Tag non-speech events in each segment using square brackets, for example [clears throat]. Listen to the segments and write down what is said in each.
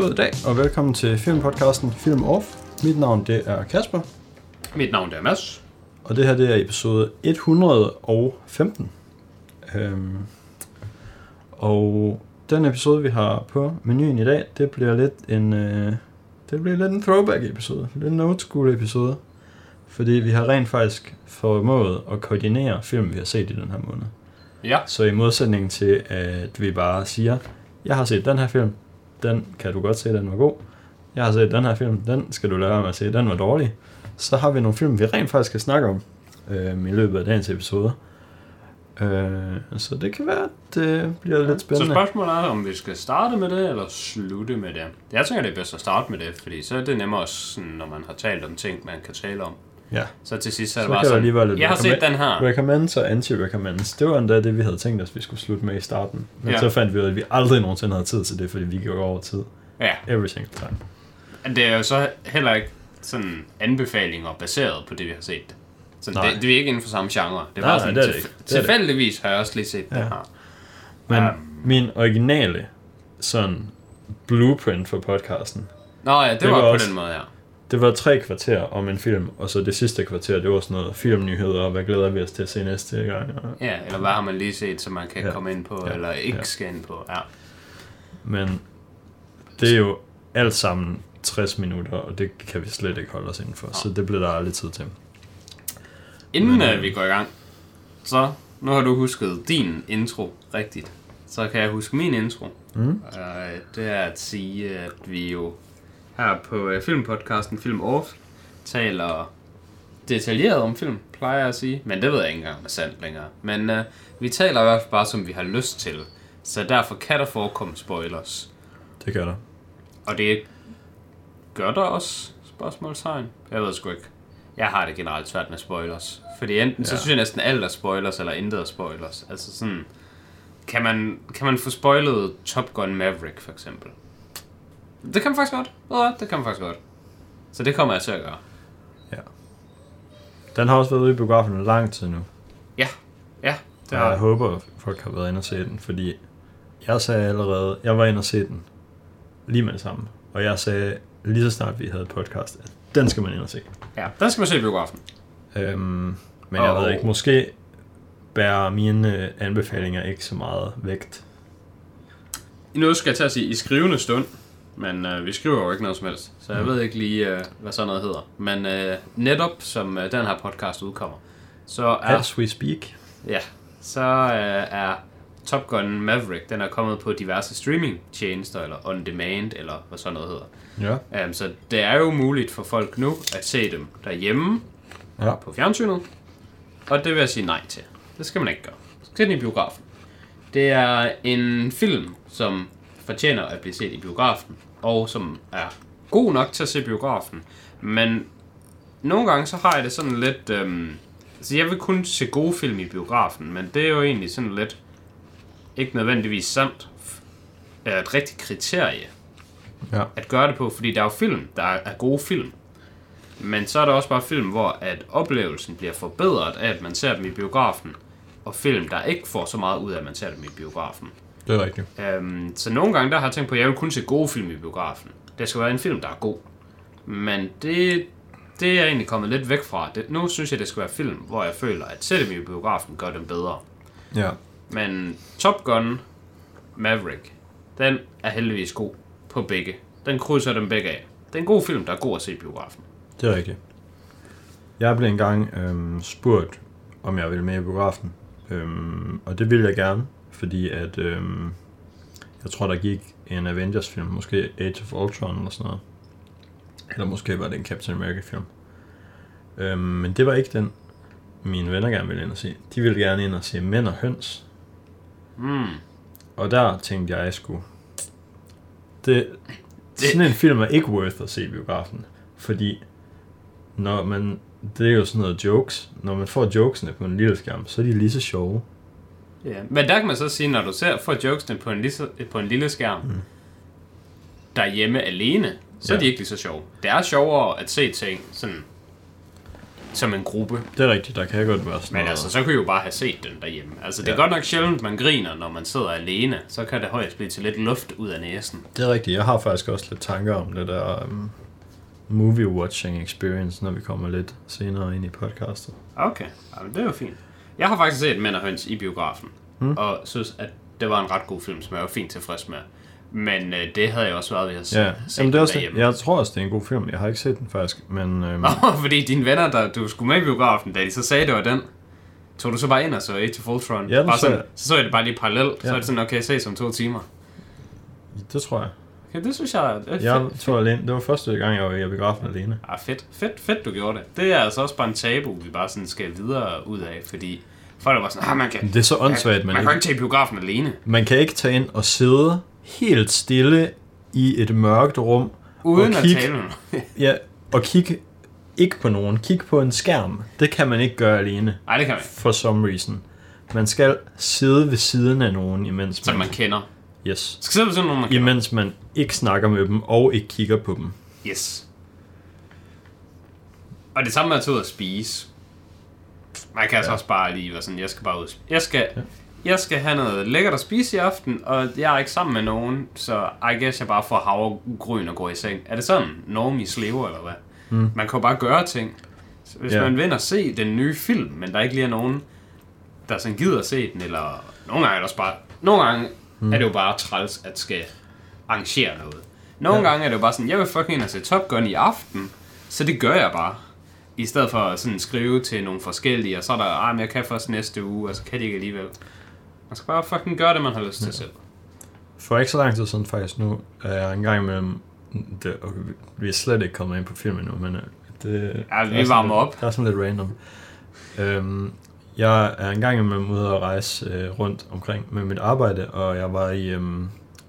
God dag og velkommen til filmpodcasten Film Off. Mit navn det er Kasper, Mit navn det er Mads. og det her det er episode 115. Øhm, og den episode vi har på menuen i dag, det bliver lidt en øh, det bliver lidt en throwback episode, lidt en old school episode, fordi vi har rent faktisk formået at koordinere film vi har set i den her måned. Ja, Så i modsætning til, at vi bare siger, jeg har set den her film, den kan du godt se, den var god. Jeg har set den her film, den skal du lade være med at se, den var dårlig. Så har vi nogle film, vi rent faktisk skal snakke om øh, i løbet af dagens episode. Øh, så det kan være, at det bliver lidt så spændende. spørgsmålet er, om vi skal starte med det, eller slutte med det. Jeg tænker, det er bedst at starte med det, fordi så er det nemmere, sådan, når man har talt om ting, man kan tale om. Ja. Så til sidst så Så det bare sådan, være lidt jeg har set den her. Recommends og anti-recommends, det var endda det, vi havde tænkt os, vi skulle slutte med i starten. Men Ja. så fandt vi ud af, at vi aldrig nogensinde havde tid til det, fordi vi går over tid. Ja, Every single time. det er jo så heller ikke sådan anbefalinger baseret på det, vi har set. Så Nej. det, det er ikke inden for samme genre. Det er Nej, bare nej, sådan, det er det tilf- ikke. Det er det. tilfældigvis har jeg også lige set ja. Ja. her. Men Um. min originale sådan blueprint for podcasten, Nå ja, det, Det var, var på også- den måde, ja. Det var tre kvarter om en film, og så det sidste kvarter, det var sådan noget filmnyheder, og hvad glæder vi os til at se næste gang. Og, Ja, eller hvad har man lige set, som man kan Ja. ja. komme ind på, Ja. ja. eller ikke Ja. skal ind på. Ja. men det er jo alt sammen 60 minutter, og det kan vi slet ikke holde os inden for, så det bliver der aldrig tid til. Inden Men, Men, øh, øh, vi går i gang, så nu har du husket din intro rigtigt. Så kan jeg huske min intro. Mm. Øh, det er at sige, at vi jo her på øh, filmpodcasten Film Off taler detaljeret om film, plejer jeg at sige. Men det ved jeg ikke engang, om er sandt længere. Men øh, vi taler i hvert fald bare, som vi har lyst til. Så derfor kan der forekomme spoilers. Det gør der. Og det gør der også spørgsmålstegn. Jeg ved sgu ikke. Jeg har det generelt svært med spoilers. Fordi enten ja. så synes jeg næsten alt er spoilers, eller intet er spoilers. Altså sådan... Kan man, kan man få spoilet Top Gun Maverick, for eksempel? Det kan man faktisk godt. Ved hvad? Det kan man faktisk godt. Så det kommer jeg til at gøre. Den har også været ude i biografen i lang tid nu. Ja. Ja. Det har jeg håber, at folk har været inde og se den, fordi jeg sagde allerede, jeg var inde og se den lige med det samme. Og jeg sagde lige så snart vi havde podcast, at den skal man ind og se. Ja, den skal man se i biografen. Øhm, men jeg ved ikke, måske bærer mine øh, anbefalinger ikke så meget vægt. Nu skal jeg til at sige i skrivende stund, men øh, vi skriver jo ikke noget som helst, så jeg Mm. ved ikke lige, øh, hvad sådan noget hedder. Men øh, netop som øh, den her podcast udkommer, så er, As we speak. ja, så øh, er Top Gun Maverick, den er kommet på diverse streaming-tjenester, eller on demand, eller hvad sådan noget hedder. Ja. Um, så det er jo muligt for folk nu at se dem derhjemme Ja. på fjernsynet, og det vil jeg sige nej til. Det skal man ikke gøre. Så skal den i biografen. Det er en film, som fortjener at blive set i biografen, og som er god nok til at se biografen, men nogle gange så har jeg det sådan lidt... Øhm, altså jeg vil kun se gode film i biografen, men det er jo egentlig sådan lidt ikke nødvendigvis sandt. Er et rigtigt kriterie Ja. at gøre det på, fordi der er jo film, der er gode film. Men så er der også bare film, hvor at oplevelsen bliver forbedret af, at man ser dem i biografen, og film, der ikke får så meget ud af, at man ser dem i biografen. Det er rigtigt. Øhm, så nogle gange der har jeg tænkt på, at jeg vil kun se gode film i biografen. Det skal være en film, der er god. Men det, det er jeg egentlig kommet lidt væk fra. Det, nu synes jeg, det skal være film, hvor jeg føler, at dem i biografen gør dem bedre. Ja. Men Top Gun Maverick, den er heldigvis god på begge. Den krydser dem begge af. Det er en god film, der er god at se i biografen. Det er rigtigt. Jeg blev engang øhm, spurgt, om jeg ville med i biografen. Øhm, og det ville jeg gerne, fordi at øhm, jeg tror, der gik en Avengers-film, måske Age of Ultron eller sådan noget. Eller måske var det en Captain America-film. Øhm, men det var ikke den, mine venner gerne ville ind og se. De ville gerne ind og se Mænd og Høns. Mm. Og der tænkte jeg, jeg skulle... Det, sådan en film er ikke worth at se i biografen. Fordi når man... Det er jo sådan noget jokes. Når man får jokesene på en lille skærm, så er de lige så sjove. Ja. Men der kan man så sige, når du ser får jokesene på en, lille, på en lille skærm, mm. derhjemme alene, så ja. er de ikke lige så sjove. Det er sjovere at se ting sådan som en gruppe. Det er rigtigt, der kan godt være sådan Men noget. altså, så kan vi jo bare have set den derhjemme. Altså, det er Ja. godt nok sjældent, man griner, når man sidder alene. Så kan det højst blive til lidt luft ud af næsen. Det er rigtigt. Jeg har faktisk også lidt tanker om det der um, movie watching experience, når vi kommer lidt senere ind i podcastet. Okay, Jamen, det er jo fint. Jeg har faktisk set Mænd og Høns i biografen, mm. og synes, at det var en ret god film, som jeg var fint tilfreds med. Men øh, det havde jeg også været ved at se, Ja, Jamen, det er også, derhjemme. jeg tror også, det er en god film. Jeg har ikke set den faktisk, men øhm, [laughs] Fordi dine venner, der du skulle med i biografen, da de så sagde, det var den, tog du så bare ind og så Age of Ultron. Ja, bare så sådan, jeg. så så jeg det bare lige parallelt, så Ja. er det sådan, okay, ses om to timer. det tror jeg. Okay, det synes jeg er Jeg fedt. tror alene, det var første gang, jeg var i biografen alene. Ah, fedt, fedt, fedt, du gjorde det. Det er altså også bare en tabu, vi bare sådan skal videre ud af, fordi folk bare sådan, ah, man kan, Det er så åndssvagt, man, man, man kan ikke, ikke tage i biografen alene, man kan ikke tage ind og sidde helt stille i et mørkt rum uden og at kigge, tale med nogen. [laughs] ja, og kigge ikke på nogen. Kig på en skærm. Det kan man ikke gøre alene, Nej, det kan man for some reason. Man skal sidde ved siden af nogen, imens Som man kender. Yes. Skal sidde ved sådan nogen, man kender. Imens man ikke snakker med dem, og ikke kigger på dem. Yes. Og det samme med at tage ud og spise. Man kan altså også bare lige være sådan, jeg skal bare ud. Jeg skal, jeg skal have noget lækkert at spise i aften, og jeg er ikke sammen med nogen, så I guess jeg bare får havregryn og går i seng. Er det sådan, normies lever, eller hvad? Mm. Man kan jo bare gøre ting. Så hvis Ja. man vil ind og se den nye film, men der ikke lige er nogen, der sådan gider at se den, eller nogle gange er det også bare, nogle gange mm. er det jo bare træls, at skal arrangere noget. Nogle Ja. ja. gange er det jo bare sådan, jeg vil fucking ind og se Top Gun i aften, så det gør jeg bare. I stedet for at sådan skrive til nogle forskellige, og så er der, ah, men jeg kan først næste uge, og så kan de ikke alligevel. Man skal bare fucking gøre det, man har lyst til selv. For ikke så lang tid siden faktisk nu, er jeg engang imellem... Det, okay, vi- er slet ikke kommet ind på filmen nu, men øh, det, Ja, vi er varmer lidt, op. Det er sådan lidt random. Øhm, jeg er engang imellem ude at rejse øh, rundt omkring med mit arbejde, og jeg var i øhm,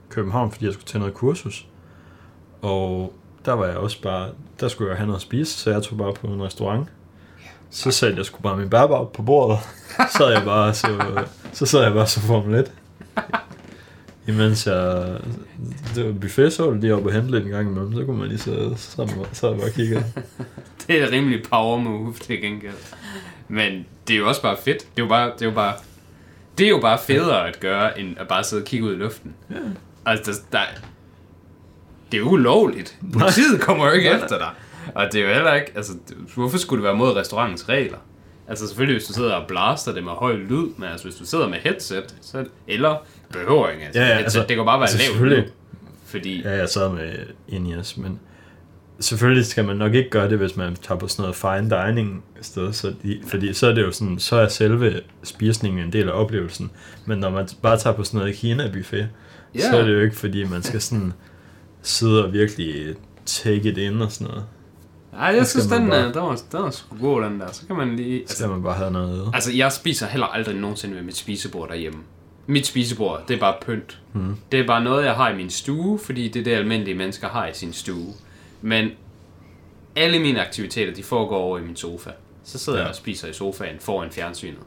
København, fordi jeg skulle til noget kursus. Og der var jeg også bare, der skulle jeg have noget at spise, så jeg tog bare på en restaurant. Så satte jeg sgu bare min bærbar på bordet. Så sad jeg bare så, så sad jeg bare så Formel 1. Imens jeg... Det var buffet, så var det lige oppe og hente lidt en gang imellem. Så kunne man lige sidde sammen og så bare kigge. [laughs] Det er et rimelig power move til gengæld. Men det er jo også bare fedt. Det er jo bare, det er jo bare, det er jo bare federe at gøre, end at bare sidde og kigge ud i luften. Ja. Altså, der, det er ulovligt. Politiet kommer jo ikke Nej, efter dig. Og det er jo heller ikke, altså, hvorfor skulle det være mod restaurantens regler? Altså selvfølgelig, hvis du sidder og blaster det med høj lyd, men altså hvis du sidder med headset, så, eller behøver ikke, altså, Ja, ja, headset, altså- det kan bare være altså, lavt selvfølgelig. lyd. Fordi, Ja, jeg sad med Inias, men selvfølgelig skal man nok ikke gøre det, hvis man tager på sådan noget fine dining sted, så de, fordi så er det jo sådan, så er selve spisningen en del af oplevelsen. Men når man bare tager på sådan noget Kina-buffet, Ja. så er det jo ikke, fordi man skal sådan sidde og virkelig take it in og sådan noget. nej, jeg skal synes, den, bare- er, den, var, den var sgu god, den der. Så kan man lige... Så skal man bare have noget. Altså, jeg spiser heller aldrig nogensinde ved mit spisebord derhjemme. Mit spisebord, det er bare pynt. Mm. Det er bare noget, jeg har i min stue, fordi det er det, almindelige mennesker har i sin stue. Men alle mine aktiviteter, de foregår over i min sofa. Så sidder. Ja. jeg og spiser i sofaen foran fjernsynet.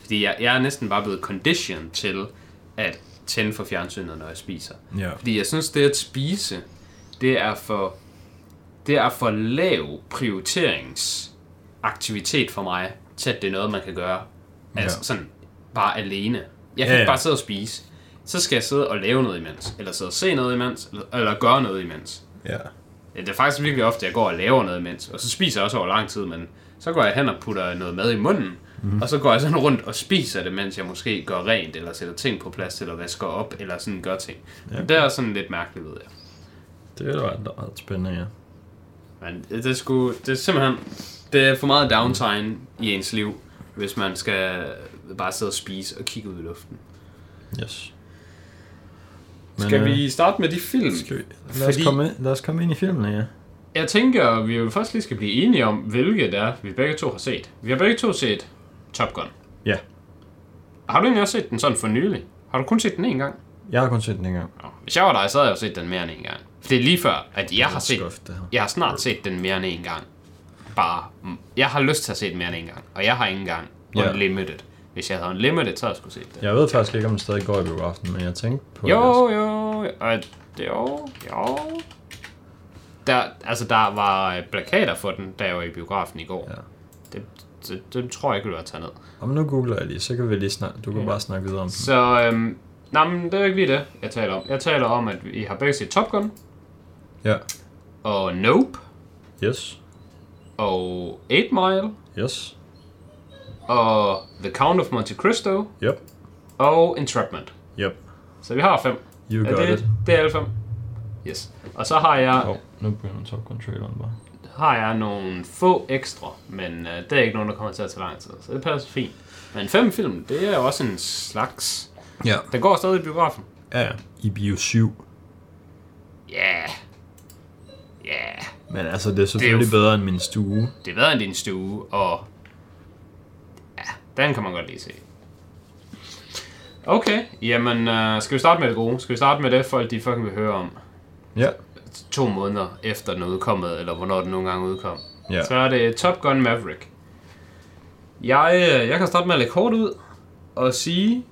Fordi jeg, jeg er næsten bare blevet conditioned til at tænde for fjernsynet, når jeg spiser. Ja. Fordi jeg synes, det at spise, det er for, det er for lav prioriteringsaktivitet for mig, til at det er noget, man kan gøre. Altså Ja. sådan, bare alene. Jeg kan Ja, ikke ja. bare sidde og spise. Så skal jeg sidde og lave noget imens, eller sidde og se noget imens, eller, eller gøre noget imens. Ja, Det er faktisk virkelig ofte, at jeg går og laver noget imens, og så spiser jeg også over lang tid, men så går jeg hen og putter noget mad i munden, mm. og så går jeg sådan rundt og spiser det, mens jeg måske gør rent, eller sætter ting på plads, eller vasker op, eller sådan gør ting. Ja. Det er sådan lidt mærkeligt, ved jeg. Det er da ret, spændende, ja. Men det, er sgu, det er simpelthen det er for meget downtime i ens liv, hvis man skal bare sidde og spise og kigge ud i luften. Yes. Skal øh, vi starte med de film? Skal vi, lad, os Fordi- komme, ind- lad os komme ind i filmen, ja. Jeg tænker, at vi jo først lige skal blive enige om, hvilke det er, vi begge to har set. Vi har begge to set Top Gun. Ja. Har du egentlig også set den sådan for nylig? Har du kun set den én gang? Jeg har kun set den en gang. Nå, Hvis jeg var dig, så havde jeg jo set den mere end en gang. For det er lige før, at jeg har set... Skuff, det her. Jeg har snart set den mere end en gang. Bare... mm, Jeg har lyst til at se den mere end en gang. Og jeg har ikke engang Ja. Unlimited. Hvis jeg havde Unlimited, så havde jeg skulle set det. Jeg ved faktisk ikke, om den stadig går i biografen, men jeg tænkte på Jo, jo, og det, jo, jo. Der, altså, der var øh, plakater for den, jeg var i biografen i går. Ja. Det, det, det tror jeg ikke, du har taget ned. Om nu googler jeg lige, så kan vi lige snakke. Du kan Ja. bare snakke videre om den. Så, øhm, nej, men det er ikke lige det, jeg taler om. Jeg taler om, at vi har begge set Top Gun, Ja. og Nope, Yes. og 8 Mile, Yes. og The Count of Monte Cristo, Yep. og Entrapment. Yep. Så vi har fem. You got det, it. det er alle fem. Yes. Og så har jeg, oh, nu begynder Top Gun traileren bare. Har jeg nogle få ekstra, men øh, det er ikke nogen, der kommer til at tage lang tid, så det passer fint. Men fem film, det er jo også en slags... Ja. Den går stadig i biografen. Ja. I Bio 7. Ja. Yeah. Ja. Yeah. Men altså, det er selvfølgelig Det er bedre end min stue. Det er bedre end din stue, og... Ja, den kan man godt lige se. Okay, jamen, øh, skal vi starte med det gode? Skal vi starte med det, folk de fucking vil høre om Ja. To måneder efter den er udkommet, eller hvornår den nogle gange udkom? Ja. Så er det Top Gun Maverick. Jeg, øh, jeg kan starte med at lægge kort ud og sige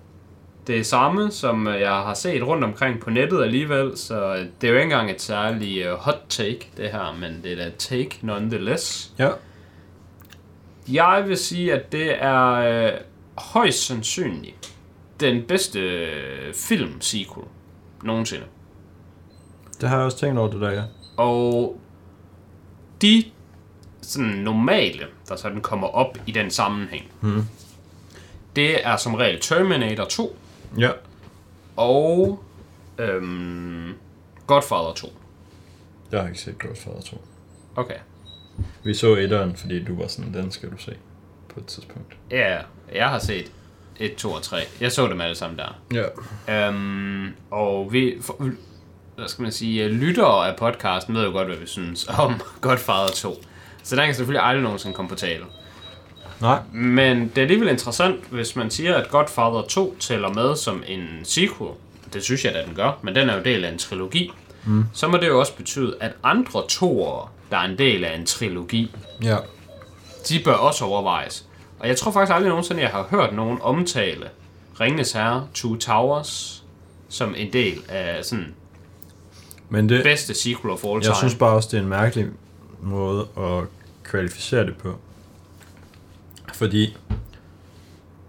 det samme, som øh, jeg har set rundt omkring på nettet alligevel, så det er jo ikke engang et særligt øh, hot take, det her, men det er et take nonetheless. Ja. Jeg vil sige, at det er øh, højst sandsynligt den bedste øh, film-sequel nogensinde. Det har jeg også tænkt over det der, ja. Og de sådan normale, der sådan kommer op i den sammenhæng, Hmm. det er som regel Terminator 2 Ja. og øhm, Godfather 2. Jeg har ikke set Godfather 2. Okay. Vi så etteren, fordi du var sådan, den skal du se på et tidspunkt. Ja, jeg har set 1, 2 og 3. Jeg så dem alle sammen der. Ja. Øhm, og vi, for, hvad skal man sige, øh, lyttere af podcasten ved jo godt, hvad vi synes om [laughs] Godfather 2. Så den kan selvfølgelig aldrig nogensinde komme på tale. Nej. Men det er alligevel interessant, hvis man siger, at Godfather 2 tæller med som en sequel. Det synes jeg, at den gør, men den er jo del af en trilogi. Mm. Så må det jo også betyde, at andre toer, der er en del af en trilogi, Ja. de bør også overvejes. Og jeg tror faktisk aldrig nogensinde, jeg har hørt nogen omtale Ringnes Herre, Two Towers, som en del af sådan Men det, bedste sequel of all time. jeg synes bare også, det er en mærkelig måde at kvalificere det på. Fordi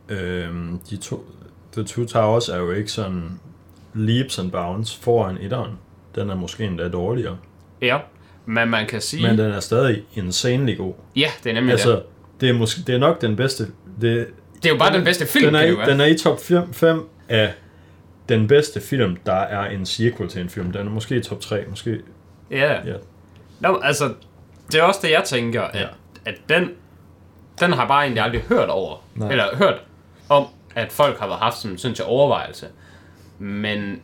øhm, de to, The Two Towers er jo ikke sådan leaps and bounds foran etteren. Den er måske endda dårligere. Ja, men man kan sige... Men den er stadig insanely god. Ja, det er nemlig Altså, det. det er, måske, det er nok den bedste... Det, Det er jo bare den bedste film, den er, i, den er i top 5 af den bedste film, der er en sequel til en film. Den er måske top 3, måske... Ja. Ja. Nå, altså, det er også det, jeg tænker, at, Ja. at den, den har jeg bare egentlig aldrig hørt over. Nej. Eller hørt om, at folk har haft sådan til overvejelse. Men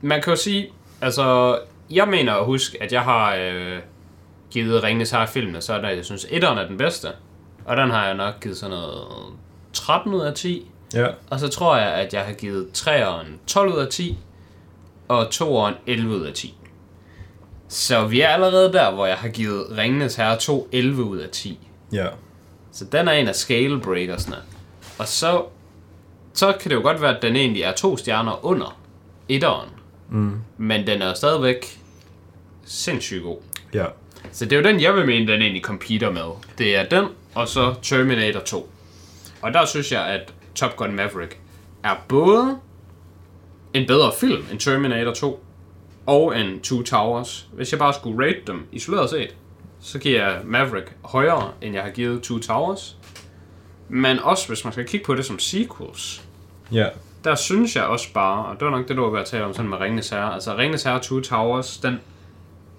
man kan jo sige, altså, jeg mener at huske, at jeg har øh, givet Ringnes her filmene, så er der, jeg synes, etteren er den bedste. Og den har jeg nok givet sådan noget 13 ud af 10. Ja, Og så tror jeg, at jeg har givet 3'eren 12 ud af 10, og 2'eren 11 ud af 10. Så vi er allerede der, hvor jeg har givet Ringenes Herre 2 11 ud af 10. ja. Så den er en af scale breakersne. Og så, så kan det jo godt være, at den egentlig er to stjerner under etteren. Mm. Men den er stadigvæk sindssygt god. Ja. Så det er jo den, jeg vil mene, den egentlig competer med. Det er den, og så Terminator 2. Og der synes jeg, at Top Gun Maverick er både en bedre film end Terminator 2, og en Two Towers. Hvis jeg bare skulle rate dem isoleret set, så giver jeg Maverick højere, end jeg har givet Two Towers. Men også, hvis man skal kigge på det som sequels, Ja. der synes jeg også bare, og det var nok det, du var ved at tale om sådan med Ringnes Herre, altså Ringnes Herre Two Towers, den,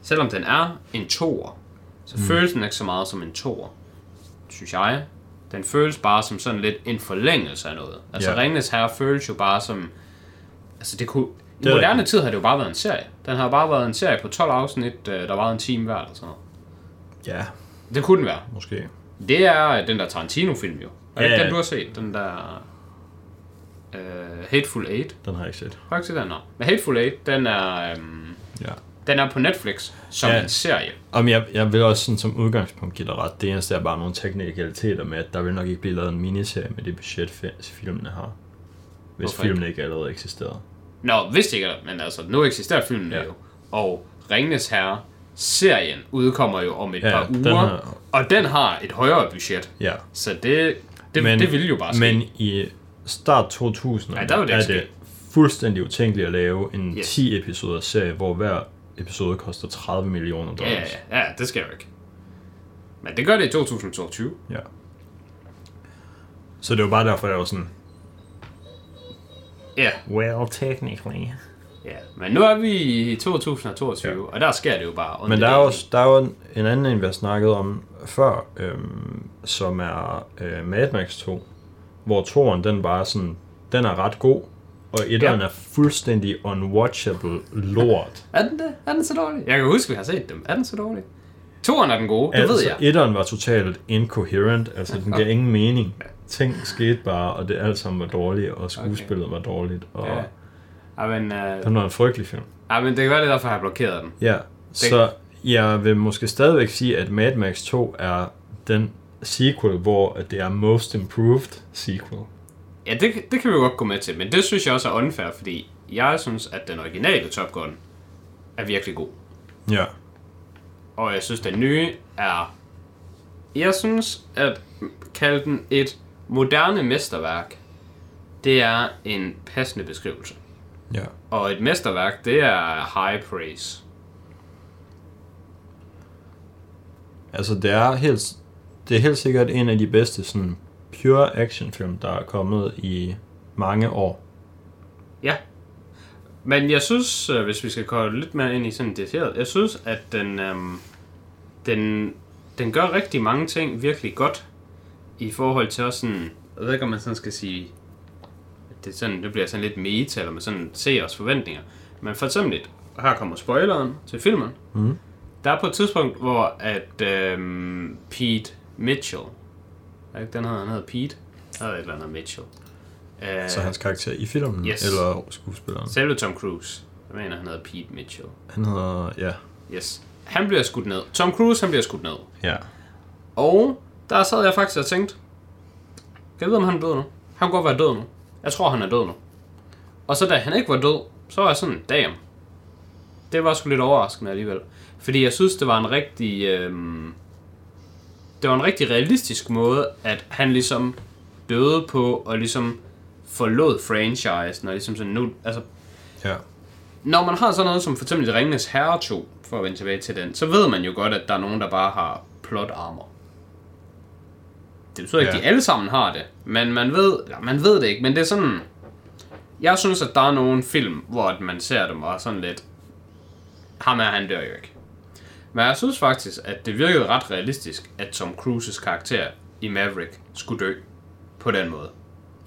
selvom den er en toer, så mm. føles den ikke så meget som en toer, synes jeg. Den føles bare som sådan lidt en forlængelse af noget. Altså ja. Ringnes Herre føles jo bare som, altså det kunne, i Det er moderne tid har det jo bare været en serie. Den har bare været en serie på 12 afsnit, øh, der var en time hver eller sådan noget. Ja, Det kunne den være. måske. Det er den der Tarantino-film jo. Er det Ja, ikke ja. den, du har set? Den der uh, Hateful Eight? Den har jeg ikke set. Faktisk den er. Men Hateful Eight, den er, øhm, Ja. Den er på Netflix som Ja. en serie. Om jeg, jeg vil også sådan, som udgangspunkt give dig ret. Det eneste er bare nogle teknikaliteter med, at der vil nok ikke blive lavet en miniserie med det budget, fi- filmene har. Hvis Hvorfor filmene ikke allerede eksisterede. Nå, vidste ikke, men altså, nu eksisterer filmen Ja. jo. Og Ringnes Herre, serien, udkommer jo om et Ja, par den uger. har- Og den har et højere budget. Ja. Så det, det, men, det vil jo bare ske. Men i start 2000 Ja, der var det er det fuldstændig utænkeligt at lave en Yes. 10 episoder serie, hvor hver episode koster 30 millioner ja, ja, dollars. ja, ja, det skal jo ikke. Men det gør det i 2022. Ja. Så det var bare derfor, jeg var sådan, Ja, well, technically. ja. Men nu er vi i 2022, ja. og der sker det jo bare. Men der er, også, der er jo en, en anden, en vi har snakket om før, øhm, som er øh, Mad Max 2, hvor toren den bare sådan, den er ret god, og etteren Ja. er fuldstændig unwatchable lort. Er den det? Er den så dårlig? Jeg kan huske, vi har set dem. Er den så dårlig? Toren er den gode, det altså, ved jeg. etteren var totalt incoherent, altså den gav ingen mening. Ting skete bare, og det alt sammen var dårligt, og skuespillet okay. var dårligt, og Ja. men, øh, den var en frygtelig film. ja, men det kan være, det er derfor, jeg har blokeret den. Ja, så jeg vil måske stadigvæk sige, at Mad Max 2 er den sequel, hvor det er most improved sequel. Ja, det, det kan vi jo godt gå med til, men det synes jeg også er unfair, fordi jeg synes, at den originale Top Gun er virkelig god. Ja. Og jeg synes, den nye er... Jeg synes, at kalde den et moderne mesterværk, det er en passende beskrivelse. Ja. Og et mesterværk, det er high praise. Altså, det er helt, det er helt sikkert en af de bedste sådan pure actionfilm, der er kommet i mange år. Ja. Men jeg synes, øh, hvis vi skal gå lidt mere ind i sådan detaljeret, jeg synes, at den, øhm, den, den gør rigtig mange ting virkelig godt i forhold til også sådan, jeg ved ikke, om man sådan skal sige, at det, er sådan, det bliver sådan lidt meta, eller man sådan ser os forventninger. Men for eksempel, her kommer spoileren til filmen. Mhm. Der er på et tidspunkt, hvor at øhm, Pete Mitchell, ikke den hedder, han hedder Pete, der er et eller andet Mitchell. Øh, Så hans karakter i filmen, Yes. eller skuespilleren. Selve Tom Cruise. Jeg mener, han hedder Pete Mitchell. Han hedder, ja. Yes. Han bliver skudt ned. Tom Cruise, han bliver skudt ned. Ja. Og der sad jeg faktisk og tænkte, kan jeg vide, om han er død nu? Han kunne godt være død nu. Jeg tror, han er død nu. Og så da han ikke var død, så var jeg sådan, damn. Det var sgu lidt overraskende alligevel. Fordi jeg synes, det var en rigtig... Øhm, det var en rigtig realistisk måde, at han ligesom døde på og ligesom forlod franchisen og ligesom sådan nu, altså Ja. når man har sådan noget som for eksempel Ringenes Herre 2, for at vende tilbage til den, så ved man jo godt, at der er nogen, der bare har plot armor. Det betyder ikke, Ja. at de alle sammen har det, men man ved, eller man ved det ikke, men det er sådan... Jeg synes, at der er nogle film, hvor at man ser dem og sådan lidt... Ham er, han dør jo ikke. Men jeg synes faktisk, at det virkede ret realistisk, at Tom Cruises karakter i Maverick skulle dø på den måde.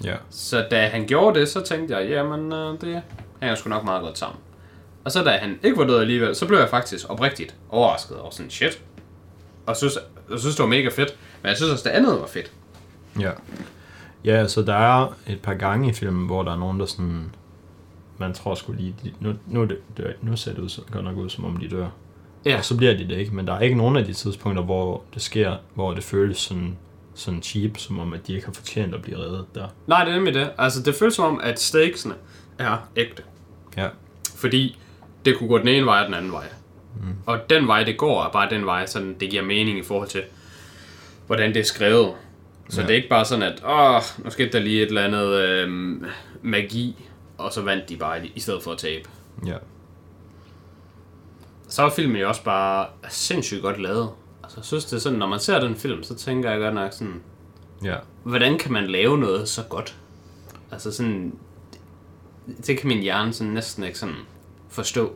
Ja. Så da han gjorde det, så tænkte jeg, jamen øh, det hænger sgu nok meget godt sammen. Og så da han ikke var død alligevel, så blev jeg faktisk oprigtigt overrasket over sådan, shit. Og synes, jeg synes, det var mega fedt. Men jeg synes også, det andet var fedt. Ja. Ja, så der er et par gange i filmen, hvor der er nogen, der sådan... Man tror sgu lige... Nu, nu, det, nu ser det ud, godt nok ud, som om de dør. Ja. Så bliver de det ikke, men der er ikke nogen af de tidspunkter, hvor det sker, hvor det føles sådan, sådan cheap, som om at de ikke har fortjent at blive reddet der. Nej, det er nemlig det. Altså, det føles som om, at stakesene er ægte. Ja. Fordi det kunne gå den ene vej og den anden vej. Mm. Og den vej, det går, er bare den vej, sådan det giver mening i forhold til, hvordan det er skrevet. Så Ja. det er ikke bare sådan, at åh, nu skete der lige et eller andet øhm, magi, og så vandt de bare i- i stedet for at tabe. Ja. Så er filmen jo også bare sindssygt godt lavet. Altså, jeg synes, det er sådan, når man ser den film, så tænker jeg godt nok sådan, Ja. hvordan kan man lave noget så godt? Altså sådan, det, det kan min hjerne sådan næsten ikke sådan forstå.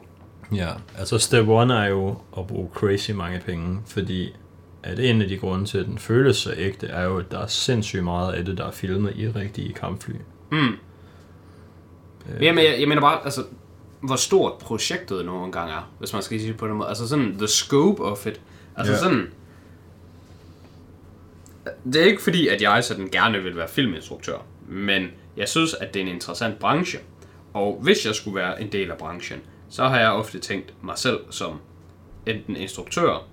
Ja, altså step one er jo at bruge crazy mange penge, fordi at en af de grunde til, at den føles så ægte, er jo, at der er sindssygt meget af det, der er filmet i rigtige kampfly. Mm. Øh. Jamen, jeg, jeg mener bare, altså, hvor stort projektet nogle gange er, hvis man skal sige det på den måde. Altså sådan, the scope of it. Altså yeah. sådan... Det er ikke fordi, at jeg sådan gerne vil være filminstruktør, men jeg synes, at det er en interessant branche. Og hvis jeg skulle være en del af branchen, så har jeg ofte tænkt mig selv som enten instruktør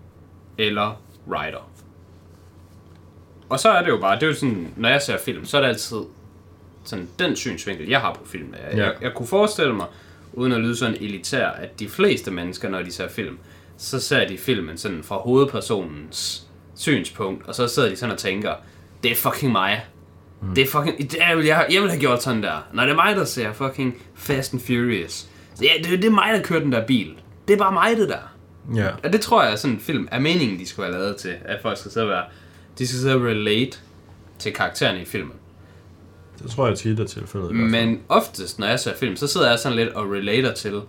eller writer. Og så er det jo bare, det er jo sådan, når jeg ser film, så er det altid sådan den synsvinkel, jeg har på film. Jeg, Ja. jeg, jeg kunne forestille mig, uden at lyde sådan elitær, at de fleste mennesker, når de ser film, så ser de filmen sådan fra hovedpersonens synspunkt, og så sidder de sådan og tænker, det er fucking mig. Mm. Det er fucking, det er, jeg, jeg ville have gjort sådan der. Når det er mig, der ser fucking Fast and Furious. Så ja, det, det er mig, der kører den der bil. Det er bare mig, det der. Ja. Og det tror jeg, sådan en film er meningen, de skal være lavet til. At folk skal sidde og være, de skal sidde og relate til karaktererne i filmen. Det tror jeg tit er tilfældet. Men oftest, når jeg ser film, så sidder jeg sådan lidt og relater til,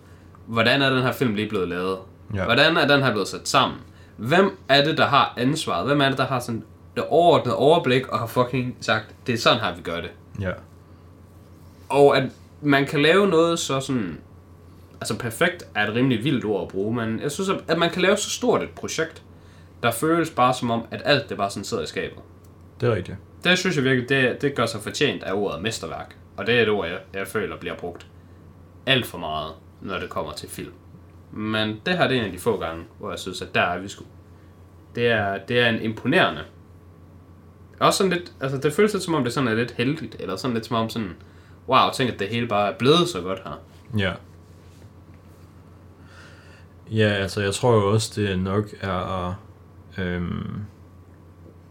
hvordan er den her film lige blevet lavet? Ja. Hvordan er den her blevet sat sammen? Hvem er det, der har ansvaret? Hvem er det, der har sådan det overordnede overblik og har fucking sagt, det er sådan her, vi gør det? Ja. Og at man kan lave noget så sådan... Altså perfekt er et rimelig vildt ord at bruge, men jeg synes, at man kan lave så stort et projekt, der føles bare som om, at alt det bare sådan sidder i skabet. Det er rigtigt. Det synes jeg virkelig, det, det gør sig fortjent af ordet mesterværk. Og det er et ord, jeg, jeg føler bliver brugt alt for meget, når det kommer til film. Men det her det er en af de få gange, hvor jeg synes, at der er vi sgu. Det er, det er en imponerende. Også sådan lidt, altså det føles lidt som om det sådan er lidt heldigt, eller sådan lidt som om sådan, wow, tænk at det hele bare er blevet så godt her. Ja. Ja, altså jeg tror jo også, det nok er... Øhm,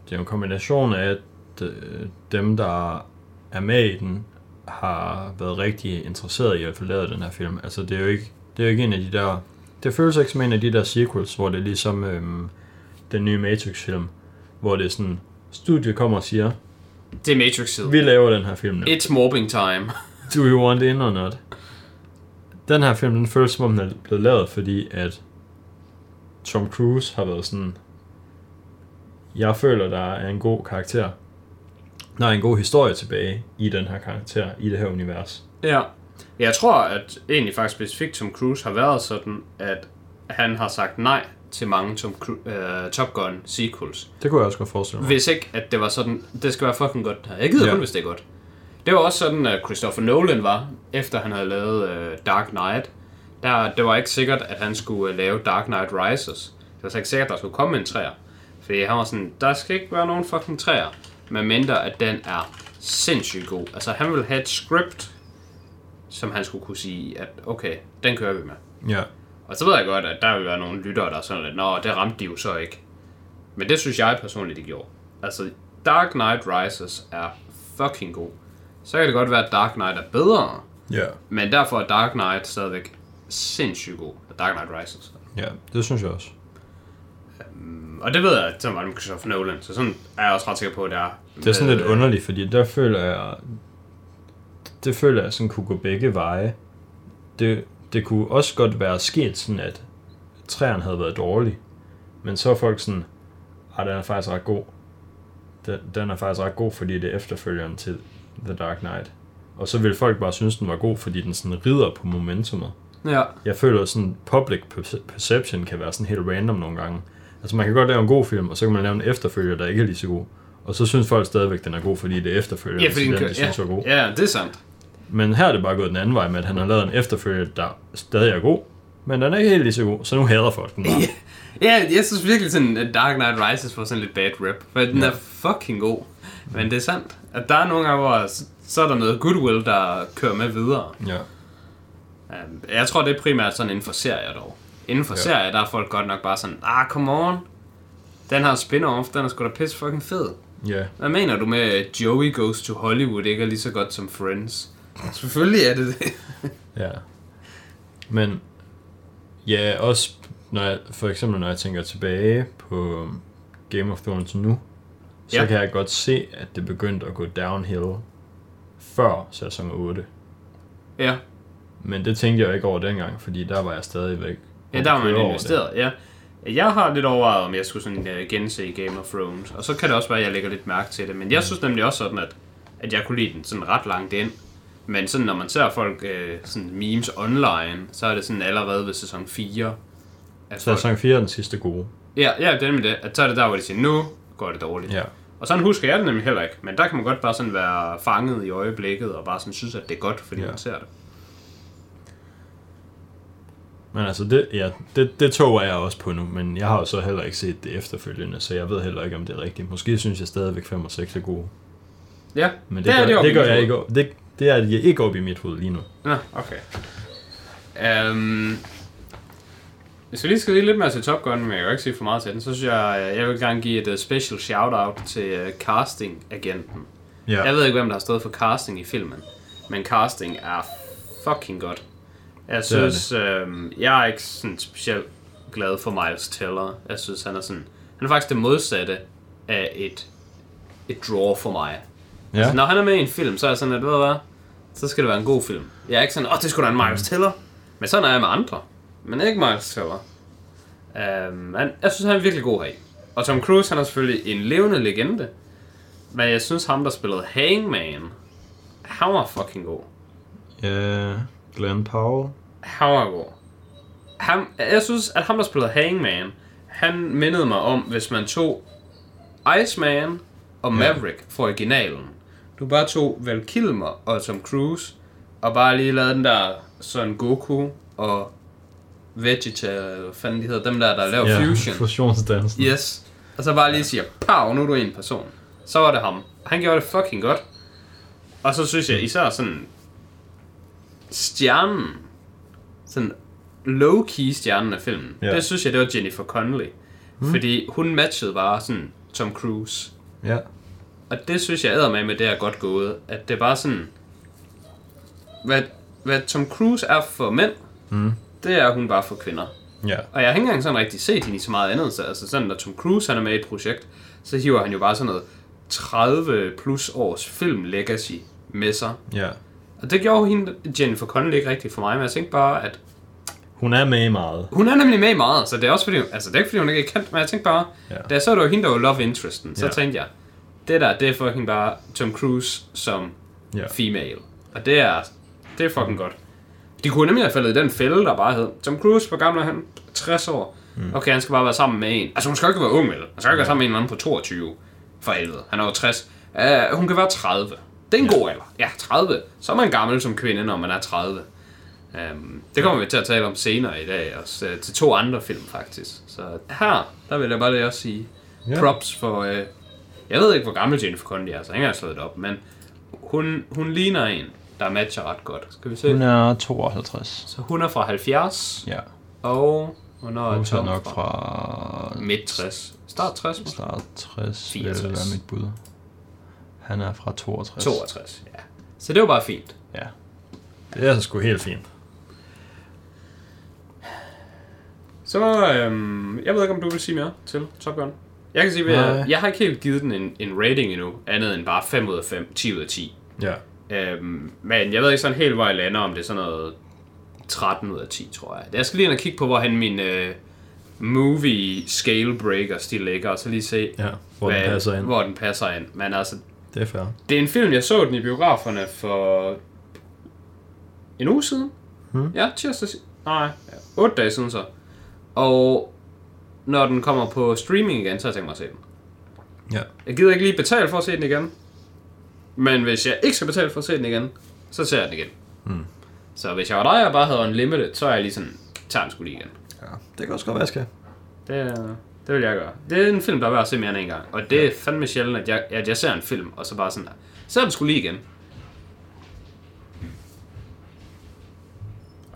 det er en kombination af, at øh, dem, der er med i den, har været rigtig interesseret i at få lavet den her film. Altså det er jo ikke, det er jo ikke en af de der... Det føles ikke som en af de der sequels, hvor det er ligesom øhm, den nye Matrix-film, hvor det er sådan, studiet kommer og siger, Det er matrix -tid. vi laver den her film nu. It's mobbing time. [laughs] Do you want in or not? Den her film, den føles som om den er blevet lavet, fordi at Tom Cruise har været sådan, jeg føler, der er en god karakter. Der er en god historie tilbage i den her karakter, i det her univers. Ja. Jeg tror, at egentlig faktisk specifikt Tom Cruise har været sådan, at han har sagt nej til mange Tom Cru- uh, Top Gun sequels. Det kunne jeg også godt forestille mig. Hvis ikke, at det var sådan, det skal være fucking godt. Jeg gider Ja. kun, hvis det er godt. Det var også sådan, at Christopher Nolan var, efter han havde lavet uh, Dark Knight. Der, det var ikke sikkert, at han skulle uh, lave Dark Knight Rises. Det var så ikke sikkert, at der skulle komme en træer. Fordi han var sådan, der skal ikke være nogen fucking træer. Men mindre, at den er sindssygt god. Altså, han ville have et script, som han skulle kunne sige, at okay, den kører vi med. Ja, Og så ved jeg godt, at der vil være nogle lyttere, der er sådan lidt, nå, det ramte de jo så ikke. Men det synes jeg personligt, de gjorde. Altså, Dark Knight Rises er fucking god. Så kan det godt være, at Dark Knight er bedre, ja, men derfor er Dark Knight stadigvæk sindssygt god. Dark Knight Rises. ja, det synes jeg også. Og det ved jeg, at sådan var det med Christopher Nolan, så sådan er jeg også ret sikker på, at det er. Det er sådan lidt underligt, fordi der føler jeg, det føler jeg sådan kunne gå begge veje. Det, det kunne også godt være sket sådan, at træerne havde været dårlig, men så er folk sådan, ah, den er faktisk ret god. Den, den er faktisk ret god, fordi det er efterfølgeren til The Dark Knight. Og så vil folk bare synes, den var god, fordi den sådan rider på momentummet. Ja, Jeg føler sådan, public perce- perception kan være sådan helt random nogle gange. Altså man kan godt lave en god film, og så kan man lave en efterfølger, der ikke er lige så god. Og så synes folk stadigvæk, den er god, fordi det er efterfølger, ja fordi den, den, de synes var god. ja, ja, det er sandt. Men her er det bare gået den anden vej med, at han har lavet en efterfølger, der stadig er god, men den er ikke helt lige så god, så nu hader folk den bare. [laughs] Ja, jeg synes virkelig sådan, at Dark Knight Rises får sådan lidt bad rap, for den Ja. er fucking god. Men det er sandt, at der er nogle gange, hvor så er der noget goodwill, der kører med videre. ja. Um, Jeg tror, det er primært sådan inden for serier dog. Inden for Ja. serier, der er folk godt nok bare sådan, ah, come on. Den her spin-off, den er sgu da pisse fucking fed. Ja, Hvad mener du med, at Joey Goes to Hollywood ikke er lige så godt som Friends? Selvfølgelig er det det. ja. Men ja, også når jeg, for eksempel når jeg tænker tilbage på Game of Thrones nu, så Ja. kan jeg godt se, at det begyndte at gå downhill før sæson 8. ja. Men det tænkte jeg jo ikke over dengang, fordi der var jeg stadigvæk Ja, der var man investeret, ja. Jeg har lidt overvejet, om jeg skulle sådan uh, gense Game of Thrones, og så kan det også være, at jeg lægger lidt mærke til det. Men jeg synes nemlig også sådan, at, at jeg kunne lide den sådan ret langt ind. Men sådan, når man ser folk uh, sådan memes online, så er det sådan allerede ved sæson 4. At Så folk, sæson 4 er den sidste gode. ja, ja, det er nemlig det. At så er det der, hvor de siger, nu går det dårligt. Ja. Og sådan husker jeg det nemlig heller ikke. Men der kan man godt bare sådan være fanget i øjeblikket, og bare sådan synes, at det er godt, fordi Ja. man ser det. Men altså, det, ja, det, det tog er jeg også på nu, men jeg har jo så heller ikke set det efterfølgende, så jeg ved heller ikke, om det er rigtigt. Måske synes jeg stadigvæk 5 og 6 er gode. Ja, Men det, er gør, det det, gør jeg ikke, op- det, det er de ikke oppe i mit hoved lige nu. Nå, okay. Um, hvis vi lige skal sige lidt mere til Top Gun, men jeg kan jo ikke sige for meget til den, så synes jeg, øh, jeg vil gerne give et uh, special shout-out til uh, casting-agenten. Ja. Jeg ved ikke, hvem der har stået for casting i filmen, men casting er fucking godt. Jeg synes, øh, jeg er ikke sådan specielt glad for Miles Teller. Jeg synes, han er sådan, han er faktisk det modsatte af et, et draw for mig. Ja. Altså, når han er med i en film, så er jeg sådan, at ved hvad, så skal det være en god film. Jeg er ikke sådan, åh, det skulle da en Miles Teller. Men sådan er jeg med andre. Men ikke Miles Teller. Um, han, jeg synes, han er virkelig god her i. Og Tom Cruise, han er selvfølgelig en levende legende. Men jeg synes, ham, der spillede Hangman, han var fucking god. Ja, Glenn Powell. Han var god. Han, jeg synes, at ham, der spillede Hangman, han mindede mig om, hvis man tog Iceman og Maverick fra originalen. Du bare tog Val Kilmer og Tom Cruise, og bare lige lavede den der Son Goku og Vegeta, eller fanden de hedder, dem der, der laver Ja, fusion. fusionsdansen. Yes. Og så bare lige siger, pow, nu er du en person. Så var det ham. Han gjorde det fucking godt. Og så synes jeg især sådan, stjernen, sådan low-key stjernen af filmen, Ja. det synes jeg, det var Jennifer Connelly. Mm. Fordi hun matchede bare sådan Tom Cruise. Ja. Og det synes jeg æder med, med det er godt gået. At det er bare sådan, hvad, hvad Tom Cruise er for mænd, Mm. det er hun bare for kvinder. Ja. Og jeg har ikke engang sådan rigtig set hende i så meget andet. Så altså sådan, når Tom Cruise han er med i et projekt, så hiver han jo bare sådan noget 30 plus års film legacy med sig. Ja. Og det gjorde hende, Jennifer Connelly ikke rigtigt for mig, men jeg tænkte bare, at Hun er med i meget. hun er nemlig med i meget, så det er også fordi, altså det er ikke fordi hun ikke er kendt, men jeg tænkte bare, Ja. da jeg så det var hende, der var love interesten, så Ja. tænkte jeg, det der, det er fucking bare Tom Cruise som Ja. female. Og det er, det er fucking godt. De kunne nemlig have faldet i den fælde, der bare hed, Tom Cruise, hvor gammel er han? 60 år. Mm. Okay, han skal bare være sammen med en. Altså, hun skal ikke være ung, vel? Han skal ikke være sammen med en eller anden på 22. For helvede. Han er jo 60. Uh, hun kan være 30. Det er en god alder. Ja, 30. Så er man gammel som kvinde, når man er 30. Um, det kommer vi til at tale om senere i dag, også uh, til to andre film faktisk. Så her, der vil jeg bare lige også sige Ja. ja. props for... Uh, jeg ved ikke, hvor gammel Jennifer Connelly er, så jeg har ikke engang slået det op, men hun, hun ligner en, der matcher ret godt. Skal vi se? Hun er 52. Så hun er fra 70, Ja. og hvornår er Tom nok fra? fra Midt 60. Start 60 måske? start 60, vil 64. være mit bud. Han er fra 62. 62, ja. Så det var bare fint. Ja. Det er altså sgu helt fint. Så, øhm, jeg ved ikke, om du vil sige mere til Top Gun. Jeg kan sige, at jeg, jeg har ikke helt givet den en, en rating endnu, andet end bare 5 ud af 5, 10 ud af 10. Ja. Øhm, men jeg ved ikke sådan helt, hvor jeg lander, om det er sådan noget 13 ud af 10, tror jeg. Jeg skal lige ind og kigge på, hvor han min øh, movie scale breaker stil ligger, og så lige se, Ja, hvor den passer ind. hvor den passer ind. Men altså, Det er fair. det er en film, jeg så den i biograferne for en uge siden. Hmm. Ja, tirsdag. Nej, ja, 8 dage siden så. Og når den kommer på streaming igen, så har jeg tænkt mig at se den. Ja. Jeg gider ikke lige betale for at se den igen. Men hvis jeg ikke skal betale for at se den igen, så ser jeg den igen. Mm. Så hvis jeg var dig og bare havde unlimited, så er jeg lige sådan, tager den sgu lige igen. ja. Det kan også godt være, jeg skal. Det, det vil jeg gøre. Det er en film, der er værd at se mere end en gang. Og det er fandme sjældent, at jeg, at jeg ser en film, og så bare sådan, så er den sgu lige igen.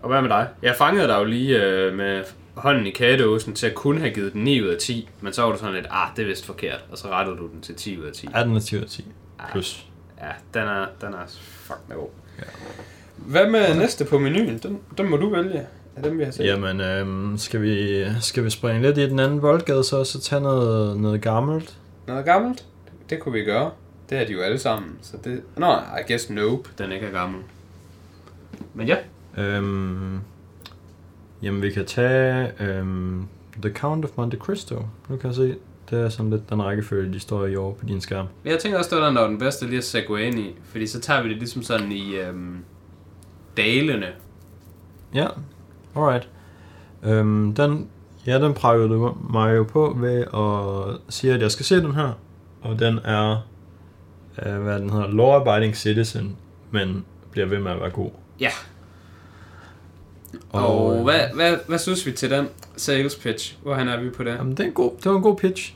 Og hvad med dig? Jeg fangede dig jo lige øh, med hånden i kagedåsen til at kunne have givet den 9 ud af 10, men så var du sådan lidt, ah, det er vist forkert, og så rettede du den til 10 ud af 10. Ja, den er 10 ud af 10. Plus. Ja, den er, den er fucking god. Ja. Hvad med næste på menuen? Den, den må du vælge af dem, vi har set. Jamen, øhm, skal, vi, skal vi springe lidt i den anden voldgade så, og så tage noget, noget gammelt? Noget gammelt? Det kunne vi gøre. Det er de jo alle sammen. Så det... Nå, I guess nope, den ikke er gammel. Men ja. Øhm, jamen, vi kan tage øhm, The Count of Monte Cristo. Nu kan jeg se, det er sådan lidt den rækkefølge, de står i år på din skærm. Men jeg tænker også, det var den, der var den bedste lige at segue ind i. Fordi så tager vi det ligesom sådan i øhm, dalene. Ja, alright. Øhm, den, ja, den prækkede du mig jo på ved at sige, at jeg skal se den her. Og den er, øh, hvad den hedder, Law Abiding Citizen, men bliver ved med at være god. Ja. Og, og øh, hvad, hvad, hvad synes vi til den sales pitch? Hvor han er vi på det? Jamen, det, er en god, det var en god pitch.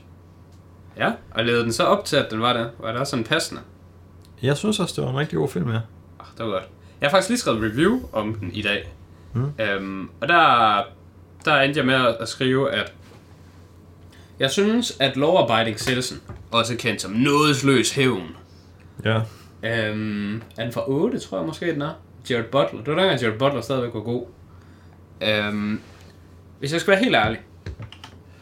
Ja, og lavede den så op til, at den var der? Var også sådan passende? Jeg synes også, det var en rigtig god film, ja. Oh, det var godt. Jeg har faktisk lige skrevet review om den i dag. Mm. Øhm, og der der endte jeg med at skrive, at jeg synes, at Law-Abiding Citizen, også kendt som nådesløs hævn, Ja. Øhm, er den fra 8, tror jeg måske, den er. Jared Butler. Det var dengang, Jared Butler stadigvæk var god. Øhm, hvis jeg skal være helt ærlig.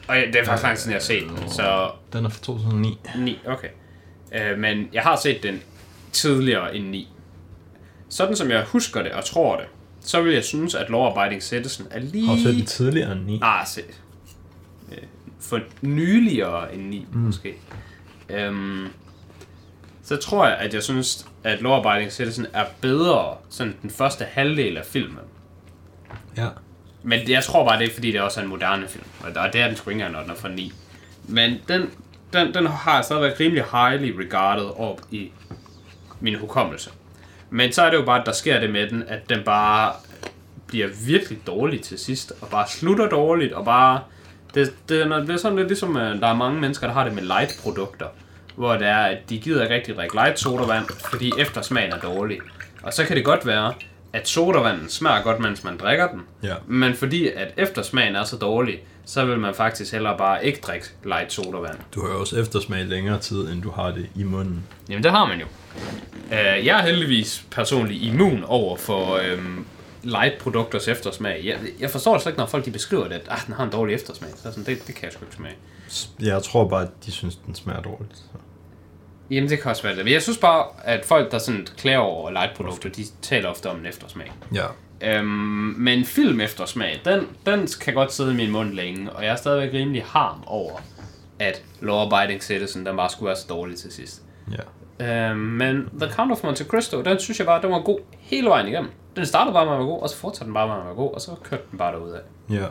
Og det er faktisk lang tid, siden, jeg har set den. Så Den er fra 2009. 9, okay. Øh, men jeg har set den tidligere end 9. Sådan som jeg husker det og tror det, så vil jeg synes, at Law Abiding Citizen er lige... Har du set den tidligere end 9? Ah, se. Øh, For nyligere end 9, mm. måske. Øhm, så tror jeg, at jeg synes, at Law Abiding Citizen er bedre, sådan den første halvdel af filmen. Ja. Men jeg tror bare, det er fordi, det også er en moderne film. Og der- det er den sgu ikke når den er fra 9. Men den, den, den har jeg stadigvæk rimelig highly regarded op i min hukommelse. Men så er det jo bare, at der sker det med den, at den bare bliver virkelig dårlig til sidst, og bare slutter dårligt, og bare... Det, det, er- det er sådan lidt ligesom, at der er mange mennesker, der har det med light-produkter, hvor det er, at de gider ikke rigtig drikke light sodavand, fordi eftersmagen er dårlig. Og så kan det godt være, at sodavanden smager godt, mens man drikker den, Ja. men fordi at eftersmagen er så dårlig, så vil man faktisk hellere bare ikke drikke light sodavand. Du har jo også eftersmag længere tid, end du har det i munden. Jamen, det har man jo. Uh, jeg er heldigvis personligt immun over for øhm, light-produkters eftersmag. Jeg, jeg forstår det slet ikke, når folk de beskriver det, at ah, den har en dårlig eftersmag. Så sådan, det, det kan jeg sgu ikke smage. Jeg tror bare, at de synes, den smager dårligt. Så. Jamen, det kan også være det. Men jeg synes bare, at folk, der sådan klager over light-produkter, de taler ofte om en eftersmag. Ja. Øhm, men film eftersmag, den, den kan godt sidde i min mund længe, og jeg er stadigvæk rimelig harm over, at Law Abiding Citizen, den bare skulle være så dårlig til sidst. Ja. Øhm, men The Count of Monte Cristo, den synes jeg bare, den var god hele vejen igennem. Den startede bare med at være god, og så fortsatte den bare med at være god, og så kørte den bare derudad. Ja.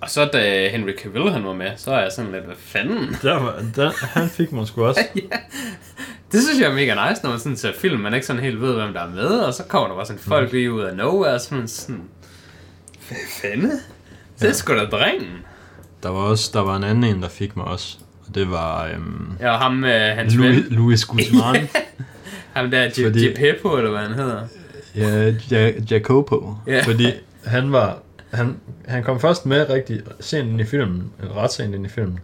Og så da Henry Cavill han var med, så er jeg sådan lidt, hvad fanden? [laughs] Der var, der, han fik mig sgu også. [laughs] Det synes jeg er mega nice, når man sådan ser film, man ikke sådan helt ved, hvem der er med, og så kommer der bare sådan folk lige ud af nowhere, og sådan sådan, hvad fanden? Det er sgu da drengen. Der var også der var en anden en, der fik mig også. Og det var øhm, Ja, og ham, øh, hans Louis, ven, Louis [laughs] Guzman. ham der, Fordi... Peppo, eller hvad han hedder. ja, ja, Jacopo. Ja. Fordi han var... Han, han kom først med rigtig sent ind i filmen, eller ret sent ind i filmen.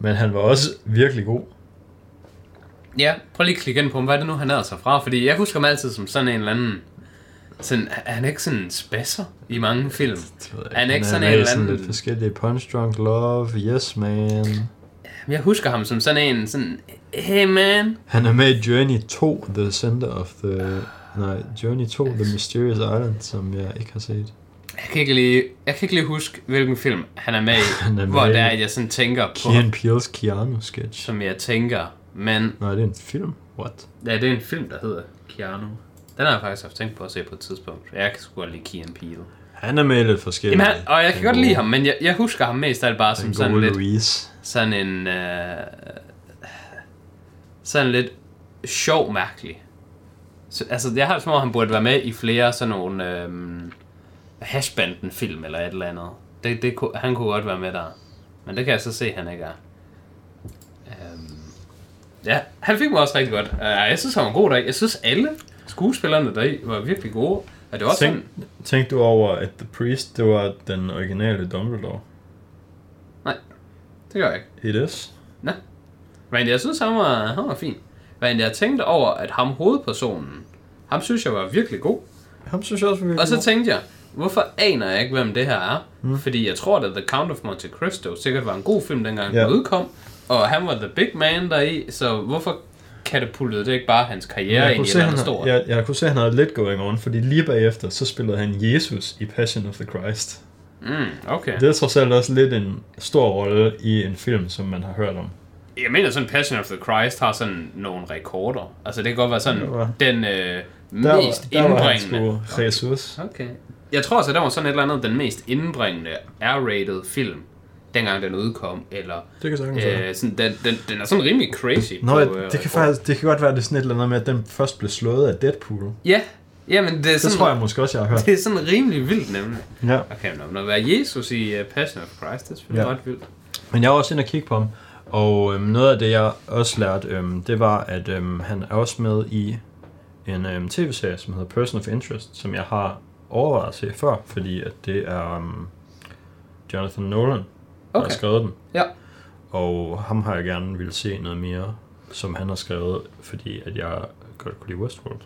Men han var også virkelig god. Ja, prøv lige at klikke ind på ham. Hvad er det nu, han er sig fra? Fordi jeg husker ham altid som sådan en eller anden... Sådan, er han ikke sådan en spasser i mange film? Jeg Er han ikke sådan en eller sådan anden- lidt forskellige Punch Drunk Love, Yes Man. Jeg husker ham som sådan en, sådan... Hey man! Han er med i Journey 2, The Center of the... Nej, Journey 2, The Mysterious Island, som jeg ikke har set. Jeg kan ikke lige, jeg kan ikke lige huske, hvilken film han er med i. [laughs] Han er hvor med det er, at jeg sådan tænker på ham, Peele's Keanu-sketch. som jeg tænker. Men Nej, det er en film. What? ja, det er en film, der hedder Keanu. Den har jeg faktisk haft tænkt på at se på et tidspunkt. Jeg kan sgu godt lide Key Peele. Han er med lidt forskellige. Jamen, han, og jeg kan godt lide ham, men jeg, jeg husker ham mest af alt bare som Den sådan gode lidt... Louise. sådan en øh, sådan lidt sjov mærkelig. Så, altså, jeg har det som om, han burde være med i flere sådan nogle øh, hashbanden film eller et eller andet. Det, det, kunne- han kunne godt være med der. Men det kan jeg så se, han ikke er. Øhm, ja, han fik mig også rigtig godt. Uh, jeg synes, han var god der. Jeg synes, alle skuespillerne der var virkelig gode. Og det var også Tænk, sådan, tænk du over, at The Priest, det var den originale Dumbledore. det gør jeg ikke. It is. Men jeg synes, han var, han var fin. Men jeg tænkte over, at ham hovedpersonen, ham synes jeg var virkelig god. Ham synes jeg også, vi Og så tænkte jeg, hvorfor aner jeg ikke, hvem det her er? Mm. Fordi jeg tror, at The Count of Monte Cristo sikkert var en god film, dengang Ja. den udkom. Og han var the big man deri, så hvorfor katapultede det ikke bare hans karriere jeg ind i kunne, et se, eller han, andet stort? jeg, jeg kunne se, at han havde lidt going on, fordi lige bagefter, så spillede han Jesus i Passion of the Christ. Mm, okay. Det er trods alt også lidt en stor rolle i en film, som man har hørt om. Jeg mener sådan, Passion of the Christ har sådan nogle rekorder. Altså det kan godt være sådan, var- den øh, Der, mest der var han indbringende. sgu Jesus. Okay. Jeg tror altså, der var sådan et eller andet, den mest indbringende R-rated film, dengang den udkom, eller Det kan sagtens øh, sådan, den, den, den er sådan rimelig crazy. Nå, på, det, øh, kan rekord. faktisk, det kan godt være, det er sådan et eller andet med, at den først blev slået af Deadpool. Ja, jamen det er Det sådan, tror jeg måske også, jeg har hørt. [laughs] det er sådan rimelig vildt nemlig. Ja. Okay, men når være Jesus i uh, Passion of Christ, det er selvfølgelig Ja. ret vildt. Men jeg var også inde og kigge på ham, og øhm, noget af det, jeg også lærte, øhm, det var, at øhm, han er også med i en øhm, tv-serie, som hedder Person of Interest, som jeg har overvejet at se før, fordi at det er um, Jonathan Nolan, der Okay. har skrevet den. Ja. Og ham har jeg gerne ville se noget mere, som han har skrevet, fordi at jeg godt kunne lide Westworld.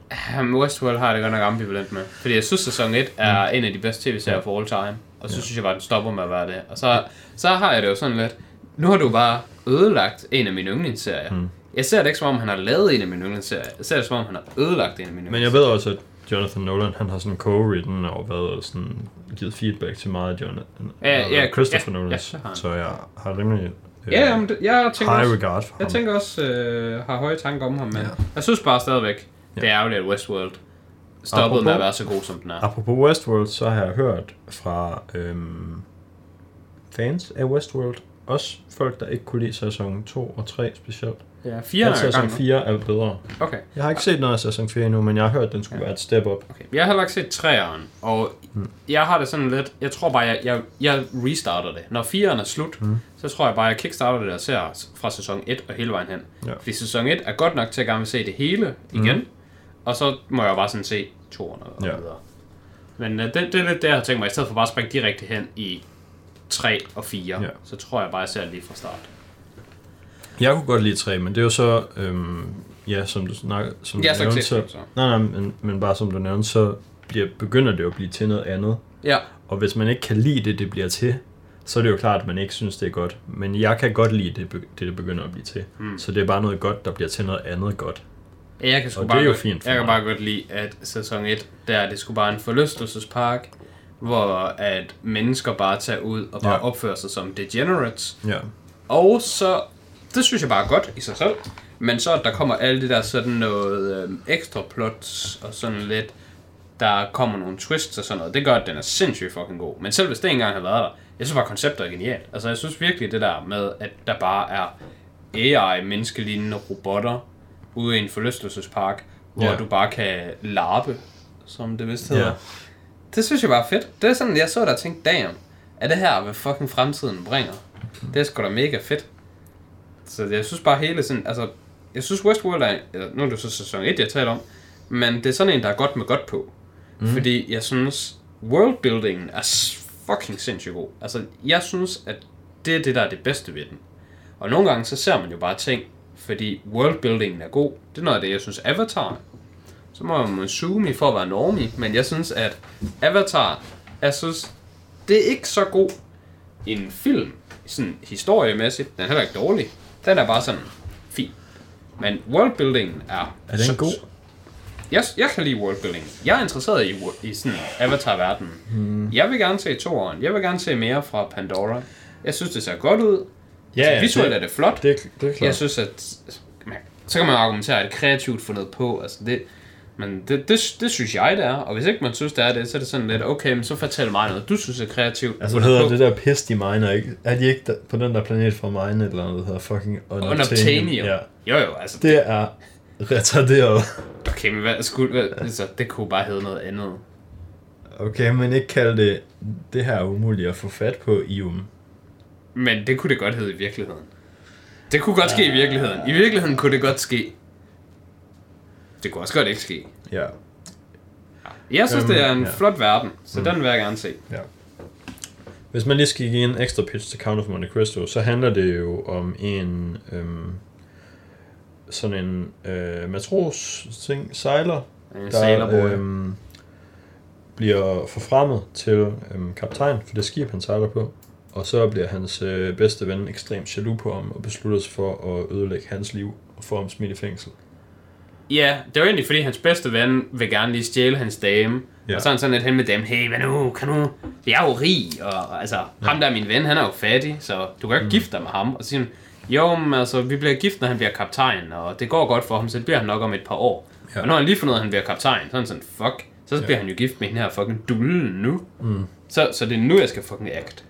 Westworld har jeg det godt nok ambivalent med. Fordi jeg synes, sæson 1 er en af de bedste tv-serier for all time. Og så Ja. synes jeg bare, den stopper med at være det. Og så, så har jeg det jo sådan lidt... Nu har du bare ødelagt en af mine yndlingsserier. Mm. Jeg ser det ikke som om, han har lavet en af mine yndlingsserier. Jeg ser det som om, han har ødelagt en af mine Men jeg ved også, at Jonathan Nolan, han har sådan co-written og været sådan, givet feedback til meget af Jonathan, Ja, ja, Christopher ja, Nolan, ja, han. så jeg har rimelig øh, Ja, jamen, det, jeg tænker high også, regard for jeg ham. tænker også øh, har høje tanker om ham, men Ja. jeg synes bare stadigvæk, Ja. det er ærgerligt, at Westworld stoppede med Apropos- at være så god, som den er. Apropos Westworld, så har jeg hørt fra øhm, fans af Westworld, også folk, der ikke kunne lide sæson 2 og 3 specielt. Ja, fire At er sæson nu. 4 er bedre. Okay. Jeg har ikke set noget af sæson 4 endnu, men jeg har hørt, at den skulle Ja. være et step up. Okay. Jeg har heller ikke set træeren, og Mm. jeg har det sådan lidt, jeg tror bare, jeg, jeg, jeg restarter det. Når 4'eren er slut, Mm. så tror jeg bare, jeg kickstarter det og ser fra sæson 1 og hele vejen hen. Ja. Fordi sæson 1 er godt nok til at gerne vil se det hele igen, Mm. og så må jeg jo bare sådan se toerne og Ja. videre. Men uh, det, det er lidt det, jeg har tænkt mig, i stedet for bare at springe direkte hen i 3 og 4, Ja. så tror jeg bare, jeg ser det lige fra start. Jeg kunne godt lide 3, men det er jo så, øhm, ja, som du, snak, som har du nævnte, så, så. nej, nej, men, men bare som du nævnte, så bliver, begynder det jo at blive til noget andet. Ja, Og hvis man ikke kan lide det, det bliver til, så er det jo klart, at man ikke synes, det er godt. Men jeg kan godt lide det, det, det begynder at blive til. Mm. Så det er bare noget godt, der bliver til noget andet godt. jeg kan sgu Og bare det er jo godt, fint Jeg kan mig. bare godt lide, at sæson 1, der er det skulle bare en forlystelsespark, hvor at mennesker bare tager ud og bare Ja. ja. opfører sig som degenerates. Ja. Og så, det synes jeg bare er godt i sig selv. Men så at der kommer alle det der sådan noget øhm, ekstra plots og sådan lidt, der kommer nogle twists og sådan noget. Det gør, at den er sindssygt fucking god. Men selv hvis det engang har været der, jeg synes bare, konceptet er genialt. Altså jeg synes virkelig det der med, at der bare er AI, menneskelignende robotter, ude i en forlystelsespark, hvor ja. du bare kan larpe, som det vist hedder. Ja. Det synes jeg bare er fedt. Det er sådan, jeg så der og tænkte, damn, er det her, hvad fucking fremtiden bringer? Det er sgu da mega fedt. Så jeg synes bare hele sådan, altså, jeg synes Westworld er, eller, nu er det så sæson 1, jeg taler om, men det er sådan en, der er godt med godt på. Mm. Fordi jeg synes, worldbuildingen er fucking sindssygt god. Altså, jeg synes, at det er det, der er det bedste ved den. Og nogle gange, så ser man jo bare ting, fordi worldbuildingen er god. Det er noget af det, jeg synes, Avatar så må man zoome i for at være normie, men jeg synes, at Avatar, jeg synes, det er ikke så god en film, sådan historiemæssigt. Den er heller ikke dårlig. Den er bare sådan fin. Men worldbuildingen er... Er den så- god? Jeg, jeg kan lide worldbuilding. Jeg er interesseret i, i sådan Avatar-verdenen. Hmm. Jeg vil gerne se toeren. Jeg vil gerne se mere fra Pandora. Jeg synes, det ser godt ud. Ja, ja, Visuelt det- er det flot. Det, det er klart. Jeg synes, at... Så kan man argumentere, at det er kreativt fundet på. Altså det, men det, det, det, synes jeg, det er. Og hvis ikke man synes, det er det, så er det sådan lidt, okay, men så fortæl mig noget, du synes er kreativt. Altså, hvad hedder det der pis, de miner, ikke? Er de ikke der, på den der planet fra mine, eller noget, der hedder fucking Unobtainium. Ja. Jo, jo, altså, Det er retarderet. okay, men hvad, skulle, hvad, altså, det kunne bare hedde noget andet. Okay, men ikke kalde det, det her er umuligt at få fat på IUM. Men det kunne det godt hedde i virkeligheden. Det kunne godt ske i virkeligheden. I virkeligheden kunne det godt ske. Det kunne også godt ikke ske. Ja. Jeg synes, Øhm, det er en ja. flot verden, så den vil jeg gerne se. Ja. Hvis man lige skal give en ekstra pitch til Count of Monte Cristo, så handler det jo om en øhm, sådan en øh, matros ting, sejler, En der øhm, bliver forfremmet til øhm, kaptajn for det skib, han sejler på. Og så bliver hans øh, bedste ven ekstremt jaloux på ham og beslutter sig for at ødelægge hans liv og få ham smidt i fængsel. Ja, det var egentlig fordi hans bedste ven vil gerne lige stjæle hans dame. Ja. Og så han sådan lidt hen med dem, hey, hvad nu, kan du, jeg er jo rig, og altså, ja. ham der er min ven, han er jo fattig, så du kan ikke mm. gifte dig med ham. Og så siger jo, men altså, vi bliver gift, når han bliver kaptajn, og det går godt for ham, så det bliver han nok om et par år. Ja. Og når han lige fundet ud af, at han bliver kaptajn, så er han sådan, fuck, så ja. bliver han jo gift med hende her fucking dullen nu. Mm. Så, så det er nu, jeg skal fucking act.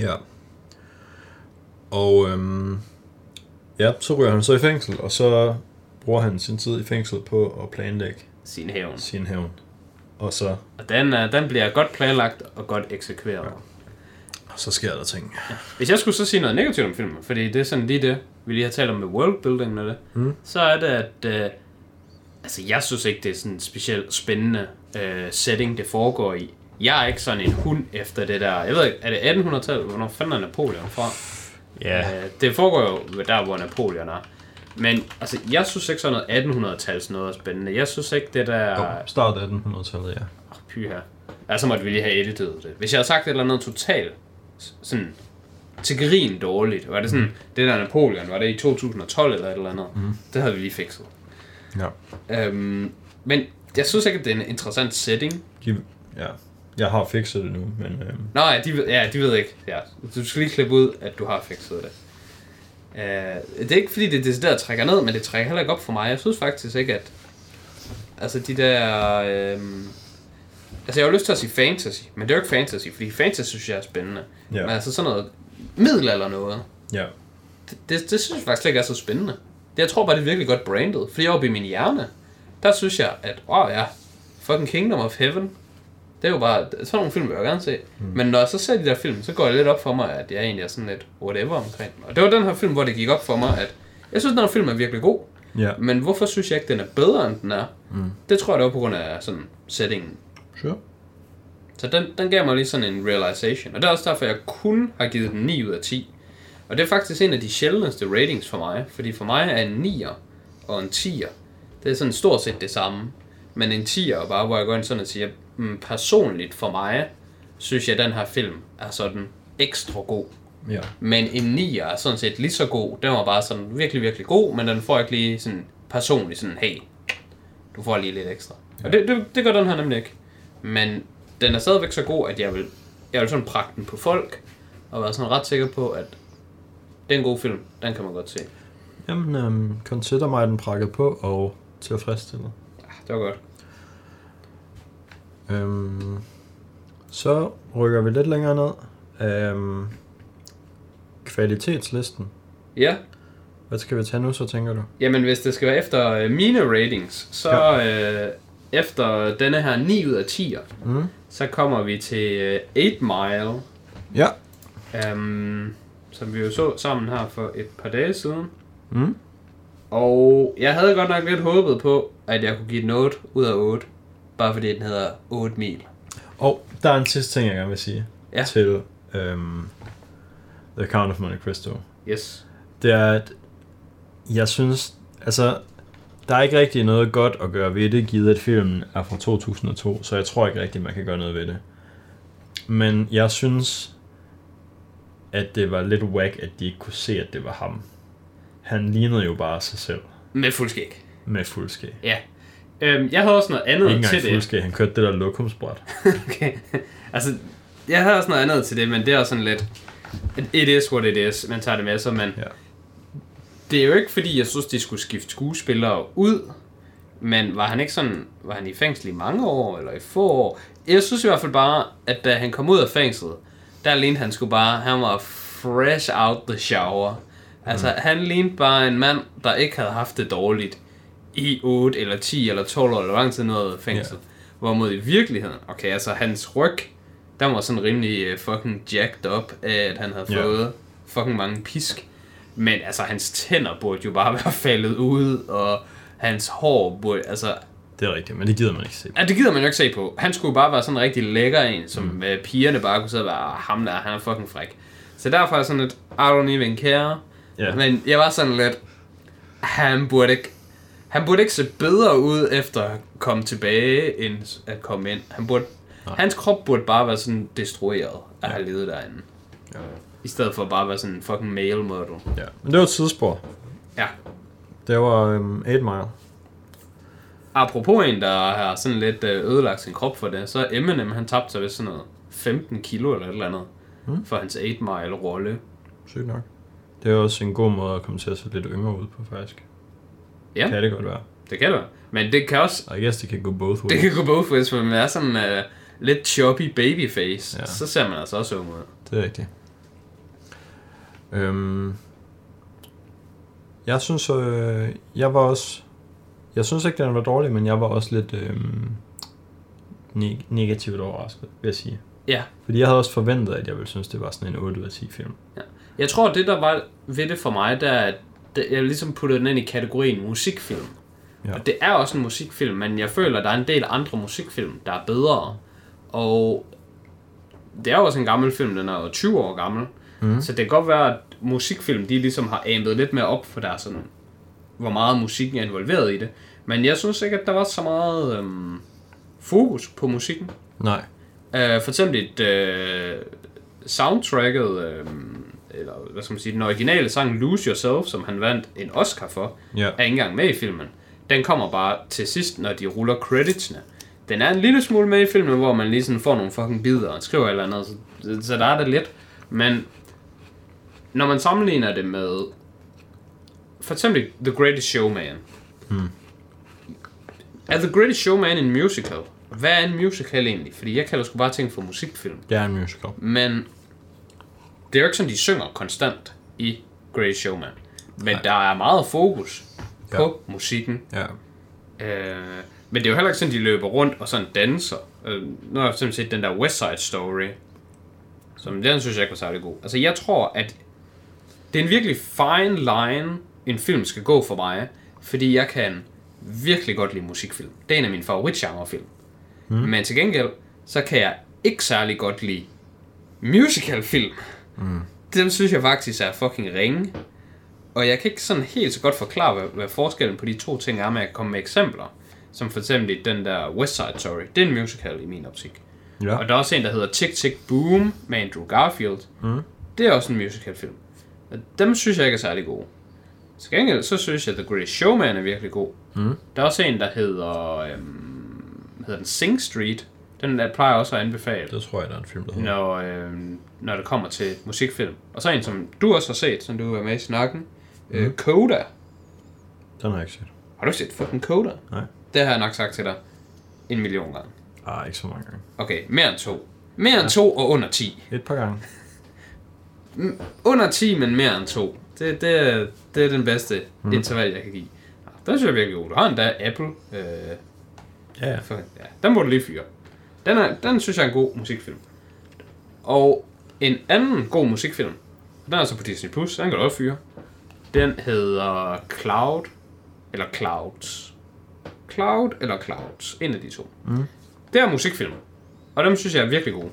Ja. Og øhm, ja, så ryger han så i fængsel, og så bruger han sin tid i fængsel på at planlægge Sin hævn. sin hævn. Og så, Og den, uh, den bliver godt planlagt og godt eksekveret. Ja. så sker der ting. Hvis jeg skulle så sige noget negativt om filmen, fordi det er sådan lige det, vi lige har talt om med worldbuilding med det, Mm. så er det, at øh, altså, jeg synes ikke, det er sådan specielt spændende øh, setting, det foregår i. Jeg er ikke sådan en hund efter det der... Jeg ved ikke, er det 1800-tallet? Hvornår fanden er Napoleon fra? Ja. Øh, det foregår jo der, hvor Napoleon er. Men altså, jeg synes ikke sådan noget 1800-tals noget er spændende. Jeg synes ikke det der... Jo, start af 1800-tallet, ja. Oh, py her. Altså måtte vi lige have editet det. Hvis jeg havde sagt et eller andet totalt sådan til grin dårligt, var det sådan, det der Napoleon, var det i 2012 eller et eller andet, mm. det havde vi lige fikset. Ja. Øhm, men jeg synes ikke, at det er en interessant setting. De, ja. Jeg har fikset det nu, men... Øhm, Nå ja, de, ved- ja, de ved ikke. Ja. Du skal lige klippe ud, at du har fikset det. Uh, det er ikke fordi, det er det der trækker ned, men det trækker heller ikke op for mig. Jeg synes faktisk ikke, at... Altså de der... Øhm, altså jeg har lyst til at sige fantasy, men det er jo ikke fantasy, fordi fantasy synes jeg er spændende. Ja. Men altså sådan noget middelalder noget, ja. det, det, det synes jeg faktisk ikke er så spændende. Det, jeg tror bare, det er virkelig godt branded. Fordi oppe i min hjerne, der synes jeg, at åh oh, ja, fucking Kingdom of Heaven, det er jo bare, sådan nogle film vil jeg gerne se. Mm. Men når jeg så ser de der film, så går det lidt op for mig, at jeg egentlig er sådan lidt whatever omkring den. Og det var den her film, hvor det gik op for mig, at jeg synes, den her film er virkelig god. Ja. Men hvorfor synes jeg ikke, den er bedre, end den er? Mm. Det tror jeg, det var på grund af sådan settingen. Sure. Så den, den gav mig lige sådan en realization. Og det er også derfor, jeg kun har givet den 9 ud af 10. Og det er faktisk en af de sjældneste ratings for mig. Fordi for mig er en 9'er og en 10'er, det er sådan stort set det samme. Men en 10'er, bare hvor jeg går ind sådan og siger, mm, personligt for mig, synes jeg, at den her film er sådan ekstra god. Ja. Men en 9'er er sådan set lige så god. Den var bare sådan virkelig, virkelig god, men den får ikke lige sådan personligt sådan, hey, du får lige lidt ekstra. Og det, det, det gør den her nemlig ikke. Men den er stadigvæk så god, at jeg vil, jeg vil sådan pragte den på folk, og være sådan ret sikker på, at det er en god film. Den kan man godt se. Jamen, øhm, consider mig den prakket på og tilfredsstillet. Ja, det var godt. Øhm, så rykker vi lidt længere ned. Øhm, kvalitetslisten. Ja, Hvad skal vi tage nu, så tænker du? jamen hvis det skal være efter øh, mine ratings, så øh, efter denne her 9 ud af 10'er, Mm. så kommer vi til øh, 8 Mile, Ja. um, som vi jo så sammen her for et par dage siden. Mm. Og jeg havde godt nok lidt håbet på, at jeg kunne give den 8 ud af 8. Bare fordi den hedder 8 mil. Og der er en sidste ting, jeg gerne vil sige Ja. til øhm, The Count of Monte Cristo. Yes. Det er, at jeg synes, altså, der er ikke rigtig noget godt at gøre ved det, givet at filmen er fra 2002, så jeg tror ikke rigtig, man kan gøre noget ved det. Men jeg synes, at det var lidt whack, at de ikke kunne se, at det var ham. Han lignede jo bare sig selv Med fuld skæg. med fuldskæg. Ja. Øhm, jeg havde også noget andet Ikke til det. fuldskæg, han kørte det der lokumsbræt. [laughs] okay. Altså, jeg havde også noget andet til det, men det er også sådan lidt... It is what it is, man tager det med sig, men... Ja. Det er jo ikke fordi, jeg synes, de skulle skifte skuespillere ud, men var han ikke sådan... Var han i fængsel i mange år, eller i få år? Jeg synes i hvert fald bare, at da han kom ud af fængslet, der lignede han skulle bare... Han var fresh out the shower. Altså, mm. han lignede bare en mand, der ikke havde haft det dårligt i 8 eller 10 eller 12 år, eller lang tid noget fængsel. Ja. Hvorimod i virkeligheden, okay, altså hans ryg, der var sådan rimelig uh, fucking jacked up af, at han havde fået fucking mange pisk. Men altså, hans tænder burde jo bare [laughs] være faldet ud, og hans hår burde, altså... Det er rigtigt, men det gider man ikke se. Ja, det gider man jo ikke se på. Han skulle bare være sådan en rigtig lækker en, som mm. uh, pigerne bare kunne sidde og være, "Ah, ham der, han er fucking fræk. Så derfor er sådan lidt, I don't even care. Ja. Men jeg var sådan lidt, han burde ikke, han burde ikke se bedre ud efter at komme tilbage, end at komme ind. Han burde, Nej. hans krop burde bare være sådan destrueret at have levet derinde. Ja. I stedet for bare at være sådan en fucking male model. ja. Men det var et tidsspor. Ja. Det var øhm, 8 Mile. Apropos en, der har sådan lidt øh, ødelagt sin krop for det, så Eminem, han tabte sig ved sådan noget 15 kilo eller et eller andet. Mm. For hans 8 mile rolle. Sygt nok. Det er også en god måde at komme til at se lidt yngre ud på, faktisk. Ja. Kan det godt være. Det kan det være. Men det kan også, I guess det kan gå both ways. det kan gå both ways, for man er sådan uh, lidt choppy babyface. Ja. Ja. Så ser man altså også ung ud. Det er rigtigt. Øhm, jeg synes, øh, jeg var også... Jeg synes ikke, den var dårlig, men jeg var også lidt neg- negativt overrasket, vil jeg sige. Ja. Fordi jeg havde også forventet, at jeg ville synes, det var sådan en 8 ud af 10 film. Jeg tror, det der var ved det for mig, der er, at jeg ligesom puttede den ind i kategorien musikfilm. Ja. Og det er også en musikfilm, men jeg føler, at der er en del andre musikfilm, der er bedre. Og det er jo også en gammel film, den er jo 20 år gammel. Mm. Så det kan godt være, at musikfilm, de ligesom har amet lidt mere op for deres sådan, hvor meget musikken er involveret i det. Men jeg synes ikke, at der var så meget øhm, fokus på musikken. Nej. Uh, for eksempel et uh, soundtracket, uh, eller hvad skal man sige, den originale sang Lose Yourself, som han vandt en Oscar for, Ja. er ikke engang med i filmen. Den kommer bare til sidst, når de ruller creditsene. Den er en lille smule med i filmen, hvor man lige sådan får nogle fucking bidder og skriver eller andet, så, så der er det lidt. Men når man sammenligner det med for eksempel The Greatest Showman. Hmm. Er The Greatest Showman en musical? Hvad er en musical egentlig? Fordi jeg kalder sgu bare ting for musikfilm. Det er en musical. Men det er jo ikke sådan, de synger konstant i Greatest Showman. Men Nej. der er meget fokus Ja. på musikken. Ja. Øh, men det er jo heller ikke sådan, de løber rundt og sådan danser. Øh, nu har jeg simpelthen set den der West Side Story. Som den synes jeg ikke var særlig god. Altså jeg tror, at det er en virkelig fine line, en film skal gå for mig. Fordi jeg kan virkelig godt lide musikfilm. Det er en af mine favoritgenrefilm. Mm. Men til gengæld, så kan jeg ikke særlig godt lide musicalfilm. Mm. Dem synes jeg faktisk er fucking ringe. Og jeg kan ikke sådan helt så godt forklare, hvad, hvad forskellen på de to ting er, men jeg kan komme med eksempler. Som for eksempel den der West Side Story. Det er en musical i min optik. Ja. Og der er også en, der hedder Tick Tick Boom med Andrew Garfield. Mm. Det er også en musicalfilm. Og dem synes jeg ikke er særlig gode. Til gengæld, så synes jeg, at The Great Showman er virkelig god. Mm. Der er også en, der hedder, øhm, hedder den Sing Street. Den der plejer også at anbefale, Det tror jeg, der er en film, der hedder. når, øhm, når det kommer til musikfilm. Og så en, som du også har set, som du var med i snakken. Mm. Øh, Coda. Den har jeg ikke set. Har du set fucking Coda? Nej. Det har jeg nok sagt til dig en million gange. Ah, ikke så mange gange. Okay, mere end to. Mere end to og under 10. Et par gange. Under 10, men mere end to. Det, det, er, det er den bedste mm. interval, jeg kan give. Ja, den synes jeg virkelig god. Du har endda Apple. Øh, Ja, ja. for, ja, den må du lige fyre. Den, er, den synes jeg er en god musikfilm. Og en anden god musikfilm, den er altså på Disney+, Plus, den kan du også fyre. Den hedder Cloud, eller Clouds. Cloud eller Clouds, en af de to. Mm. Det er musikfilm, og dem synes jeg er virkelig gode.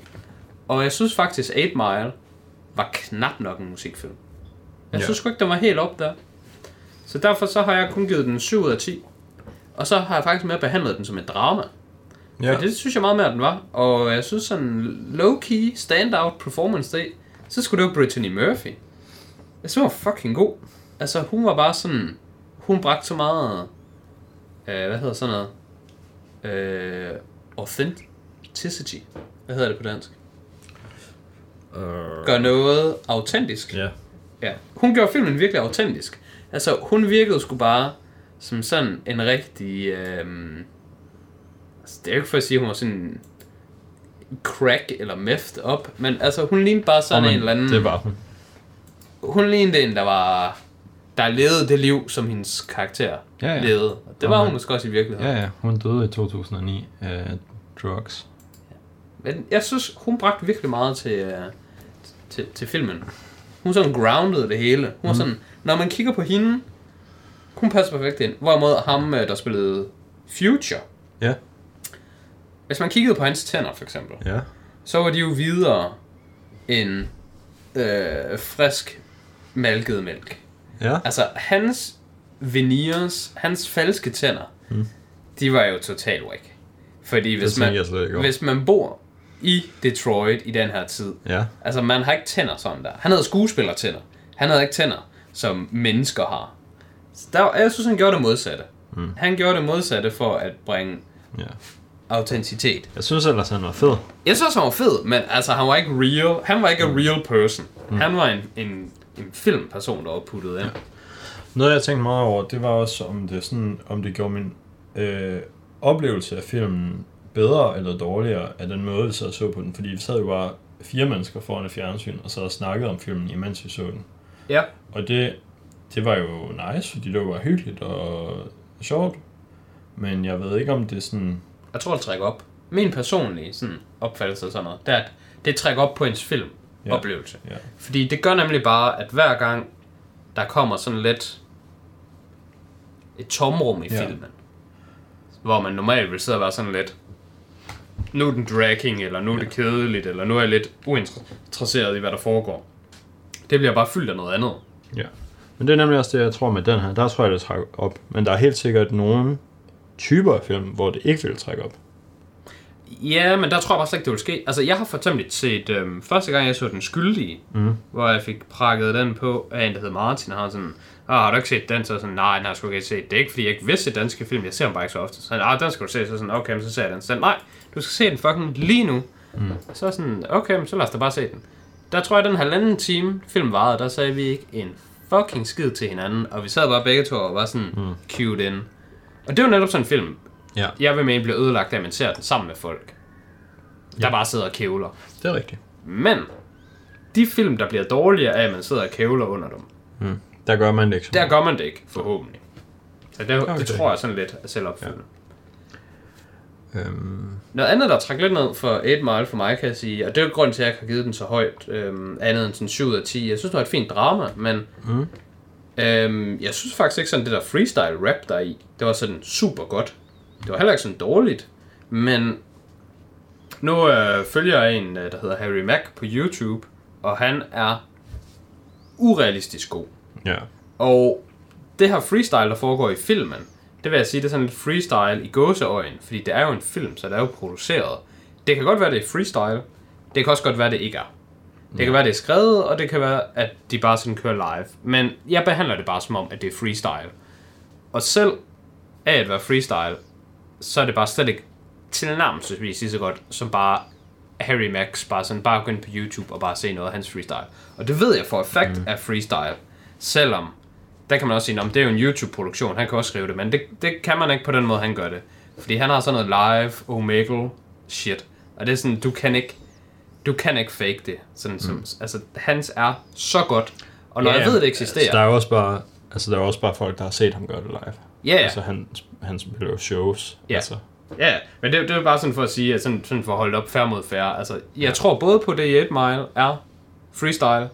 Og jeg synes faktisk, 8 Mile var knap nok en musikfilm. Jeg Ja. synes sgu ikke, den var helt op der. Så derfor så har jeg kun givet den 7 ud af 10. Og så har jeg faktisk mere behandlet den som et drama. Ja. Og det synes jeg meget mere, den var. Og jeg synes sådan low-key, standout performance dag, så skulle det jo Brittany Murphy. Jeg synes, hun var fucking god. Altså, hun var bare sådan... Hun bragte så meget... Øh, hvad hedder sådan noget? Øh, authenticity. Hvad hedder det på dansk? Uh, Gør noget autentisk. ja. Ja. Hun gjorde filmen virkelig autentisk. Altså, hun virkede sgu bare som sådan en rigtig... Altså, det er jo ikke for at sige, at hun var sådan crack eller meft op, men altså, hun lignede bare sådan Åh, en eller anden... Det var hun. Hun lignede en, der var... Der levede det liv, som hendes karakter Ja, ja. levede. Og det var Åh, hun måske også i virkeligheden. Ja, ja. Hun døde i 2009 af drugs. Men jeg synes, hun bragte virkelig meget til, øh, til, til filmen. Hun sådan groundede det hele. Hun Mhm. var sådan, når man kigger på hende, hun passer perfekt ind. Hvorimod ham, øh, der spillede Future, Ja. Hvis man kiggede på hans tænder for eksempel, Ja. så var de jo videre end øh, frisk malket mælk. Ja. Altså, hans veneers, hans falske tænder, Mm. de var jo totalt whack. Fordi hvis man, hvis man bor i Detroit i den her tid, Ja. Altså, man har ikke tænder sådan der. Han havde skuespillertænder. Han havde ikke tænder, som mennesker har. Så der, jeg synes, han gjorde det modsatte. Mm. Han gjorde det modsatte for at bringe ja. Autenticitet. Jeg synes ellers, han var fed. Jeg synes, han var fed, men altså, han var ikke real. Han var ikke a real person. Mm. Han var en, en, en filmperson, der var puttet ind. Ja. Noget, jeg tænkte meget over, det var også, om det, sådan, om det gjorde min øh, oplevelse af filmen bedre eller dårligere af den måde, vi sad og så på den. Fordi vi sad jo bare fire mennesker foran et fjernsyn, og så og snakkede om filmen, imens vi så den. ja. Og det, det var jo nice, fordi det var hyggeligt og sjovt. Men jeg ved ikke, om det sådan... Jeg tror, det trækker op. Min personlige sådan, opfattelse af sådan noget, det er, at det trækker op på ens film Ja. oplevelse. Ja. Fordi det gør nemlig bare, at hver gang der kommer sådan lidt et tomrum i Ja. filmen, hvor man normalt vil sidde og være sådan lidt, nu er den dragging, eller nu er det kedeligt, eller nu er jeg lidt uinteresseret i, hvad der foregår. Det bliver bare fyldt af noget andet. Ja. Men det er nemlig også det, jeg tror med den her. Der tror jeg, det trækker op. Men der er helt sikkert nogle typer af film, hvor det ikke vil trække op. Ja, men der tror jeg bare slet ikke, det vil ske. Altså, jeg har for eksempel set, øhm, første gang jeg så Den Skyldige, mm. hvor jeg fik prakket den på af en, der hed Martin, og han sådan, ah, har du ikke set den? Så sådan, nej, den har jeg sgu ikke set. Det er ikke, fordi jeg ikke vil se danske film, jeg ser dem bare ikke så ofte. Så han, ah, den skal du se. Så sådan, okay, så ser jeg den. Så sådan, nej, du skal se den fucking lige nu. Mm. Så sådan, okay, men så lad os da bare se den. Der tror jeg, den halvanden time film varede, der sagde vi ikke en fucking skid til hinanden, og vi sad bare begge to og var sådan mm. cute in. Og det var netop sådan en film, Ja, jeg vil mene bliver ødelagt at man ser den sammen med folk, der Ja. bare sidder og kævler. det er rigtigt. Men, de film, der bliver dårligere af, at man sidder og kævler under dem, Mm. Der gør man det ikke så der gør man det ikke, forhåbentlig. Så det, Okay. det tror jeg sådan lidt er selvopfyldende. Øhm, Noget andet, der trækker lidt ned for 8 Mile for mig, kan jeg sige, og det er jo grunden til, at jeg ikke har givet den så højt, øhm, andet end sådan 7 ud af 10. Jeg synes, det var et fint drama, men Mm. Øhm, jeg synes faktisk ikke sådan, det der freestyle rap der er i, det var sådan super godt. Det var heller ikke sådan dårligt, men nu øh, følger jeg en, øh, der hedder Harry Mack på YouTube, og han er urealistisk god. ja. Og det her freestyle, der foregår i filmen, det vil jeg sige, det er sådan lidt freestyle i gåseøjen, fordi det er jo en film, så det er jo produceret. Det kan godt være, det er freestyle. Det kan også godt være, det ikke er. Det kan være, det er skrevet, og det kan være, at de bare sådan kører live. Men jeg behandler det bare som om, at det er freestyle. Og selv af at være freestyle, så er det bare slet ikke tilnærmelsesvis lige så godt, som bare Harry Max, bare sådan, bare gå ind på YouTube og bare se noget af hans freestyle. Og det ved jeg for effekt mm. af freestyle, selvom, der kan man også sige, at det er jo en YouTube-produktion, han kan også skrive det, men det, det kan man ikke på den måde, han gør det. Fordi han har sådan noget live, omegle shit, og det er sådan, du kan ikke, du kan ikke fake det. Sådan, som, altså, hans er så godt, og når Ja, jeg ved, det Altså, der eksisterer, er også bare, altså, der er også bare folk, der har set ham gøre det live. ja, ja, Altså, han, han spiller jo shows. Ja. Altså, Ja, men det, det er bare sådan for at sige, at sådan, sådan for at holde op færre mod færre. Altså, jeg tror både på det i 8 Mile er freestyle,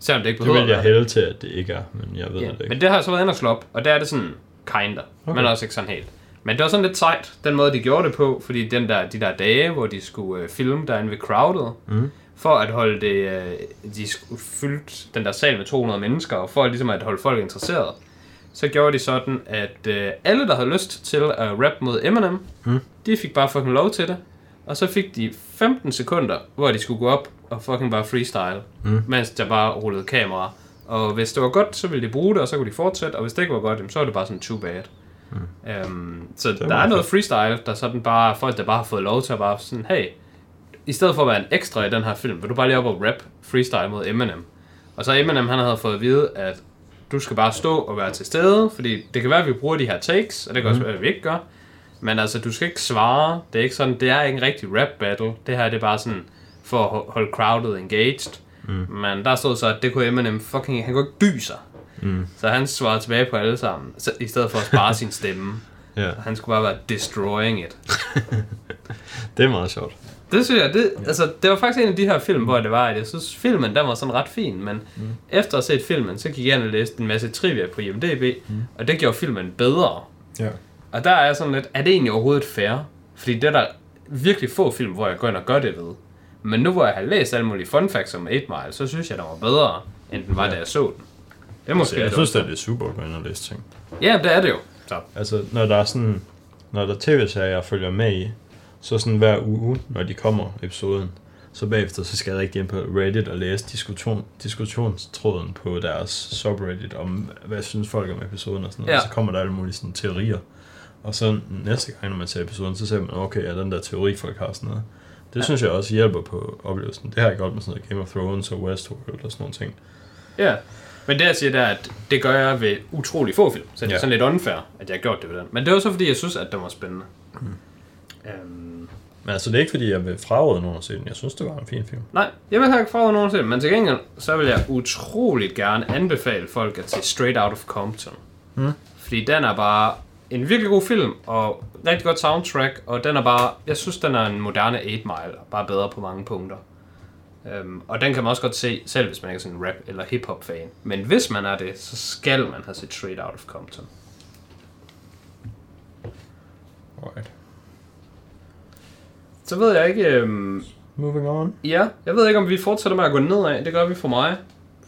selvom det ikke det behøver vil jeg hælde til, at det ikke er, men jeg ved Ja, det ikke. men det har jeg så været inde og slå op, og der er det sådan kinder, okay. men også ikke sådan helt. Men det var sådan lidt sejt, den måde de gjorde det på, fordi den der, de der dage, hvor de skulle øh, filme derinde ved crowded, Mm. for at holde det, øh, de fylde den der sal med 200 mennesker, og for ligesom at holde folk interesseret, så gjorde de sådan, at øh, alle, der havde lyst til at rap mod Eminem, Mm. de fik bare fucking lov til det. Og så fik de 15 sekunder, hvor de skulle gå op og fucking bare freestyle, Mm. mens der bare rullede kamera. Og hvis det var godt, så ville de bruge det, og så kunne de fortsætte, og hvis det ikke var godt, jamen, så var det bare sådan too bad. Mm. Øhm, så der er noget freestyle, der sådan bare, folk der bare har fået lov til at bare sådan, hey, i stedet for at være en ekstra i den her film, vil du bare lige op og rap freestyle mod Eminem. Og så Eminem, han havde fået at vide, at du skal bare stå og være til stede, fordi det kan være, at vi bruger de her takes, og det kan også være, at vi ikke gør. Men altså, du skal ikke svare. Det er ikke sådan, det er ikke en rigtig rap battle. Det her det er bare sådan, for at ho- holde crowded engaged. Mm. Men der stod så, at det kunne Eminem fucking, han kunne ikke dy sig. Mm. Så han svarede tilbage på alle sammen, så, i stedet for at spare [laughs] sin stemme. Ja, Han skulle bare være destroying it. [laughs] det er meget sjovt. Det synes jeg, det, altså, det var faktisk en af de her film, hvor det var, at jeg synes, filmen den var sådan ret fin, men mm. efter at have set filmen, så gik jeg ind og læste en masse trivia på IMDb, mm. og det gjorde filmen bedre. Ja. Og der er jeg sådan lidt, er det egentlig overhovedet fair? Fordi det er der virkelig få film, hvor jeg går ind og gør det ved. Men nu hvor jeg har læst alle mulige fun facts om 8 Mile, så synes jeg, den var bedre, end den var, Ja. da jeg så den. Det er Så måske jeg lidt synes, at det er super at gå ind og læse ting. Ja, det er det jo. Så. Altså, når der er sådan, når der er tv-serier, jeg følger med i, så sådan hver uge, når de kommer, episoden, så bagefter, så skal jeg rigtig ind på Reddit og læse diskussion, diskussionstråden på deres subreddit om, hvad synes folk om episoden og sådan noget. Ja. Og så kommer der alle mulige sådan teorier. Og så næste gang, når man ser episoden, så ser man, okay, er den der teori, folk har sådan noget. Det Ja. ja. synes jeg også hjælper på oplevelsen. Det har jeg godt med sådan noget Game of Thrones og Westworld og sådan nogle ting. Ja. Men det jeg siger, det er, at det gør jeg ved utrolig få film. Så det er Ja. sådan lidt unfair, at jeg har gjort det ved den. Men det var så fordi, jeg synes, at den var spændende. Mm. Øhm, Men altså, det er ikke fordi, jeg vil fraråde nogen at se den. Jeg synes, det var en fin film. nej, jeg vil ikke fra nogen til men til gengæld, så vil jeg utroligt gerne anbefale folk at se Straight Out of Compton. Mm. Fordi den er bare en virkelig god film, og rigtig godt soundtrack, og den er bare, jeg synes, den er en moderne 8 Mile, og bare bedre på mange punkter. Øhm, og den kan man også godt se, selv hvis man ikke er sådan en rap- eller hip-hop-fan. Men hvis man er det, så skal man have set Straight Out of Compton. Alright. Så ved jeg ikke... Øhm, Moving on. ja, jeg ved ikke, om vi fortsætter med at gå nedad. Det gør vi for mig.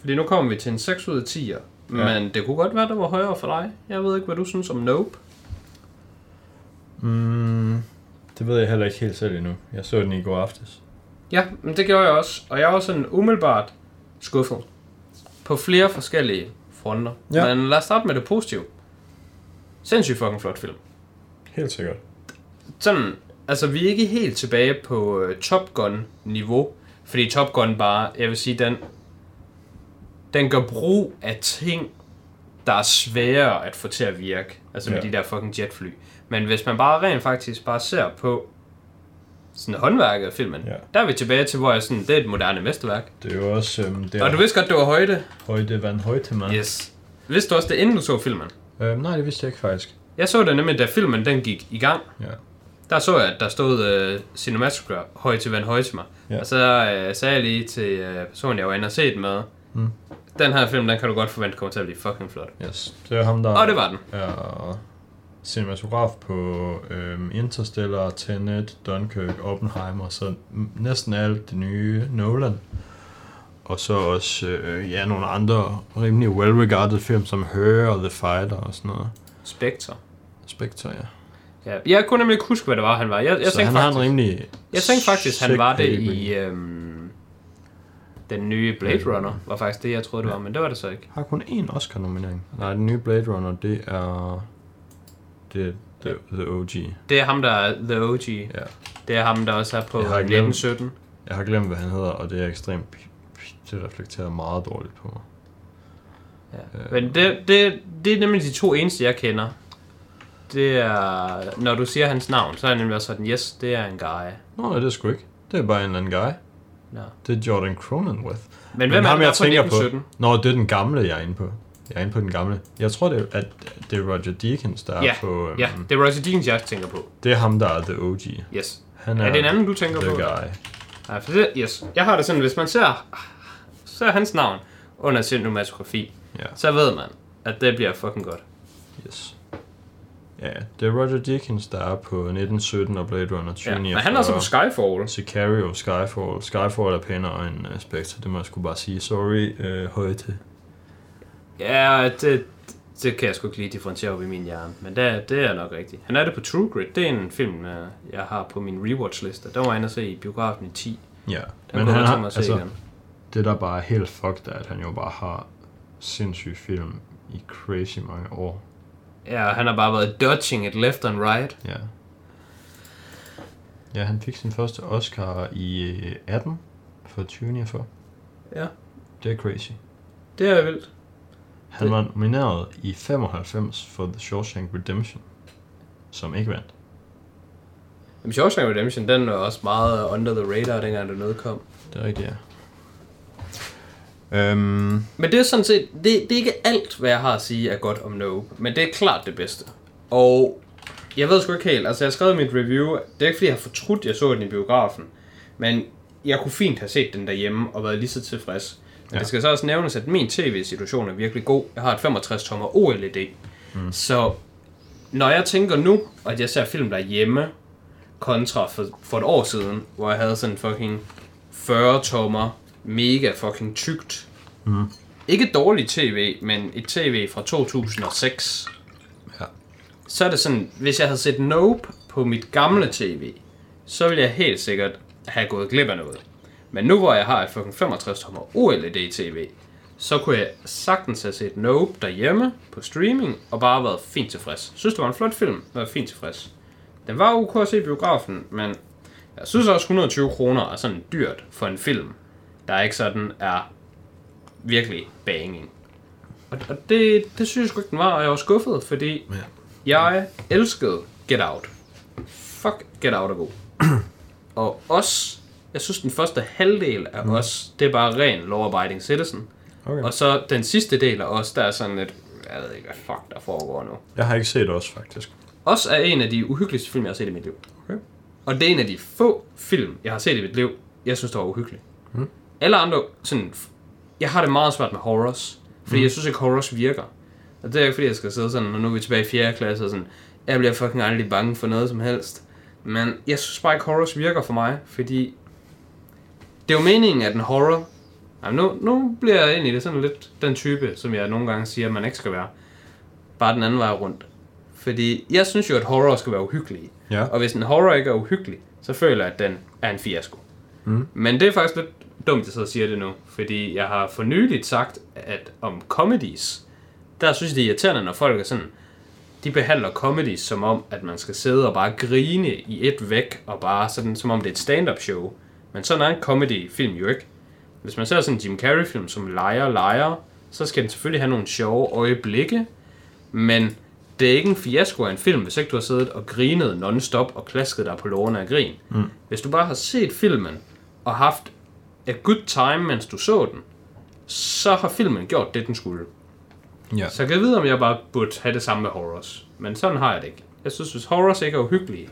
Fordi nu kommer vi til en 6 ud af 10'er. Ja. Men det kunne godt være, der var højere for dig. Jeg ved ikke, hvad du synes om Nope. Mm, det ved jeg heller ikke helt selv endnu. Jeg så den i går aftes. Ja, men det gjorde jeg også. Og jeg var sådan umiddelbart skuffet. På flere forskellige fronter. Ja. Men lad os starte med det positive. Sindssygt fucking flot film. Helt sikkert. Sådan, altså vi er ikke helt tilbage på uh, Top Gun-niveau. Fordi Top Gun bare, jeg vil sige, den, den gør brug af ting, der er svære at få til at virke. Altså med Ja. de der fucking jetfly. Men hvis man bare rent faktisk bare ser på sådan håndværket af filmen, Ja. der er vi tilbage til, hvor jeg sådan, det er et moderne mesterværk. Det er jo også... Øhm, det Og du vidste godt, det var højde? Højde Van Højtemann. Yes. Vidste du også det, inden du så filmen? Øhm, nej, det vidste jeg ikke faktisk. Jeg så det nemlig, da filmen den gik i gang. Ja. Der så jeg, at der stod uh, Cinematograph høj til Van Højtema. Ja. Ja. Og så uh, sagde jeg lige til uh, personen, jeg var inde og set med, Mm. den her film, den kan du godt forvente kommer til at blive fucking flot. Yes. Det er ham, der Og det var den. er cinematograf på øhm, Interstellar, Tenet, Dunkirk, Oppenheimer, så næsten alt det nye Nolan. Og så også øh, ja, nogle andre rimelig well-regarded film, som Her og The Fighter og sådan noget. Spectre. Spectre, ja. Ja. Jeg kunne nemlig ikke huske, hvad det var, han var. Jeg, jeg, så tænkte, han faktisk, har en rimelig jeg tænkte faktisk, han var det i øhm, den nye Blade Runner. Var faktisk det, jeg troede, det var, men det var det så ikke. Har kun én Oscar-nominering. Nej, den nye Blade Runner, det er... Det er the, the OG. Det er ham, der er The OG. Ja. Det er ham, der også er på Jeg har ikke glemt. 1917. Jeg har glemt, hvad han hedder, og det er ekstremt... Det reflekterer meget dårligt på mig. Ja. Men det, det, det er nemlig de to eneste, jeg kender. Det er, når du siger hans navn, så er jeg nemlig også sådan, yes, det er en guy. Nå, nej, det er sgu ikke. Det er bare en eller anden guy. Ja. Det er Jordan Cronenworth. Men hvem er ham, det, jeg er fra tænker på? 1917? Nå, det er den gamle, jeg er inde på. Jeg er inde på den gamle. Jeg tror, det er, at det er Roger Deakins, der Ja, er på... Øhm, Ja, det er Roger Deakins, jeg tænker på. Det er ham, der er the OG. Yes. Han Er det en anden, du tænker the på? guy. Nej, for det, yes. Jeg har det sådan, hvis man ser, ser hans navn under cinematografi, Ja, så ved man, at det bliver fucking godt. yes. Ja, det er Roger Deakins, der er på 1917 og Blade Runner Ja. 2049. Men han er også på Skyfall. Sicario, Skyfall. Skyfall er pænere end uh, Spectre, det må jeg sgu bare sige. Sorry, uh, højte. Ja, det, det kan jeg sgu ikke lige differentiere op i min hjerne. Men det, det er nok rigtigt. Han er det på True Grit. Det er en film, øh, jeg har på min rewatch-liste. Den var jeg inde at se i biografen i 10. Ja, Den men han har, altså, igen. det der bare er helt fucked, er, at han jo bare har sindssyge film i crazy mange år. Ja, han har bare været dodging it left and right. Ja. Ja, han fik sin første Oscar i øh, 18 for 2049. Ja, Det er crazy. det er vildt. Han Det- var nomineret i 95 for The Shawshank Redemption, som ikke vandt. Men Shawshank Redemption, den var også meget under the radar, dengang det noget kom. Det er rigtigt, ja. Øhm, Men det er sådan set, det, det er ikke alt, hvad jeg har at sige er godt om Nope, men det er klart det bedste. Og jeg ved sgu ikke helt, altså jeg i mit review, det er ikke fordi jeg har fortrudt, jeg så den i biografen, men jeg kunne fint have set den derhjemme og været lige så tilfreds. Ja. det skal så også nævnes, at min tv-situation er virkelig god. Jeg har et 65-tommer OLED. Mm. Så når jeg tænker nu, at jeg ser film derhjemme, kontra for, for et år siden, hvor jeg havde sådan en fucking 40 tommer, mega fucking tykt. Mm. Ikke dårligt tv, men et tv fra 2006. Ja. Så er det sådan, hvis jeg havde set Nope på mit gamle tv, så ville jeg helt sikkert have gået glip af noget. Men nu hvor jeg har et fucking 65 tommer OLED tv, så kunne jeg sagtens have set Nope derhjemme på streaming, og bare været fint tilfreds. Synes det var en flot film, var fint tilfreds. Den var ok at se i biografen, men jeg synes også 120 kroner er sådan dyrt for en film, der ikke sådan er virkelig banging. Og, og det, det synes jeg sgu ikke, den var, og jeg var skuffet, fordi Ja. jeg elskede Get Out. Fuck, Get Out er god. [clears throat] og os, jeg synes den første halvdel af mm. os, det er bare ren law-abiding citizen. okay. Og så den sidste del af os, der er sådan lidt, jeg ved ikke, hvad fuck der foregår nu. Jeg har ikke set os, faktisk. Os er en af de uhyggeligste film, jeg har set i mit liv. Okay. Og det er en af de få film, jeg har set i mit liv, jeg synes, der var uhyggelig. Mm. Alle andre, sådan, jeg har det meget svært med horrors, fordi mm. jeg synes ikke, horrors virker. Og det er ikke, fordi jeg skal sidde sådan, og nu er vi tilbage i 4. klasse, og sådan, Jeg bliver fucking aldrig bange for noget som helst. Men jeg synes bare ikke, horrors virker for mig, fordi... Det er jo meningen, at en horror... Jamen, nu, nu bliver jeg ind i det sådan lidt den type, som jeg nogle gange siger, at man ikke skal være. Bare den anden vej rundt. Fordi jeg synes jo, at horror skal være uhyggelige. Ja. Og hvis en horror ikke er uhyggelig, så føler jeg, at den er en fiasko. Mm. Men det er faktisk lidt dumt, at jeg og siger det nu. Fordi jeg har for nyligt sagt, at om comedies, der synes jeg, det er irriterende, når folk er sådan, de behandler comedies som om, at man skal sidde og bare grine i et væk, og bare sådan, som om det er et stand-up show. Men sådan er en comedy-film jo ikke. Hvis man ser sådan en Jim Carrey-film som Liar, Liar, så skal den selvfølgelig have nogle sjove øjeblikke, men det er ikke en fiasko af en film, hvis ikke du har siddet og grinet non-stop og klasket dig på lårene af grin. Mm. Hvis du bare har set filmen og haft a good time, mens du så den, så har filmen gjort det, den skulle. Ja. Så jeg kan vide, om jeg bare burde have det samme med horrors. Men sådan har jeg det ikke. Jeg synes, hvis horrors ikke er uhyggelige,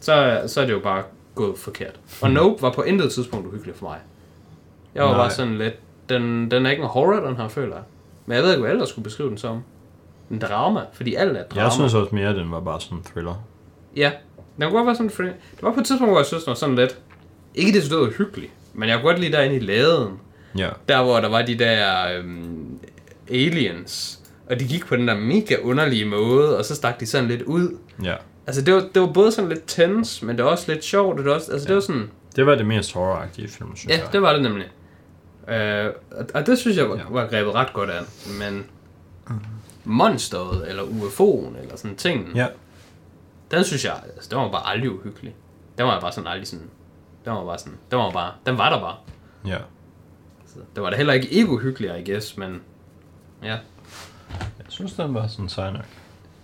så, så er det jo bare gået forkert. Og Nope var på intet tidspunkt uhyggelig for mig. Jeg var Nej. bare sådan lidt, den, den er ikke en horror, den her, føler jeg. Men jeg ved ikke, hvad ellers skulle beskrive den som. En drama, fordi alt er drama. Jeg synes også mere, at den var bare sådan en thriller. Ja, den kunne godt være sådan fordi Det var på et tidspunkt, hvor jeg synes, den var sådan lidt... Ikke det stod hyggelig, men jeg kunne godt lide derinde i laden. Ja. Der, hvor der var de der øhm, aliens. Og de gik på den der mega underlige måde, og så stak de sådan lidt ud. Ja. Altså, det var, det var både sådan lidt tense, men det var også lidt sjovt. Det var også, altså, det var sådan... Det var det mest horroragtige film, synes Ja, jeg. det var det nemlig. Øh, og, og det synes jeg var, Ja. var grebet ret godt an. Men monsteret, eller UFO'en, eller sådan ting, Ja. den synes jeg, altså, den var bare aldrig uhyggelig. Den var jeg bare sådan aldrig sådan... Den var bare sådan... Den var bare... Den var der bare. Ja. Så det var da heller ikke ikke uhyggelig, I guess, men... Ja. Jeg synes, den var sådan sej nok.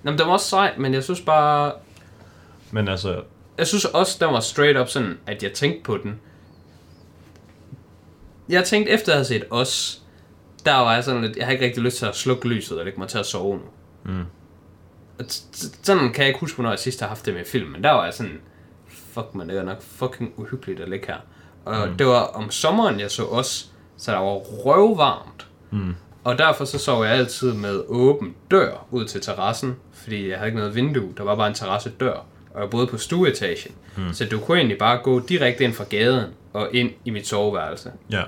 Nå, men den var også sej, men jeg synes bare... Men altså, Jeg synes også, den var straight up sådan, at jeg tænkte på den. Jeg tænkte, efter jeg havde set os, der var jeg sådan lidt, jeg har ikke rigtig lyst til at slukke lyset og lægge mig til at sove nu. Mm. Sådan kan jeg ikke huske, hvornår jeg sidst har haft det med film, men der var jeg sådan, fuck man, det er nok fucking uhyggeligt at ligge her. Og mm. det var om sommeren, jeg så os, så der var røvvarmt. Mm. Og derfor så sov jeg altid med åben dør ud til terrassen, fordi jeg havde ikke noget vindue, der var bare en terrassedør. Og jeg boede på stueetagen. Mm. Så du kunne egentlig bare gå direkte ind fra gaden og ind i mit soveværelse. ja.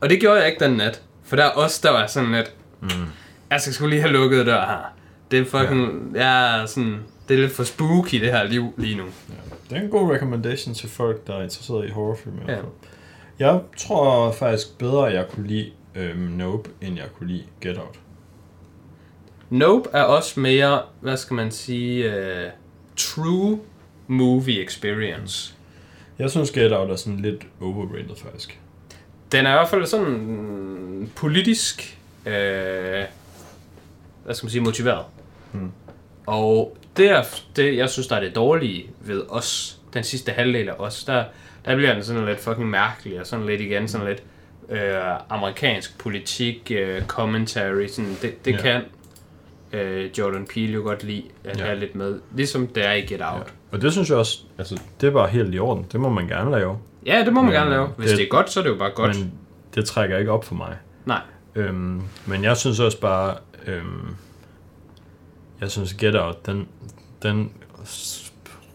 Og det gjorde jeg ikke den nat. For der er os, der var sådan lidt... Mm. Jeg skal sgu lige have lukket dør her. Det er fucking... Ja. Jeg er sådan... Det er lidt for spooky, det her liv lige nu. Det er en god recommendation til folk, der er interesseret i horrorfilm. Ja. Jeg tror faktisk bedre, at jeg kunne lide øhm, Nope, end jeg kunne lide Get Out. Nope er også mere, hvad skal man sige, uh, true movie experience. Jeg synes, Get Out er sådan lidt overrated, faktisk. Den er i hvert fald sådan politisk, øh, hvad skal man sige, motiveret. Hmm. Og det, er, det, jeg synes, der er det dårlige ved os, den sidste halvdel af os, der, der bliver den sådan lidt fucking mærkelig, og sådan lidt igen, sådan lidt øh, amerikansk politik, øh, commentary, sådan, det, det Ja. kan øh, Jordan Peele jo godt lide at Ja. have lidt med, ligesom det er i Get Out. Ja. Og det synes jeg også, altså, det er bare helt i orden. Det må man gerne lave. Ja, det må man Men gerne lave. Hvis det- det, er godt, så er det jo bare godt. Men det trækker ikke op for mig. Nej. Øhm, men jeg synes også bare, øhm, jeg synes Get Out, den, den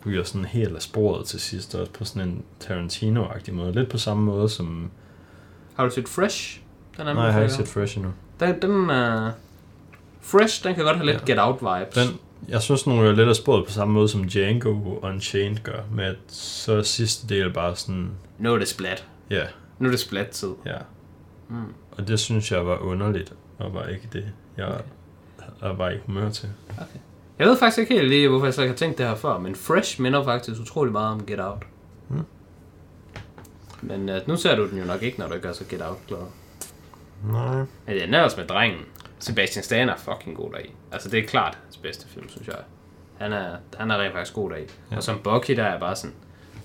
ryger sådan helt af sporet til sidst, også på sådan en Tarantino-agtig måde. Lidt på samme måde som... Har du set Fresh? Den er Nej, jeg har ikke set Fresh endnu. Den, den er... Fresh, den kan godt have lidt Ja. Get Out vibes. Den, jeg synes, den ryger lidt af sporet på samme måde som Django Unchained gør, med at så er sidste del bare sådan, Nu er det splat. ja, Nu er det splat tid. ja. Mm. Og det synes jeg var underligt, og var ikke det, jeg, jeg var i humør til. Okay. Jeg ved faktisk ikke helt lige, hvorfor jeg så ikke har tænkt det her før, men Fresh minder faktisk utrolig meget om Get Out. Mm. Men uh, nu ser du den jo nok ikke, når du er så Get Out glad. Nej. Men den er også med drengen. Sebastian Stan er fucking god deri. Altså det er klart hans bedste film, synes jeg. Han er, han er rent faktisk god deri. Ja. Ja. Og som Bucky, der er bare sådan,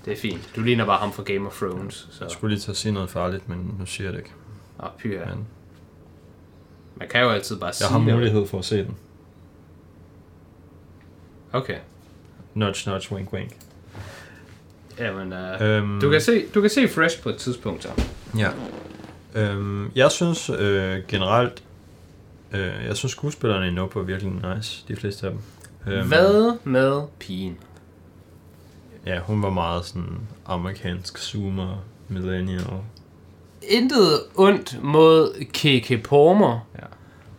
det er fint. Du ligner bare ham fra Game of Thrones. Så, Jeg skulle lige til at sige noget farligt, men nu siger jeg det ikke. Åh, pyha. Men Man kan jo altid bare jeg sige har noget. mulighed for at se den. Okay. Nudge, nudge, wink, wink. Jamen, uh, Øhm, du, kan se, du kan se Fresh på et tidspunkt, så. Ja. Øhm, jeg synes øh, generelt, Øh, jeg synes, skuespillerne i Nope var virkelig nice, de fleste af dem. Øhm, Hvad med pigen? Ja, hun var meget sådan amerikansk zoomer, millennial. Intet ondt mod Keke Pormer, Ja.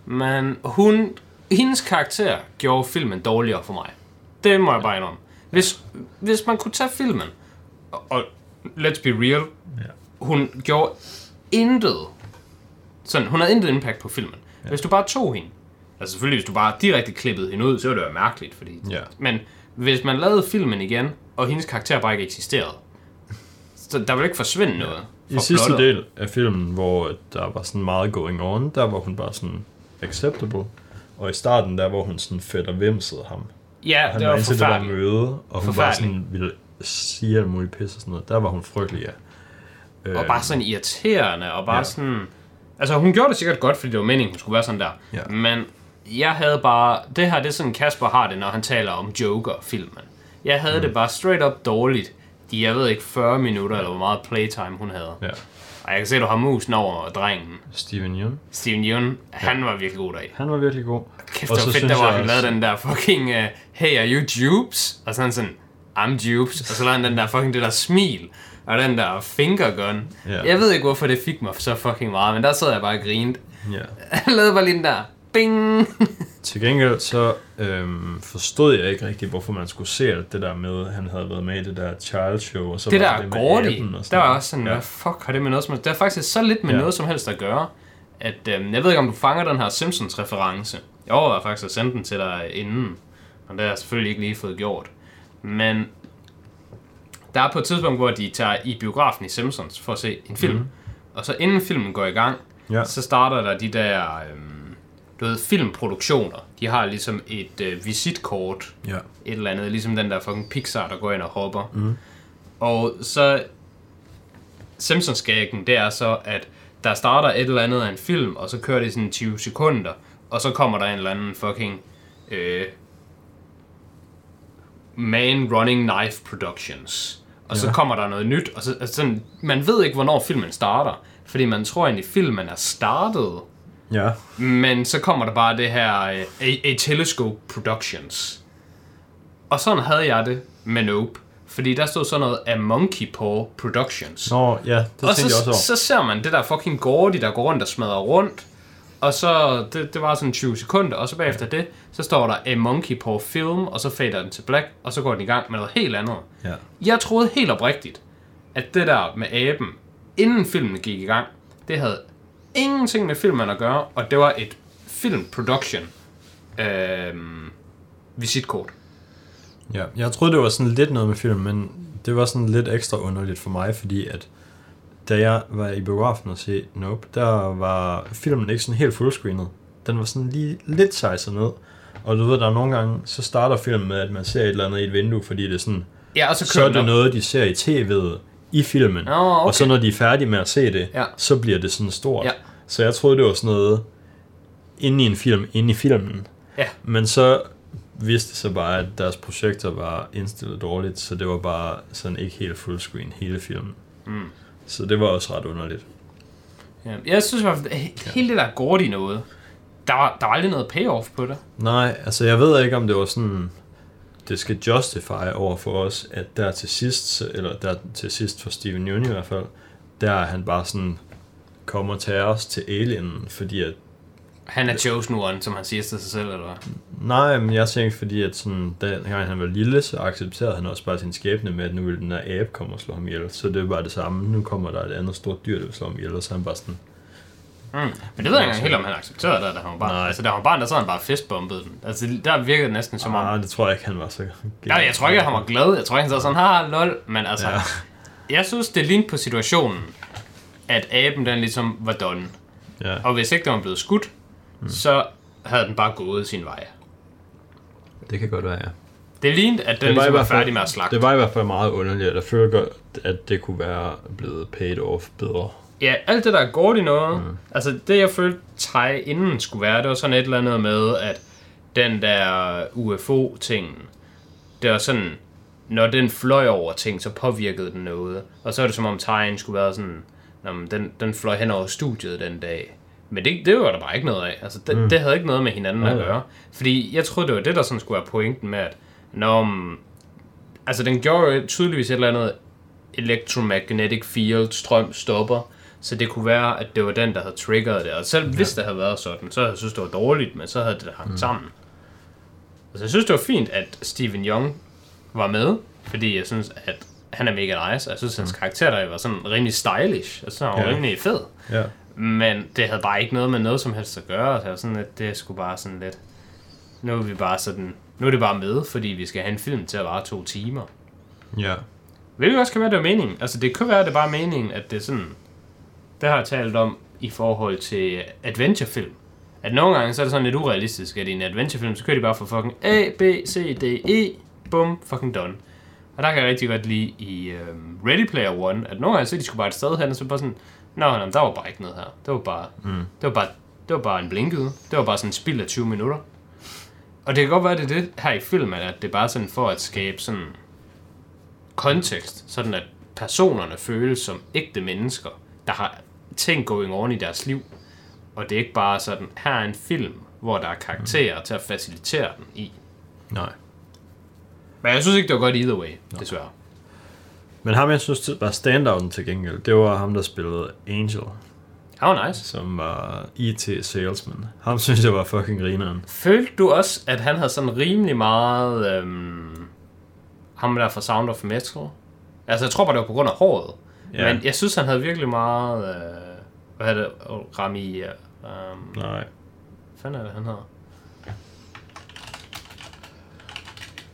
men hun, hendes karakter gjorde filmen dårligere for mig. Det må jeg bare indrømme. Hvis, hvis man kunne tage filmen, og, og let's be real, Ja. hun gjorde intet, sådan, hun havde intet impact på filmen. Ja. Hvis du bare tog hende, altså selvfølgelig hvis du bare direkte klippede hende ud, så ville det være mærkeligt, fordi, Ja. men hvis man lavede filmen igen, og hendes karakter bare ikke eksisterede, så der ville ikke forsvinde noget. I fra sidste plottet. del af filmen, hvor der var sådan meget going on, der var hun bare sådan acceptable. Og i starten, der hvor hun sådan fedt og vimsede ham. Ja, Han det var var til det forfærdeligt. møde, og hun bare Forfærdeligt. sådan ville sige alt muligt pis og sådan noget. Der var hun frygtelig, ja. Øh, Og bare sådan irriterende, og bare Ja. ja. sådan... Altså, hun gjorde det sikkert godt, fordi det var meningen, hun skulle være sådan der. Ja. Men jeg havde bare... Det her, det er sådan, Kasper har det, når han taler om Joker-filmen. Jeg havde mm. det bare straight up dårligt. De, jeg ved ikke, 40 minutter, eller hvor meget playtime hun havde. Ja. Og jeg kan se, at du har musen over drengen. Steven Yeun. Steven Yeun, han var virkelig god deri. Han var virkelig god. Kæft, Og det så var fedt, der var, han lavede den der fucking, uh, hey, are you Jupes? Og sådan sådan, I'm Jupes. Og så lavede han den der fucking, det der smil. Og den der finger gun. Ja. Jeg ved ikke, hvorfor det fik mig så fucking meget, men der sad jeg bare og grinede. Ja. [laughs] Han lavede bare lige den der, bing. [laughs] Til gengæld så øhm, forstod jeg ikke rigtig, hvorfor man skulle se alt det der med, han havde været med i det der child show. Og så det var der med Gordy, og der var også sådan, ja. hvad fuck har det med noget som Det er faktisk så lidt med Ja. noget som helst at gøre, at øhm, jeg ved ikke, om du fanger den her Simpsons-reference. Jeg overvejede faktisk at sende den til dig inden, og det har jeg selvfølgelig ikke lige fået gjort. Men der er på et tidspunkt, hvor de tager i biografen i Simpsons for at se en film. Mm. Og så inden filmen går i gang. Ja. så starter der de der øhm, du ved, filmproduktioner. De har ligesom et øh, visitkort Ja. et eller andet, ligesom den der fucking Pixar, der går ind og hopper. Mm. Og så simpsons det er så, at der starter et eller andet af en film, og så kører det sådan 20 sekunder, og så kommer der en eller anden fucking øh, Man Running Knife Productions. Og så Ja. kommer der noget nyt, og så, altså sådan, man ved ikke, hvornår filmen starter, fordi man tror egentlig, filmen er startet, Ja. men så kommer der bare det her øh, A, A Telescope Productions. Og sådan havde jeg det med Nope. Fordi der stod sådan noget af Monkey Paw Productions. Nå, ja, det og tænkte jeg også så, over. så ser man det der fucking Gordy, der går rundt og smadrer rundt. Og så, det, det var sådan 20 sekunder, og så bagefter det, så står der A Monkey Paw Film, og så fader den til black, og så går den i gang med noget helt andet. Ja. Jeg troede helt oprigtigt, at det der med aben, inden filmen gik i gang, det havde ingenting med filmen at gøre, og det var et film production øh, visitkort. Ja, jeg troede, det var sådan lidt noget med film, men det var sådan lidt ekstra underligt for mig, fordi at da jeg var i biografen og se Nope, der var filmen ikke sådan helt fullscreenet. Den var sådan lige lidt sejset ned. Og du ved, der er nogle gange, så starter filmen med, at man ser et eller andet i et vindue, fordi det er sådan, Ja, og så så er det op. noget, de ser i tv'et i filmen. Nå, okay. Og så når de er færdige med at se det, Ja. så bliver det sådan stort. Ja. Så jeg troede, det var sådan noget inde i en film, inde i filmen. Ja. Men så viste det sig bare, at deres projekter var indstillet dårligt, så det var bare sådan ikke helt fullscreen hele filmen. Mm. Så det var også ret underligt. Ja, jeg synes i hvert fald, hele det der Gordy noget, der var, der var aldrig noget payoff på det. Nej, altså jeg ved ikke, om det var sådan, det skal justify over for os, at der til sidst, eller der til sidst for Steven Yeun i hvert fald, der er han bare sådan, kommer til os til Alien, fordi at Han er chosen one, som han siger til sig selv, eller hvad? Nej, men jeg tænkte, fordi at sådan, da gang han var lille, så accepterede han også bare sin skæbne med, at nu ville den her abe komme og slå ham ihjel. Så det er bare det samme. Nu kommer der et andet stort dyr, der vil slå ham ihjel, og så er han bare sådan, Mm. Men det ved jeg ikke helt, om han accepterede det, da han var barn. Nej. Altså, da han var barn, der så han bare fistbombet den. Altså, der virkede det næsten som om... ah, det tror jeg ikke, han var så Ja, jeg tror ikke, han var glad. Jeg tror ikke, han sad sådan, haha, lol. Men altså, ja. jeg synes, det lignede på situationen, at aben den ligesom var done. Ja, Og hvis ikke den var blevet skudt, mm. så havde den bare gået sin vej. det kan godt være, ja. Det lignede, at den Det var ligesom var færdig med at slagte. Det var i hvert fald meget underligt. Jeg føler godt, at det kunne være blevet paid off bedre. Ja, alt det der går i noget. Mm. Altså, det jeg følte teg inden skulle være, det var sådan et eller andet med, at den der UFO-ting, det var sådan, når den fløj over ting, så påvirkede den noget. Og så er det som om tegnen skulle være sådan, "Nå, men den, den fløj hen over studiet den dag. Men det, det var der bare ikke noget af. Altså, det, mm. det havde ikke noget med hinanden Nej, at gøre. Fordi jeg troede, det var det, der sådan skulle være pointen med, at når... mm, Altså, den gjorde jo tydeligvis et eller andet electromagnetic field, strøm, stopper. Så det kunne være, at det var den, der havde triggeret det. Og selv hvis det havde været sådan, så havde jeg synes, det var dårligt, men så havde det hængt mm. sammen. Altså, jeg synes, det var fint, at Steven Young var med, fordi jeg synes, at han er mega nice, og jeg synes, at hans karakter der var sådan rimelig stylish, og så var han Ja. rimelig fed. Ja. Men det havde bare ikke noget med noget som helst at gøre, så var sådan, at det skulle bare sådan lidt... Nu er vi bare sådan... Nu er det bare med, fordi vi skal have en film til at vare to timer. Ja. Hvilket også kan være, det er meningen. Altså, det kan være, at det er bare meningen, at det er sådan... Det har jeg talt om i forhold til adventurefilm. At nogle gange, så er det sådan lidt urealistisk, at i en adventurefilm, så kører de bare fra fucking A, B, C, D, E, bum, fucking done. Og der kan jeg rigtig godt lide i øhm, Ready Player One, at nogle gange, så de skulle bare et sted hen, og så bare sådan, Nå, nå, der var bare ikke noget her. Det var bare, mm. det var bare, det var bare en blinkede. Det var bare sådan en spild af 20 minutter. Og det kan godt være, det er det her i filmen, at det er bare sådan for at skabe sådan kontekst, sådan at personerne føles som ægte mennesker, der har ting going on i deres liv. Og det er ikke bare sådan, her er en film, hvor der er karakterer til at facilitere den i. Nej. Men jeg synes ikke, det var godt either way, desværre. Men ham, jeg synes var standouten til gengæld, det var ham, der spillede Angel, Han var nice. som var IT salesman. Ham synes jeg var fucking grineren. Følte du også, at han havde sådan rimelig meget... Øhm, ham der fra Sound of Metal? Altså, jeg tror bare, det var på grund af håret. Ja. Men jeg synes, han havde virkelig meget... Øh, hvad er det? Rami... Øh, um, Nej. hvad fanden er det, han hedder?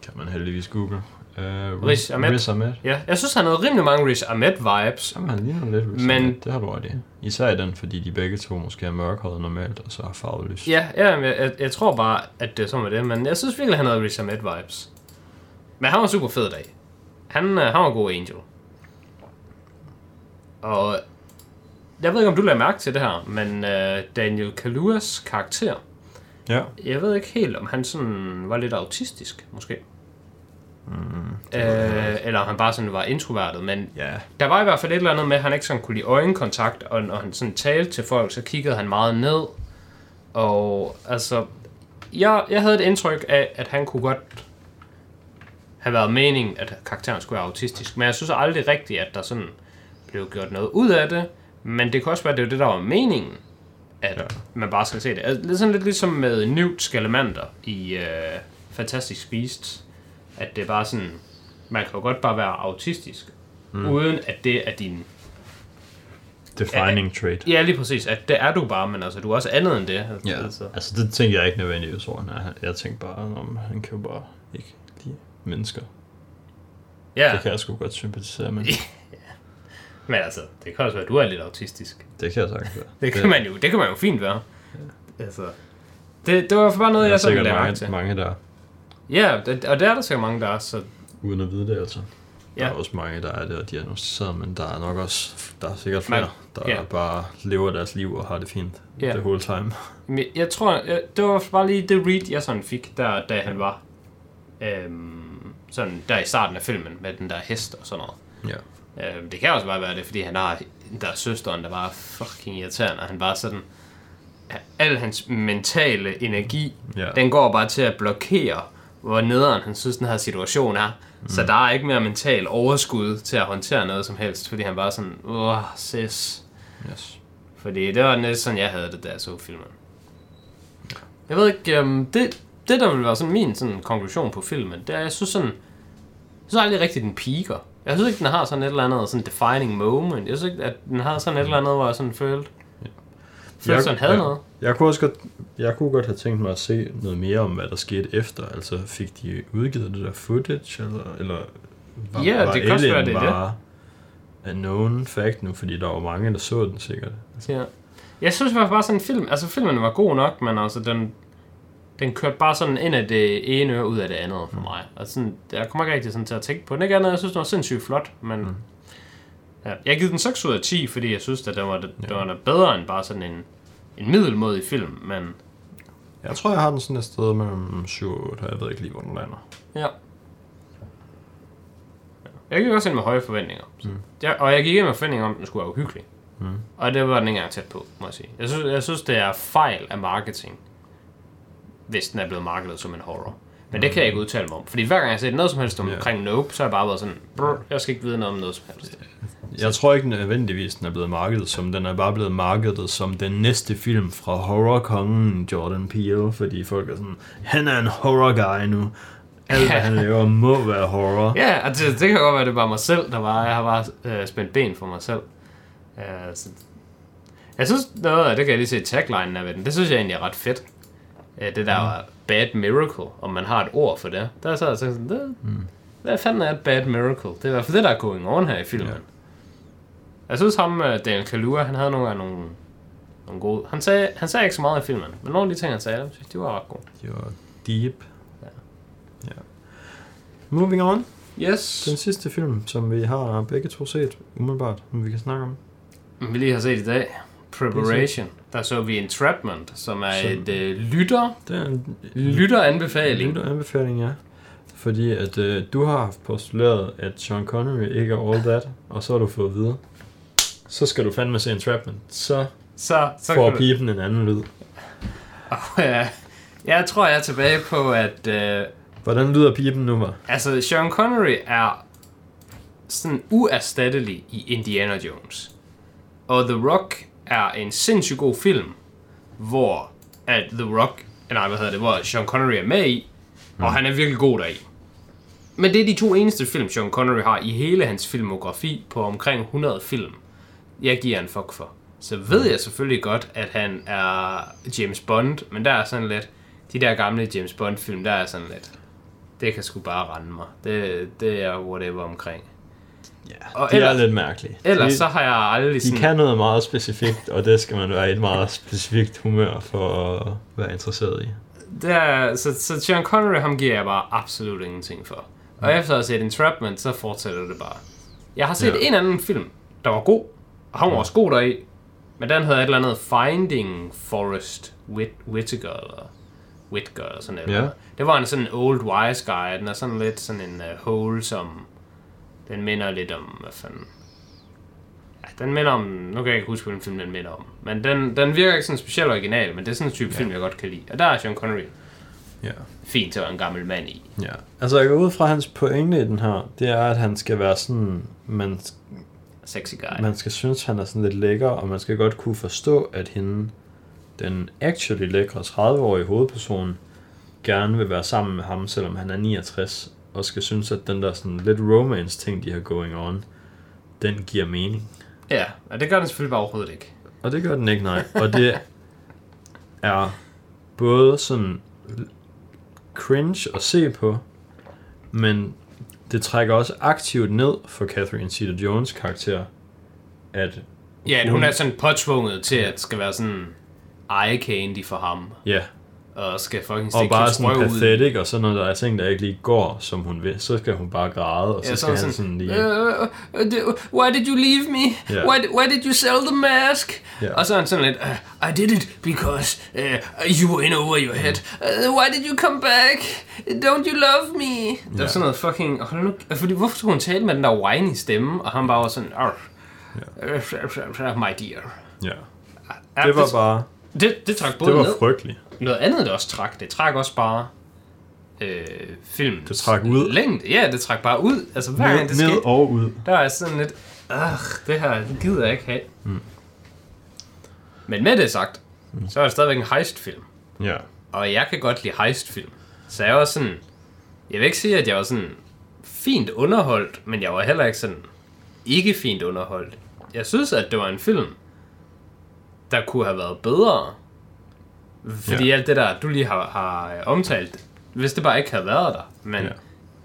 Kan man heldigvis google. Uh, Riz Ahmed. Riz Ahmed. Ja, jeg synes, han havde rimelig mange Riz Ahmed-vibes. Jamen, han ligner lidt Riz Men- Ahmed. Det har du ret i. Især i den, fordi de begge to måske er mørkhåret normalt, og så har farvelys. Ja, ja men jeg, jeg, jeg tror bare, at det er sådan med det. Men jeg synes virkelig, han havde Riz Ahmed-vibes. Men han var super fed i dag. Han, øh, han var god angel. Og jeg ved ikke, om du lader mærke til det her, men øh, Daniel Kaluas karakter, Ja. jeg ved ikke helt, om han sådan var lidt autistisk, måske. Mm, øh, eller han bare sådan var introvertet, men Ja. der var i hvert fald et eller andet med, at han ikke sådan kunne lide øjenkontakt, og når han sådan talte til folk, så kiggede han meget ned. Og altså, jeg, jeg havde et indtryk af, at han kunne godt have været meningen, at karakteren skulle være autistisk. Men jeg synes aldrig rigtigt, at der sådan blev gjort noget ud af det. Men det kan også være, at det var det, der var meningen, at Ja. man bare skal se det. Altså, det er sådan lidt ligesom med Newt Scamander i uh, Fantastic Beasts. At det er bare sådan, man kan jo godt bare være autistisk, mm. uden at det er din... Defining trait. Ja, lige præcis, at det er du bare, men altså, du er også andet end det. Ja, Altså. altså det tænkte jeg ikke nødvendigvis over. Nej, jeg tænkte bare, om han kan jo bare ikke lide mennesker. Ja, Det kan jeg sgu godt sympatisere med. [laughs] men altså, det kan også være, at du er lidt autistisk. Det kan jeg sagtens være. Det kan, man jo, det kan man jo fint være. Altså, det, det var bare noget, er jeg sådan lagde mærke til. mange, mange, der Ja, det, og der er der sikkert mange, der er, så uden at vide det, altså. Der Ja. er også mange, der er det og diagnostiseret, men der er nok også, der er sikkert flere, Man- der ja. bare lever deres liv og har det fint Ja. the whole time. Men jeg tror, jeg, det var bare lige det read, jeg sådan fik, der, da han var øhm, sådan der i starten af filmen med den der hest og sådan noget. Ja. Øhm, det kan også bare være det, fordi han har der er søsteren, der er fucking irriterende, og han bare sådan, al hans mentale energi, Ja. den går bare til at blokere, hvor nederen han synes, den her situation er. Mm. Så der er ikke mere mental overskud til at håndtere noget som helst, fordi han bare sådan, åh, sis. Yes. Fordi det var næsten sådan, jeg havde det, da jeg så filmen. Jeg ved ikke, um, det, det der vil være sådan min sådan, konklusion på filmen, det er, jeg synes sådan, jeg synes aldrig rigtigt, den piker. Jeg synes ikke, den har sådan et eller andet sådan defining moment. Jeg synes ikke, at den har sådan et eller andet, hvor jeg sådan følte, følte sådan havde jeg, noget. Jeg kunne også godt, jeg kunne godt have tænkt mig at se noget mere om, hvad der skete efter. Altså, fik de udgivet det der footage, eller, eller var, Ja, var det kan også være, det er det. bare a known fact nu, fordi der var mange, der så den sikkert. Ja. Jeg synes faktisk bare sådan en film, altså filmen var god nok, men altså den, den kørte bare sådan ind af det ene øre ud af det andet for mig. Altså sådan, jeg kommer ikke rigtig sådan til at tænke på den. Ikke andet, jeg synes, den var sindssygt flot, men... Mm. Ja, jeg har givet den 6 ud af 10, fordi jeg synes, at den var, ja. var bedre end bare sådan en, en middelmodig film, men Jeg tror, jeg har den sådan et sted mellem 7 og 8, og jeg ved ikke lige, hvor den lander. ja. Jeg gik også ind med høje forventninger. Mm. Ja, og jeg gik ind med forventninger om, at den skulle være uhyggelig. Mm. Og det var den ikke engang tæt på, må jeg sige. Jeg synes, jeg synes, det er fejl af marketing, hvis den er blevet markedet som en horror. Men det kan jeg ikke udtale mig om. Fordi hver gang jeg har set noget som helst omkring Nope, så har jeg bare været sådan, brr, jeg skal ikke vide noget om noget som helst. Jeg tror ikke nødvendigvis, den er blevet markedet som, den er bare blevet markedet som den næste film fra horrorkongen Jordan Peele, fordi folk er sådan, han er en horror guy nu. Alt, hvad han [laughs] laver, må være horror. Ja, altså, det kan godt være, det var mig selv, der var. Jeg har bare øh, spændt ben for mig selv. Uh, så, jeg synes noget af det, kan jeg lige se taglinen af den, det synes jeg egentlig er ret fedt. Uh, det der var bad miracle, om man har et ord for det. Der er så altså sådan, det, mm. hvad fanden er et bad miracle? Det er i hvert fald det, der er going on her i filmen. Ja. Jeg synes ham, uh, Daniel Kaluuya, han havde nogle gange nogle, nogle gode... Han sagde, han sagde ikke så meget i filmen, men nogle af de ting, han sagde, synes, de var ret gode. Det var deep. Ja. ja. Moving on. Yes. Den sidste film, som vi har begge to set, umiddelbart, som vi kan snakke om. Vi lige har set i dag, Preparation, der så vi Entrapment, som er Som- et øh, lytter, Det er en lytteranbefaling. lille anbefaling, ja. Fordi at øh, du har postuleret, at Sean Connery ikke er all that, og så har du fået at vide, så skal du fandme se Entrapment. Så, Så, så får kan du, pipen en anden lyd. ja, jeg tror, jeg er tilbage på, at øh, Hvordan lyder pipen nu, var? altså, Sean Connery er sådan uerstattelig i Indiana Jones. Og The Rock er en sindssygt god film, hvor at The Rock, nej, hvad hedder det, hvor Sean Connery er med i, og han er virkelig god deri. Men det er de to eneste film, Sean Connery har i hele hans filmografi på omkring 100 film. Jeg giver en fuck for. Så ved jeg selvfølgelig godt, at han er James Bond, men der er sådan lidt, de der gamle James Bond film, der er sådan lidt, det kan sgu bare rende mig. Det, det er whatever omkring. Ja, Og de ellers- er lidt mærkelige. Ellers de, så har jeg aldrig de sådan... kan noget meget specifikt, og det skal man være i et meget specifikt humør for at være interesseret i. Det er, så, så Sean Connery, ham giver jeg bare absolut ingenting for. Og efter at have set Entrapment, så fortsætter det bare. Jeg har set ja. en anden film, der var god, og han var også god deri, men den hedder et eller andet Finding Forrest Whit Whitaker, eller Whitaker, eller sådan noget. Ja. Det var en sådan old wise guy, den er sådan lidt sådan en uh, wholesome, den minder lidt om, hvad fanden, ja, den minder om, nu kan jeg ikke huske, hvilken film den minder om, men den, den virker ikke sådan specielt original, men det er sådan en type ja. film, jeg godt kan lide. Og der er Sean Connery Ja. fint til en gammel mand i. ja. Altså, jeg går ud fra hans pointe i den her, det er, at han skal være sådan, man, Sexy guy. man skal synes, han er sådan lidt lækker, og man skal godt kunne forstå, at hende, den actually lækre 30-årige hovedperson, gerne vil være sammen med ham, selvom han er 69, og skal synes, at den der sådan lidt romance ting, de har going on, den giver mening. Ja, og det gør den selvfølgelig bare overhovedet ikke. Og det gør den ikke, nej. Og det er både sådan cringe at se på, men det trækker også aktivt ned for Catherine Zeta-Jones karakter, at Ja, Hun- hun er sådan påtvunget til, at skal være sådan eye candy for ham, ja, og skal fucking og stikke bare hans sådan røv ud. pathetic, og sådan noget, der er ting, der ikke lige går, som hun vil, så skal hun bare græde, og så Ja, skal sådan han sådan, lige... "Øh, øh, øh, why did you leave me? Ja. Why, why did you sell the mask? Ja. Og så er han sådan lidt, uh, I did it because uh, you were in over your head. Uh, why did you come back? Don't you love me? Det var Ja. sådan noget fucking... Hold nu, fordi hvorfor skulle hun tale med den der whiny stemme? Og han bare var sådan, Arr, my dear. Ja. Ja, Det var bare... det, det trak både Det var ned. frygteligt. Noget andet, der også trak, det trak også bare øh, film. Det trak ud. Længde. Ja, det trak bare ud. Altså hver gang det Ned, ned skete, og ud. der er sådan lidt, Ugh, det her det gider jeg ikke have. Mm. Men med det sagt, mm. så er det stadigvæk en heistfilm. Ja. Og jeg kan godt lide heistfilm. Så jeg var sådan, jeg vil ikke sige, at jeg var sådan fint underholdt, men jeg var heller ikke sådan ikke fint underholdt. Jeg synes, at det var en film, der kunne have været bedre. Fordi Ja. alt det der, du lige har, har øh, omtalt, hvis det bare ikke havde været der. Men Ja.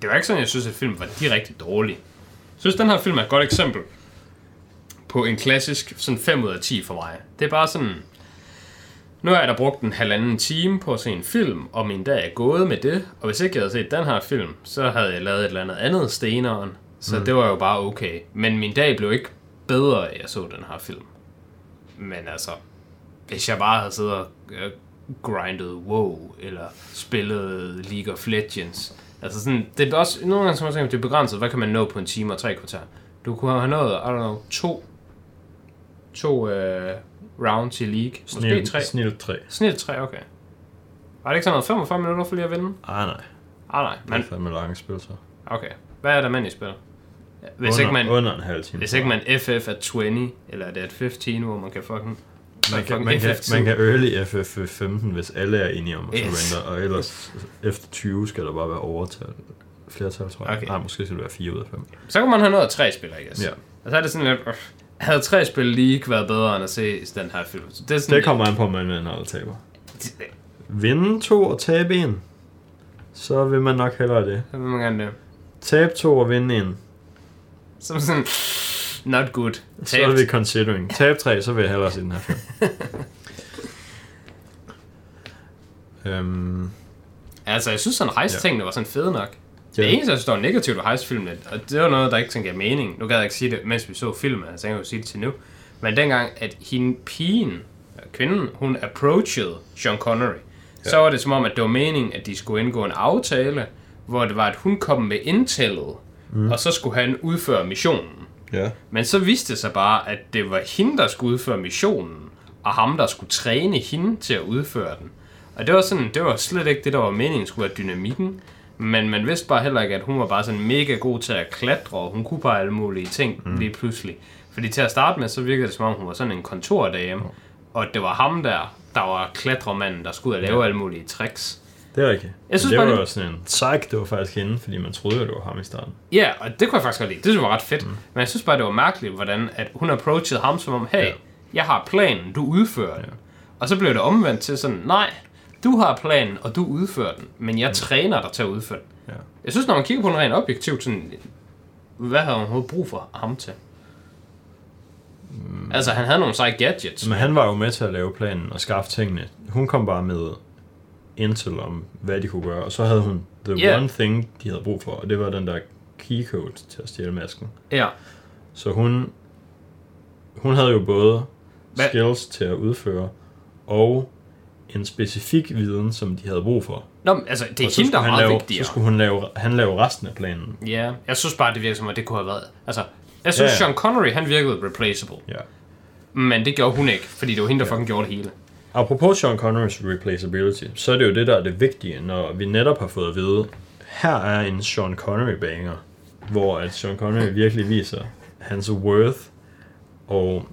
det var ikke sådan, jeg synes, at filmen var direkte dårlig. Jeg synes, den her film er et godt eksempel på en klassisk sådan 5 ud af 10 for mig. Det er bare sådan, nu har jeg da brugt en halvanden time på at se en film, og min dag er gået med det. Og hvis ikke jeg havde set den her film, så havde jeg lavet et eller andet andet steneren. Så mm. det var jo bare okay. Men min dag blev ikke bedre, af at jeg så den her film. Men altså, hvis jeg bare havde siddet og øh, grindet WoW, eller spillet League of Legends. Altså sådan, det er også, nogle gange som jeg tænker, det er begrænset, hvad kan man nå på en time og tre kvarter? Du kunne have nået, I don't know, to, To øh, rounds i league. Måske Snil, tre. snil 3. Snit tre, okay. Var det ikke sådan noget 45 minutter for lige at vinde? Ah, nej. Ah, nej. Men... Men, Det er fandme lange spil, så. okay. Hvad er der mand i spil? Hvis, under, ikke man, Under en halv time. hvis ikke man FF er 20, eller er det et 15, hvor man kan fucking... man kan, man, kan, FF2. man kan early FF15, hvis alle er enige om at Yes. surrender, og ellers efter 20 skal der bare være overtal. Flertal, tror jeg. Okay. Nej, måske skal det være 4 ud af 5. Så kan man have noget af tre spil, I guess. Ja. Og så er det sådan lidt... Øh, havde tre spil League været bedre end at se den her film? Så det, er sådan Det kommer an på, om man vinder eller taber. Vinde to og tabe en, så vil man nok hellere det. Så vil man gerne det. Tab to og vinde en, Som sådan... Not good. så er vi considering. Tab tre, så vil jeg hellere se den her film. [laughs] øhm, Altså, jeg synes sådan, heist-tingene var sådan fede nok. Ja. Det eneste, der står negativt ved heist-filmene, og det var noget, der ikke sådan gav mening. Nu gad jeg ikke sige det, mens vi så filmen, altså jeg kan jo sige det til nu. Men dengang, at hende pigen, kvinden, hun approachede Sean Connery, ja. så var det som om, at det var meningen, at de skulle indgå en aftale, hvor det var, at hun kom med intellet, mm. og så skulle han udføre missionen. Ja. Men så viste det sig bare, at det var hende, der skulle udføre missionen, og ham, der skulle træne hende til at udføre den. Og det var, sådan, det var slet ikke det, der var meningen skulle være dynamikken. Men man vidste bare heller ikke, at hun var bare sådan mega god til at klatre, og hun kunne bare alle mulige ting mm. lige pludselig. Fordi til at starte med, så virkede det som om, hun var sådan en kontordame, og at det var ham der, der var klatremanden, der skulle ud og lave alle mulige tricks. Det er rigtigt. Jeg synes det bare, var det- jo sådan en psych, det var faktisk hende, fordi man troede, at det var ham i starten. Ja, og det kunne jeg faktisk godt lide. Det synes jeg var ret fedt. Mm. Men jeg synes bare, det var mærkeligt, hvordan at hun approachede ham som om, hey, Ja. ja. jeg har planen, du udfører den. Og så blev det omvendt til sådan, nej, du har planen, og du udfører den, men jeg træner dig til at udføre den. Ja. Jeg synes, når man kigger på den rent objektivt, sådan, hvad havde hun overhovedet brug for ham til? Mm. Altså, han havde nogle seje gadgets. Men han var jo med til at lave planen og skaffe tingene. Hun kom bare med intel om, hvad de kunne gøre. Og så havde hun the Ja. one thing, de havde brug for, og det var den der keycode til at stjæle masken. Ja. Så hun, hun havde jo både Hvad- skills til at udføre, og en specifik viden, som de havde brug for. Nå, men altså, det er hende, der er meget lave, vigtigere. Så skulle hun lave, han lave resten af planen. Ja, jeg synes bare, det virker som om, at det kunne have været... Altså, jeg synes, Ja, ja. Sean Connery, han virkede replaceable. Ja. Men det gjorde hun ikke, fordi det var hende, der fucking gjorde det hele. Apropos Sean Connerys replaceability, så er det jo det, der er det vigtige, når vi netop har fået at vide, her er en Sean Connery banger, hvor at Sean Connery virkelig viser hans worth, og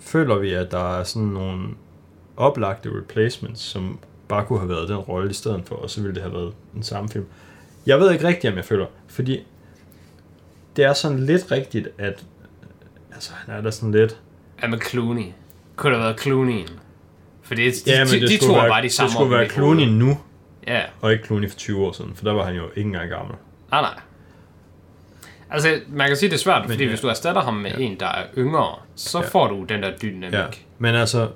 føler vi, at der er sådan nogle oplagte replacements, som bare kunne have været den rolle i stedet for, og så ville det have været den samme film. Jeg ved ikke rigtigt, om jeg føler, fordi det er sådan lidt rigtigt, at altså, han er der sådan lidt, Ja, med Clooney. Kunne det have været Clooney'en? For det, de, ja, de, men det de to være, bare de samme det skulle være Clooney nu, Ja, og ikke Clooney for 20 år siden, for der var han jo ikke engang gammel. nej, nej. Altså, man kan sige, det er svært, fordi ja. hvis du erstatter ham med en, der er yngre, så Ja. får du den der dynamik. Ja. Men altså,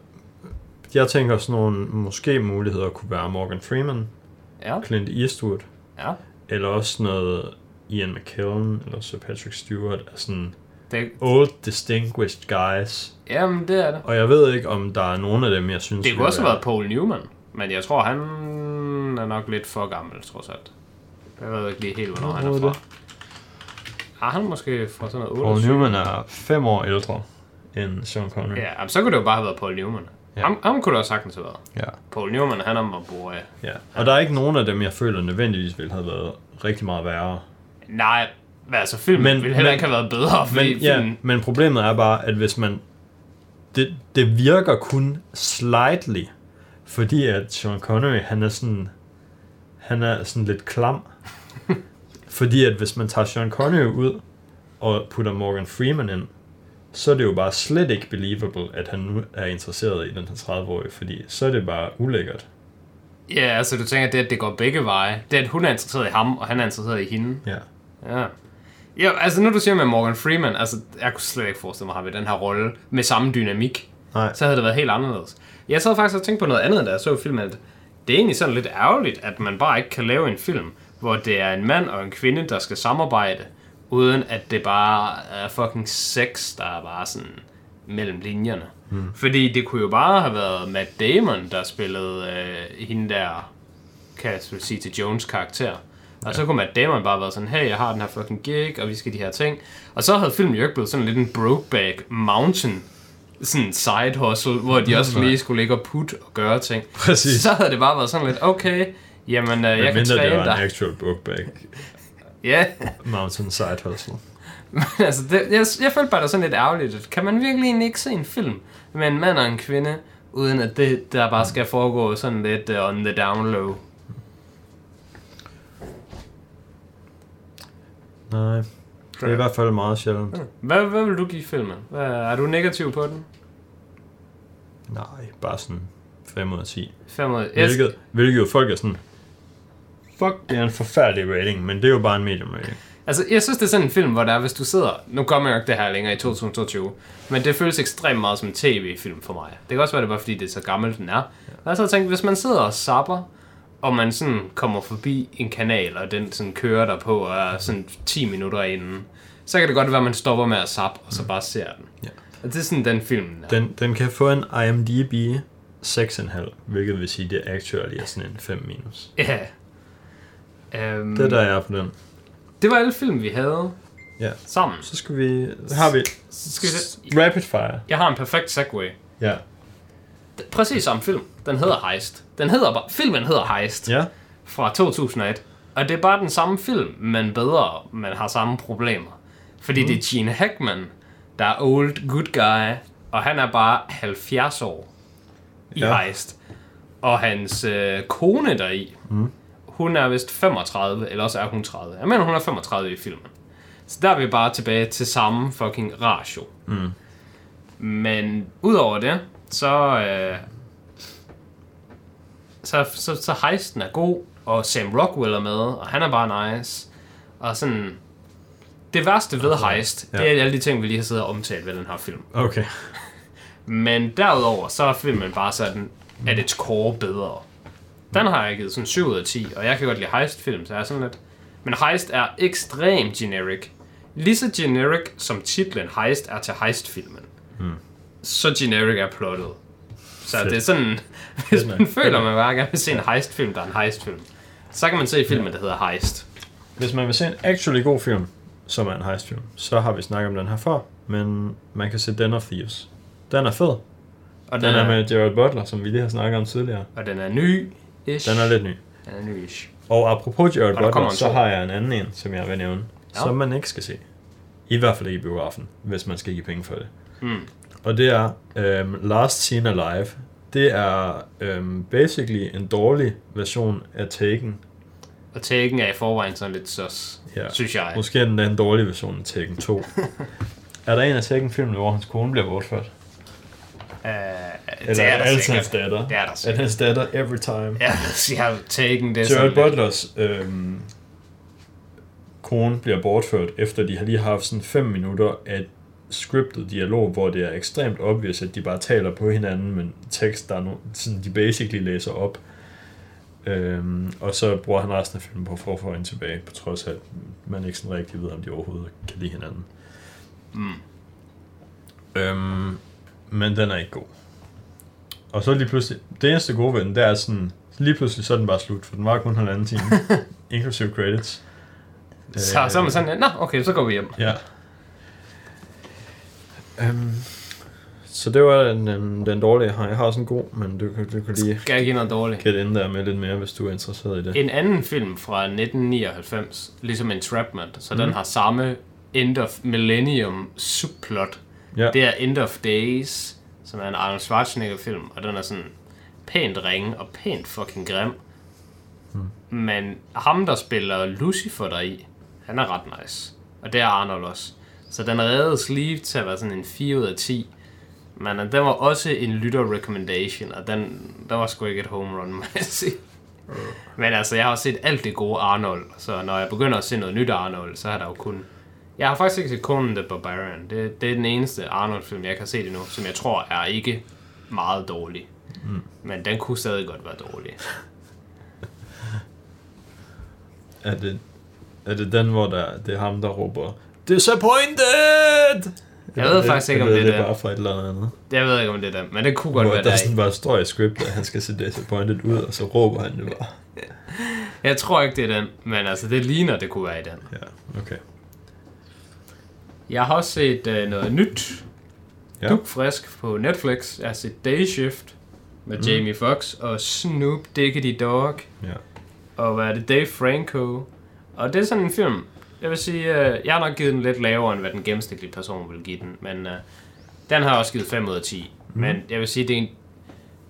jeg tænker sådan nogle måske muligheder kunne være Morgan Freeman, Ja, Clint Eastwood, ja. eller også noget Ian McKellen, eller Sir Patrick Stewart, sådan Det, old distinguished guys. jamen, det er det. Og jeg ved ikke, om der er nogen af dem, jeg synes... Det kunne også have være- været Paul Newman, men jeg tror, han er nok lidt for gammel, trods alt. Jeg ved ikke lige helt, hvornår han er fra. det? Ah, han er måske fra sådan noget Paul 28. Newman er fem år ældre end Sean Connery. Ja, så kunne det jo bare have været Paul Newman. Ja. Ham, ham kunne det også sagtens have været. ja. Paul Newman, han er my boy. ja. Og der er ikke nogen af dem, jeg føler nødvendigvis ville have været rigtig meget værre. Nej, men altså filmen Men- ville heller ikke have været bedre, Men, ja, filmen, men problemet er bare, at hvis man... Det, det virker kun slightly, fordi at Sean Connery, han er sådan... Han er sådan lidt klam. [laughs] fordi at hvis man tager Sean Connery ud, og putter Morgan Freeman ind, så er det jo bare slet ikke believable, at han nu er interesseret i den her 30-årige, fordi så er det bare ulækkert. Ja, altså du tænker, det at det går begge veje. Det at hun er interesseret i ham, og han er interesseret i hende. Ja. Ja. Ja, altså nu du siger med Morgan Freeman, altså jeg kunne slet ikke forestille mig ham i den her rolle med samme dynamik. Nej. Så havde det været helt anderledes. Jeg sad faktisk og tænkte på noget andet, da jeg så filmen, at det er egentlig sådan lidt ærgerligt, at man bare ikke kan lave en film, hvor det er en mand og en kvinde, der skal samarbejde, uden at det bare er fucking sex, der er bare sådan mellem linjerne. Mm. Fordi det kunne jo bare have været Matt Damon, der spillede øh, hende der, kan jeg sige til Jones karakter. Og så kunne Matt Damon bare være sådan, hey, jeg har den her fucking gig, og vi skal de her ting. Og så havde filmen jo ikke blevet sådan lidt en Brokeback Mountain sådan side hustle, hvor de også lige skulle ligge og putte og gøre ting. Præcis. Så havde det bare været sådan lidt, okay, jamen, øh, jeg kan mindre det træne var en dig. actual bookbag. [laughs] Ja, Mountain Side Hustle. [laughs] men altså, det, jeg, jeg følte bare, det var sådan lidt ærgerligt. Kan man virkelig ikke se en film med en mand og en kvinde, uden at det der bare skal foregå sådan lidt uh, on the down low? Nej, det er i hvert fald meget sjældent. Hvad, hvad vil du give filmen? Hvad, er du negativ på den? Nej, bare sådan 5 ud af 10. 5 ud af- Hvilket, hvilket jo folk er sådan, fuck, det er en forfærdelig rating, men det er jo bare en medium rating. Altså, jeg synes, det er sådan en film, hvor der er, hvis du sidder... Nu kommer jeg ikke det her længere i 2022, men det føles ekstremt meget som en tv-film for mig. Det kan også være, det er bare fordi, det er så gammelt, den er. Jeg har så tænkt, hvis man sidder og zapper, og man sådan kommer forbi en kanal, og den sådan kører der på, og er sådan 10 minutter inden, så kan det godt være, at man stopper med at zappe, og så bare ser den. Ja. Og det er sådan den film, den er. Den, den kan få en IMDb 6,5, hvilket vil sige, det actually er sådan en 5 minus. Ja. Um, Det er der er på den. det var alle film, vi havde Ja. sammen. Så skal vi, har vi Så skal vi. Rapid Fire. Jeg har en perfekt segue. Ja. Præcis samme film. Den hedder Heist. Den hedder bare, filmen hedder Heist. Ja. fra 2001. Og det er bare den samme film, men bedre, men har samme problemer. Fordi mm. det er Gene Hackman, der er old good guy, og han er bare 70 år i ja. Heist. Og hans øh, kone deri, mm. hun er vist 35, eller også er hun 30. Jeg mener, hun er 35 i filmen. Så der er vi bare tilbage til samme fucking ratio. Mm. Men udover det, så, øh, så, så, så heisten er god, og Sam Rockwell er med, og han er bare nice. Og sådan... Det værste ved Heist, ja. det er alle de ting, vi lige har siddet og omtalt ved den her film. Okay. [laughs] Men derudover, så er filmen bare sådan, at its core bedre. Den har jeg givet sådan 7 ud af 10, og jeg kan godt lide Heist-film, så jeg er sådan lidt... Men Heist er ekstremt generic. Lige så generic som titlen Heist er til Heist-filmen. Hmm. Så generic er plottet. Så Fedt. det er sådan, [laughs] hvis man føler, man bare gerne vil se en Heist-film, der er en Heist-film, så kan man se filmen, der hedder Heist. Hvis man vil se en actually god film, som er en heistfilm, så har vi snakket om den her før, men man kan se Den of Thieves. Den er fed. Og Den er med Gerard Butler, som vi lige har snakket om tidligere. Og den er ny -ish. Den er lidt ny. Den er ny -ish. Og apropos Gerard Og Butler, så har jeg en anden en, som jeg vil nævne, Ja. som man ikke skal se. I hvert fald ikke i biografen, hvis man skal give penge for det. Mm. Og det er øhm, Last Seen Alive. Det er øhm, basically en dårlig version af Taken. Og Taken er i forvejen sådan lidt sus, Ja. synes jeg. Måske er den en dårlig version af Taken 2. [laughs] er der en af Taken-filmene, hvor hans kone bliver bortført? Uh, Eller det er der hans datter? Det er der sikkert. hans datter every time. Ja, [laughs] jeg har Taken, det er Gerard Butlers øhm, kone bliver bortført, efter de har lige haft sådan 5 minutter af scriptet dialog, hvor det er ekstremt obvious, at de bare taler på hinanden, men tekst, der er no, sådan, de basically læser op. Øhm, og så bruger han resten af filmen på at få hende tilbage, på trods af, at man ikke sådan rigtig ved, om de overhovedet kan lide hinanden. Mm. Øhm, men den er ikke god. Og så lige pludselig, det eneste gode ved den, det er sådan, lige pludselig så er den bare slut, for den var kun halvanden time, [laughs] inklusive credits. Så, så er man sådan, nå, okay, så går vi hjem. Ja. Øhm, så det var den, den, den dårlige, jeg har. Jeg har også en god, men du, kan- du kan lige Skal jeg give noget dårligt? get ind der med lidt mere, hvis du er interesseret i det. En anden film fra 1999, ligesom Entrapment, så mm. Den har samme End of Millennium subplot. Ja. Det er End of Days, som er en Arnold Schwarzenegger film, og den er sådan pænt ringe og pænt fucking grim. Mm. Men ham, der spiller Lucifer deri, han er ret nice. Og det er Arnold også. Så den reddede Sleeve til at være sådan en 4 ud af 10. Men øh, den var også en lytter recommendation, og den, der var sgu ikke et home run, må jeg sige. Men altså, jeg har set alt det gode Arnold, så når jeg begynder at se noget nyt Arnold, så er der jo kun... Jeg har faktisk ikke set Conan the Barbarian. Det, det er den eneste Arnold-film, jeg kan se det nu, som jeg tror er ikke meget dårlig. Mm. Men den kunne stadig godt være dårlig. [laughs] Er det, er det den, hvor der, det er ham, der råber Disappointed! Jeg ved faktisk ikke, om eller det er det er bare fra et eller andet. Jeg ved ikke, om det er den, men det kunne godt Hvor være der der. sådan bare står i scriptet, at han skal se disappointed ud, og så råber han det bare. [laughs] Jeg tror ikke, det er den, men altså, det ligner, det kunne være i den. Ja, okay. Jeg har også set uh, noget nyt, Ja. dukfrisk på Netflix. Jeg har set Day Shift med mm. Jamie Foxx og Snoop Diggity Dog. Ja. Og hvad er det? Dave Franco. Og det er sådan en film, jeg vil sige, uh, jeg har nok givet den lidt lavere, end hvad den gennemsnitlige person vil give den. Men uh, den har også givet 5 ud af 10. Mm. Men jeg vil sige, det er en,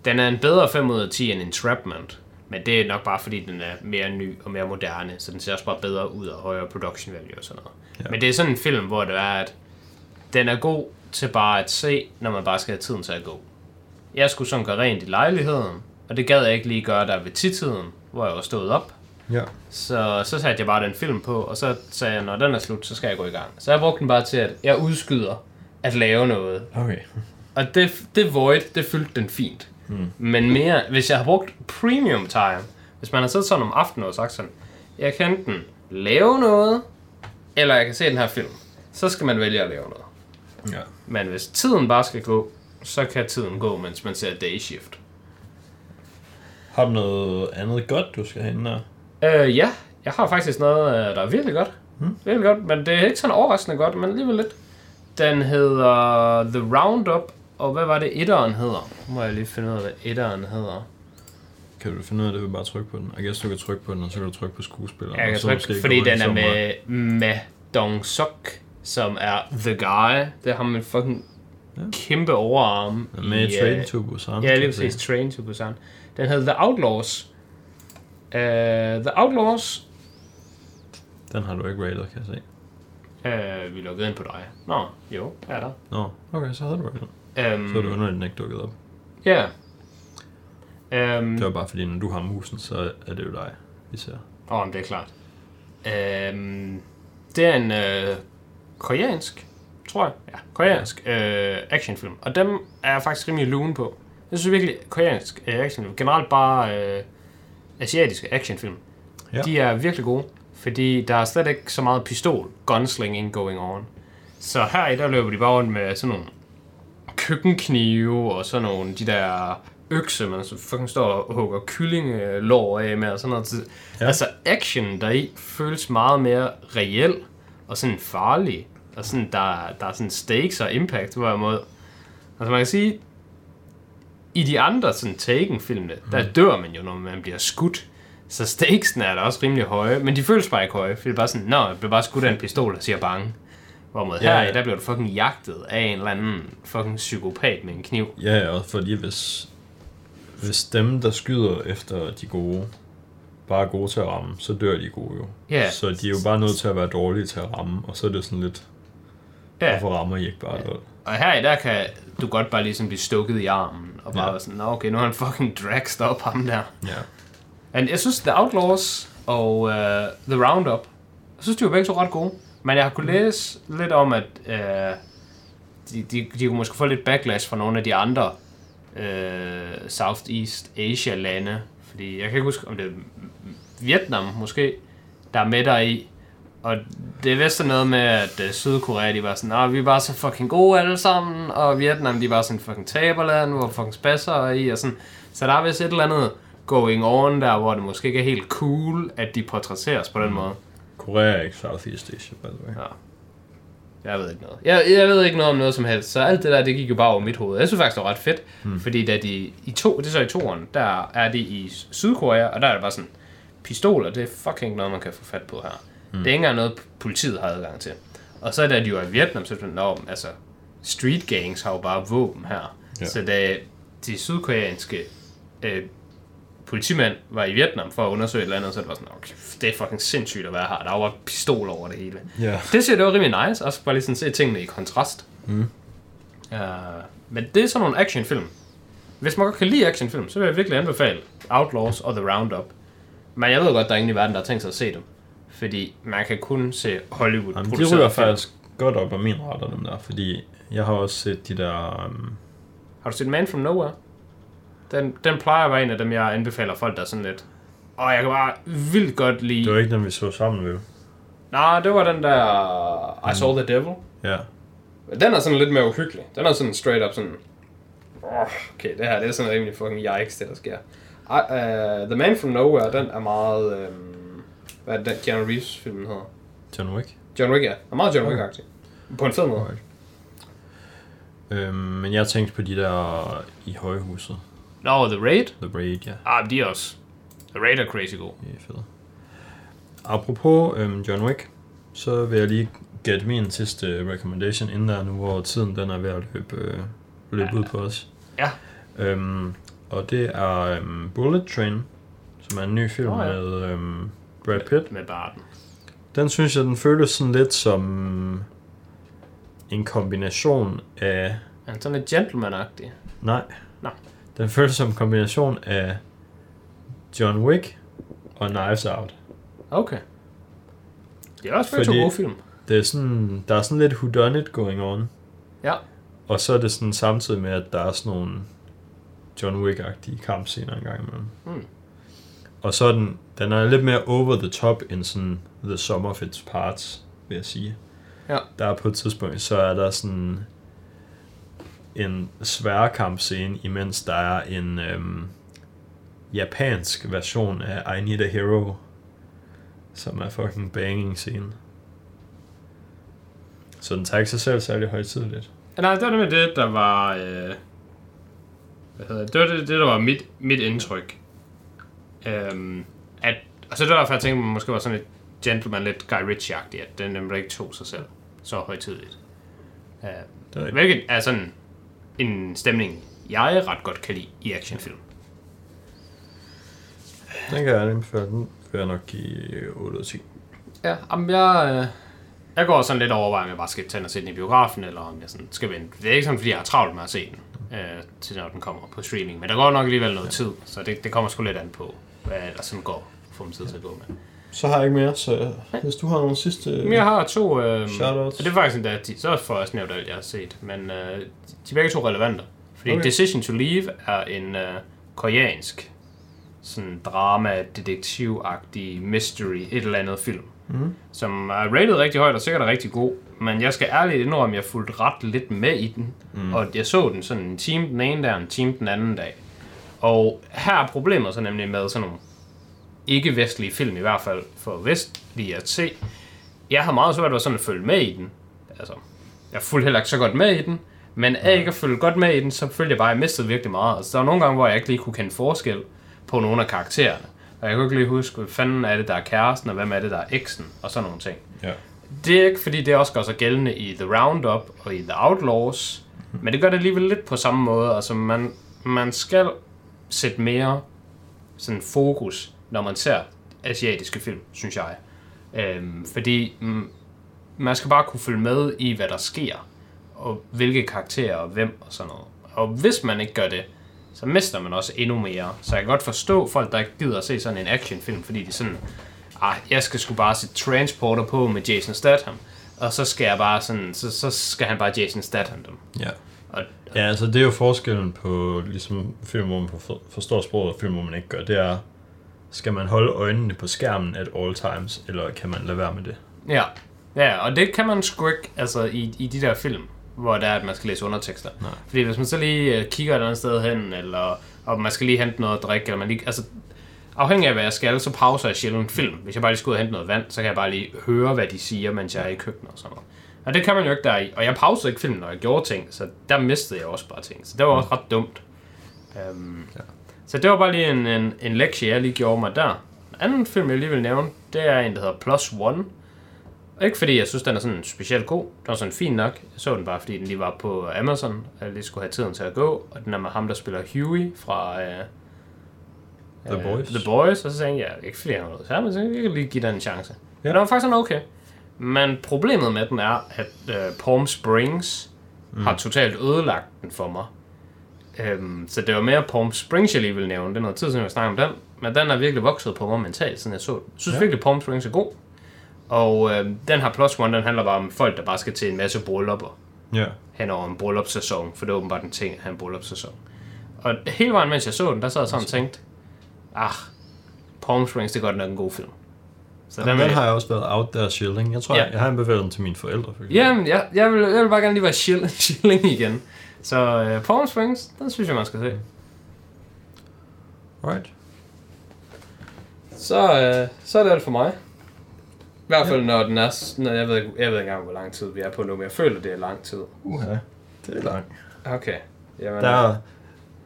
den er en bedre 5 ud af 10 end Entrapment. Men det er nok bare fordi, den er mere ny og mere moderne, så den ser også bare bedre ud og højere production value og sådan noget. Ja. Men det er sådan en film, hvor det er, at den er god til bare at se, når man bare skal have tiden til at gå. Jeg skulle sådan gøre rent i lejligheden, og det gad jeg ikke lige gøre der ved tidtiden, hvor jeg var stået op. Ja. Så, så satte jeg bare den film på, og så sagde jeg, når den er slut, så skal jeg gå i gang. Så jeg brugte den bare til, at jeg udskyder at lave noget. Okay. Og det, det void, det fyldte den fint. Mm. Men mere, hvis jeg har brugt premium time, hvis man har siddet sådan om aftenen og sagt sådan, jeg kan enten lave noget, eller jeg kan se den her film, så skal man vælge at lave noget. Ja. Men hvis tiden bare skal gå, så kan tiden gå, mens man ser day shift. Har du noget andet godt, du skal have der? Øh, ja, jeg har faktisk noget, øh, der er virkelig godt. Hmm. Virkelig godt, men det er ikke sådan overraskende godt, men alligevel lidt. Den hedder The Roundup, og hvad var det etteren hedder? Nu må jeg lige finde ud af, hvad etteren hedder. Kan du finde ud af det ved bare at trykke på den? Jeg guess, du kan trykke på den, og så kan du trykke på skuespilleren. Jeg kan trykke, fordi den ind er med, med Dong Sok, som er The Guy. Det har man fucking Ja. kæmpe overarm. mig. Med i, Train øh, to Busan. Ja, lige præcis. Train to Busan. Den hedder The Outlaws. Uh, The Outlaws. Den har du ikke rated, kan jeg se. Uh, vi lukkede ind på dig. Nå, jo, er der. Nå, okay, så havde du rated. Um, Så er det underligt, den ikke dukket op. Ja. Um, Det var bare fordi, når du har musen, så er det jo dig, vi ser. Åh, oh, det er klart. Um, det er en uh, koreansk, tror jeg, ja, koreansk uh, actionfilm. Og dem er jeg faktisk rimelig lune på. Jeg synes virkelig, koreansk uh, actionfilm, generelt bare uh, asiatiske actionfilm, Ja. de er virkelig gode. Fordi der er slet ikke så meget pistol, gunslinging going on. Så her i der løber de bare rundt med sådan nogle køkkenknive og sådan nogle de der økse, man så fucking står og hugger kyllingelår af med og sådan noget. Ja. Ja. Altså action deri føles meget mere reel og sådan farlig. Og sådan, der, der er sådan stakes og impact på hver måde. Altså man kan sige, i de andre sådan Taken-filmene, der dør man jo, når man bliver skudt. Så stakesene er da også rimelig høje, men de føles bare ikke høje, for det er bare sådan, nå, jeg bliver bare skudt af en pistol, der siger bange. Hvorimod Ja, her, ja. der bliver du fucking jagtet af en eller anden fucking psykopat med en kniv. Ja, ja, fordi hvis, hvis dem, der skyder efter de gode, bare er gode til at ramme, så dør de gode jo. Ja. Så de er jo bare nødt til at være dårlige til at ramme, og så er det sådan lidt, Ja, hvorfor rammer I ikke bare ja. Og her i der kan du godt bare ligesom blive stukket i armen, og bare Ja. sådan, nå okay, nu har han fucking dragst op ham der. Ja. Men jeg synes, The Outlaws og uh, The Roundup, jeg synes, de var begge to ret gode. Men jeg har kunnet læse lidt om, at uh, de, de, de kunne måske få lidt backlash fra nogle af de andre uh, Southeast Asia-lande. Fordi jeg kan ikke huske, om det er Vietnam måske, der er med der i. Og det er vist sådan noget med, at uh, Sydkorea, de var sådan, Nå, vi er bare så fucking gode alle sammen, og Vietnam, de var sådan fucking taberland, hvor fucking spasser er i, og sådan. Så der er vist et eller andet going on der, hvor det måske ikke er helt cool, at de portrætteres på den måde. Korea er ikke Southeast Asia, by the way. Ja. Jeg ved ikke noget. Jeg, jeg ved ikke noget om noget som helst, så alt det der, det gik jo bare over mit hoved. Jeg synes faktisk, det var ret fedt, hmm. fordi da de, i to, det er så i toeren, der er de i Sydkorea, og der er det bare sådan, pistoler, det er fucking noget, man kan få fat på her. Hmm. Det er ikke engang noget, politiet har adgang til. Og så da de jo i Vietnam, så sådan, "Nå, altså, street gangs har jo bare våben her. Ja. Så da de sydkoreanske øh, politimænd var i Vietnam for at undersøge et eller andet, så det var sådan, okay, det er fucking sindssygt at være her. Der var pistoler over det hele. Ja. Det siger det var rimelig nice, også bare lige sådan se tingene i kontrast. Mm. Uh, men det er sådan nogle actionfilm. Hvis man godt kan lide actionfilm, så vil jeg virkelig anbefale Outlaws og The Roundup. Men jeg ved godt, der er ingen i verden, der har tænkt sig at se dem. Fordi man kan kun se Hollywood Jamen, de ryger film. faktisk godt op af min radar, dem der, fordi jeg har også set de der... Um, Har du set Man From Nowhere? Den, den plejer at være en af dem, jeg anbefaler folk, der er sådan lidt... Og jeg kan bare vildt godt lide... det var ikke den, vi så sammen, vel? Nej, det var den der... I Saw the Devil. Ja. Den er sådan lidt mere uhyggelig. Den er sådan straight up sådan... Okay, det her det er sådan rimelig fucking yikes, det der sker. uh, The Man From Nowhere, den er meget... Øh, hvad er det, den Keanu Reeves filmen hedder? John Wick. John Wick, ja. Er meget John Wick-agtig. På en fed måde. Alright. Øhm, men jeg tænkte på de der i højhuset. Nå, The Raid? The Raid, ja. Ah, de er også... The Raid er crazy god. Det er fedt. Apropos øhm, John Wick, så vil jeg lige gætte min sidste recommendation inden der nu, hvor tiden den er ved at løbe, øh, løbe ud på os. Ja. Øhm, og det er øhm, Bullet Train, som er en ny film oh, ja. ja. med øhm, Brad Pitt. Med Barton. Den synes jeg, den føles sådan lidt som en kombination af... Er han sådan lidt gentleman-agtig? Nej. Nå. Den føles som en kombination af John Wick og Knives Out. Okay. Det er også Fordi- en god film. Det er sådan, der er sådan lidt whodunit going on. Ja. Og så er det sådan samtidig med, at der er sådan nogle John Wick-agtige kampscener en gang imellem. Mm. Og så er den, den er lidt mere over the top end sådan the sum of its parts, vil jeg sige. Ja. Der er på et tidspunkt, så er der sådan en svær kampscene, imens der er en øhm, japansk version af I Need a Hero, som er fucking banging scene. Så den tager ikke sig selv særlig højtidligt. Ja, Nej, det var med det, der var... Øh, hvad hedder det? Det var det, det der var mit, mit indtryk. Øhm, at, altså det var derfor, jeg tænkte, at man måske var sådan et gentleman, lidt Guy Ritchie-agtig, at den nemlig ikke tog sig selv så højtidligt. Øh, Det er rigtigt. hvilket er sådan en stemning, jeg ret godt kan lide i actionfilm. Den kan jeg anbefale. Den vil jeg nok give 8 ud af 10. Ja, jamen jeg, øh, jeg går sådan lidt over, om jeg bare skal tage den og se den i biografen, eller om jeg sådan skal vente. Det er ikke sådan, fordi jeg har travlt med at se den, øh, til når den kommer på streaming. Men der går nok alligevel noget tid, så det, det kommer sgu lidt an på, hvad der sådan går for mig tid til at gå med. Så har jeg ikke mere, så hvis du har nogle sidste... Men jeg har to... Øh, Shoutouts. og det er faktisk endda, de, så får jeg også nævnt alt, jeg har set. Men øh, de er begge to relevante. Fordi okay. Decision to Leave er en øh, koreansk sådan drama, detektiv-agtig mystery, et eller andet film. Mhm. Som er rated rigtig højt og sikkert er rigtig god. Men jeg skal ærligt indrømme, at jeg fulgte ret lidt med i den. Mm. Og jeg så den sådan en time den ene dag, og en time den anden dag. Og her er problemet så nemlig med sådan nogle ikke-vestlige film, i hvert fald for vestlige at se. Jeg har meget svært ved sådan at følge med i den. Altså, jeg fulgte heller ikke så godt med i den. Men af ikke at følge godt med i den, så følte jeg bare, at jeg mistede virkelig meget. Altså, der var nogle gange, hvor jeg ikke lige kunne kende forskel på nogle af karaktererne. Og jeg kunne ikke lige huske, hvad fanden er det, der er kæresten, og hvem er det, der er eksen, og sådan nogle ting. Ja. Det er ikke, fordi det også gør sig gældende i The Roundup og i The Outlaws, men det gør det alligevel lidt på samme måde. Altså, man, man skal sætte mere sådan fokus, når man ser asiatiske film, synes jeg. Øhm, fordi mm, man skal bare kunne følge med i, hvad der sker, og hvilke karakterer og hvem og sådan noget. Og hvis man ikke gør det, så mister man også endnu mere. Så jeg kan godt forstå folk, der ikke gider at se sådan en actionfilm, fordi de sådan, ah, jeg skal sgu bare sætte Transporter på med Jason Statham, og så skal jeg bare sådan, så, så skal han bare Jason Statham dem. Ja. Og, Ja, altså det er jo forskellen på ligesom film, hvor man for- forstår sproget, og film, hvor man ikke gør. Det er, skal man holde øjnene på skærmen at all times, eller kan man lade være med det? ja, ja, og det kan man sgu ikke, altså i, i de der film, hvor det er, at man skal læse undertekster. Nej. Fordi hvis man så lige øh, kigger et eller andet sted hen, eller og man skal lige hente noget at drikke, eller man lige, altså afhængig af hvad jeg skal, så pauser jeg sjældent en film. Hvis jeg bare lige skal ud og hente noget vand, så kan jeg bare lige høre, hvad de siger, mens jeg er i køkkenet og sådan noget. Og det kan man jo ikke der i. Og jeg pausede ikke filmen, når jeg gjorde ting, så der mistede jeg også bare ting. Så det var også ret dumt. Um, ja. Så det var bare lige en, en, en lektie, jeg lige gjorde mig der. En anden film, jeg lige vil nævne, det er en, der hedder Plus One. Ikke fordi jeg synes, den er sådan specielt god. Den var sådan fin nok. Jeg så den bare, fordi den lige var på Amazon, og jeg lige skulle have tiden til at gå. Og den er med ham, der spiller Huey fra... Uh, The Boys. The Boys. Og så tænkte jeg, ikke fordi han har noget men så jeg kan lige give den en chance. Ja. Ja. Den var faktisk sådan okay. Men problemet med den er, at uh, Palm Springs mm. har totalt ødelagt den for mig. Um, så det var mere Palm Springs, jeg lige ville nævne. Det er noget tid siden, jeg snakkede om den. Men den er virkelig vokset på mig mentalt, siden jeg så den. Jeg synes ja. Virkelig, Palm Springs er god. Og øh, den her Plus One, den handler bare om folk, der bare skal til en masse bryllupper Ja. hen over en bryllupssæson, for det er åbenbart en ting at have en bryllupssæson. Og hele vejen, mens jeg så den, der sad jeg sådan og tænkte, ah, Palm Springs, det er godt nok en god film. Så Jamen, den jeg- har jeg også været out there shielding. Jeg tror, Ja. jeg, jeg har anbefalet den til mine forældre. For eksempel. Jamen, jeg, jeg, vil, jeg vil bare gerne lige være chill, chilling [laughs] igen. Så uh, Palm Springs, den synes jeg, man skal se. Right. så, øh, så er det alt for mig. I hvert fald, når den er... Når jeg, ved, jeg ved ikke engang, hvor lang tid vi er på nu, men jeg føler, det er lang tid. Uha, det er langt. Okay. Jamen, Der er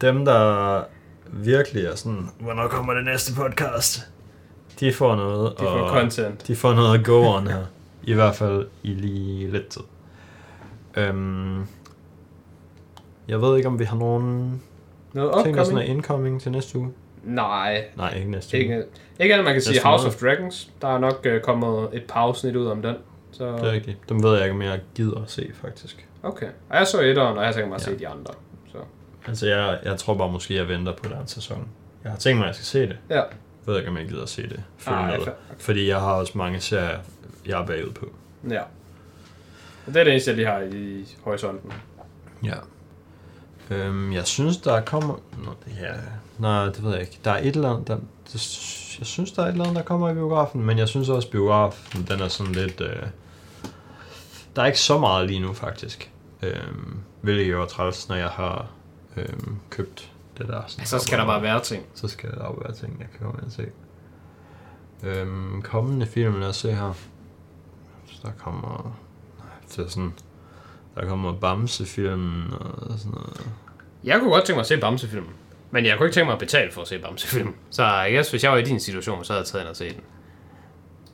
dem, der virkelig er sådan, hvornår kommer det næste podcast? De får noget, de får og content. de får noget at go on her. I hvert fald i lige lidt tid. Øhm, jeg ved ikke, om vi har nogen Noget ting, der sådan er upcoming? incoming til næste uge. Nej, Nej, ikke næste uge. ikke, ikke andet man kan sige Næste House måned. of Dragons. Der er nok øh, kommet et par afsnit ud om den. Så, Det er rigtigt. Dem ved jeg ikke, om jeg gider at se, faktisk. okay. Og jeg så etteren, og jeg har mig at Ja. se de andre. Så. Altså, jeg, jeg tror bare måske, jeg venter på den sæson. Jeg har tænkt mig, at jeg skal se det. Ja. Jeg ved ikke, om jeg gider at se det. Følge Ej, med. fair. Fordi jeg har også mange serier, jeg er bagud på. Ja. Og det er det eneste, jeg lige har i horisonten. Ja. Øhm, jeg synes, der kommer... Nå, ja, nej, det ved jeg ikke. Der er et eller andet, der... Det, jeg synes, der er et eller andet, der kommer i biografen, men jeg synes også, biografen, den er sådan lidt... Øh, der er ikke så meget lige nu, faktisk. Øhm, hvilket jo er træls, når jeg har øhm, købt det der. Sådan Så skal der bare være ting. Så skal der jo være ting, jeg kan komme ind og se. Øhm, kommende film, lad os se her. Så der kommer... Nej, det er sådan... Der kommer Bamse-filmen og sådan noget. Jeg kunne godt tænke mig at se Bamsefilm. Men jeg kunne ikke tænke mig at betale for at se Bamsefilm. Så jeg hvis jeg var i din situation, så havde jeg taget ind og set den.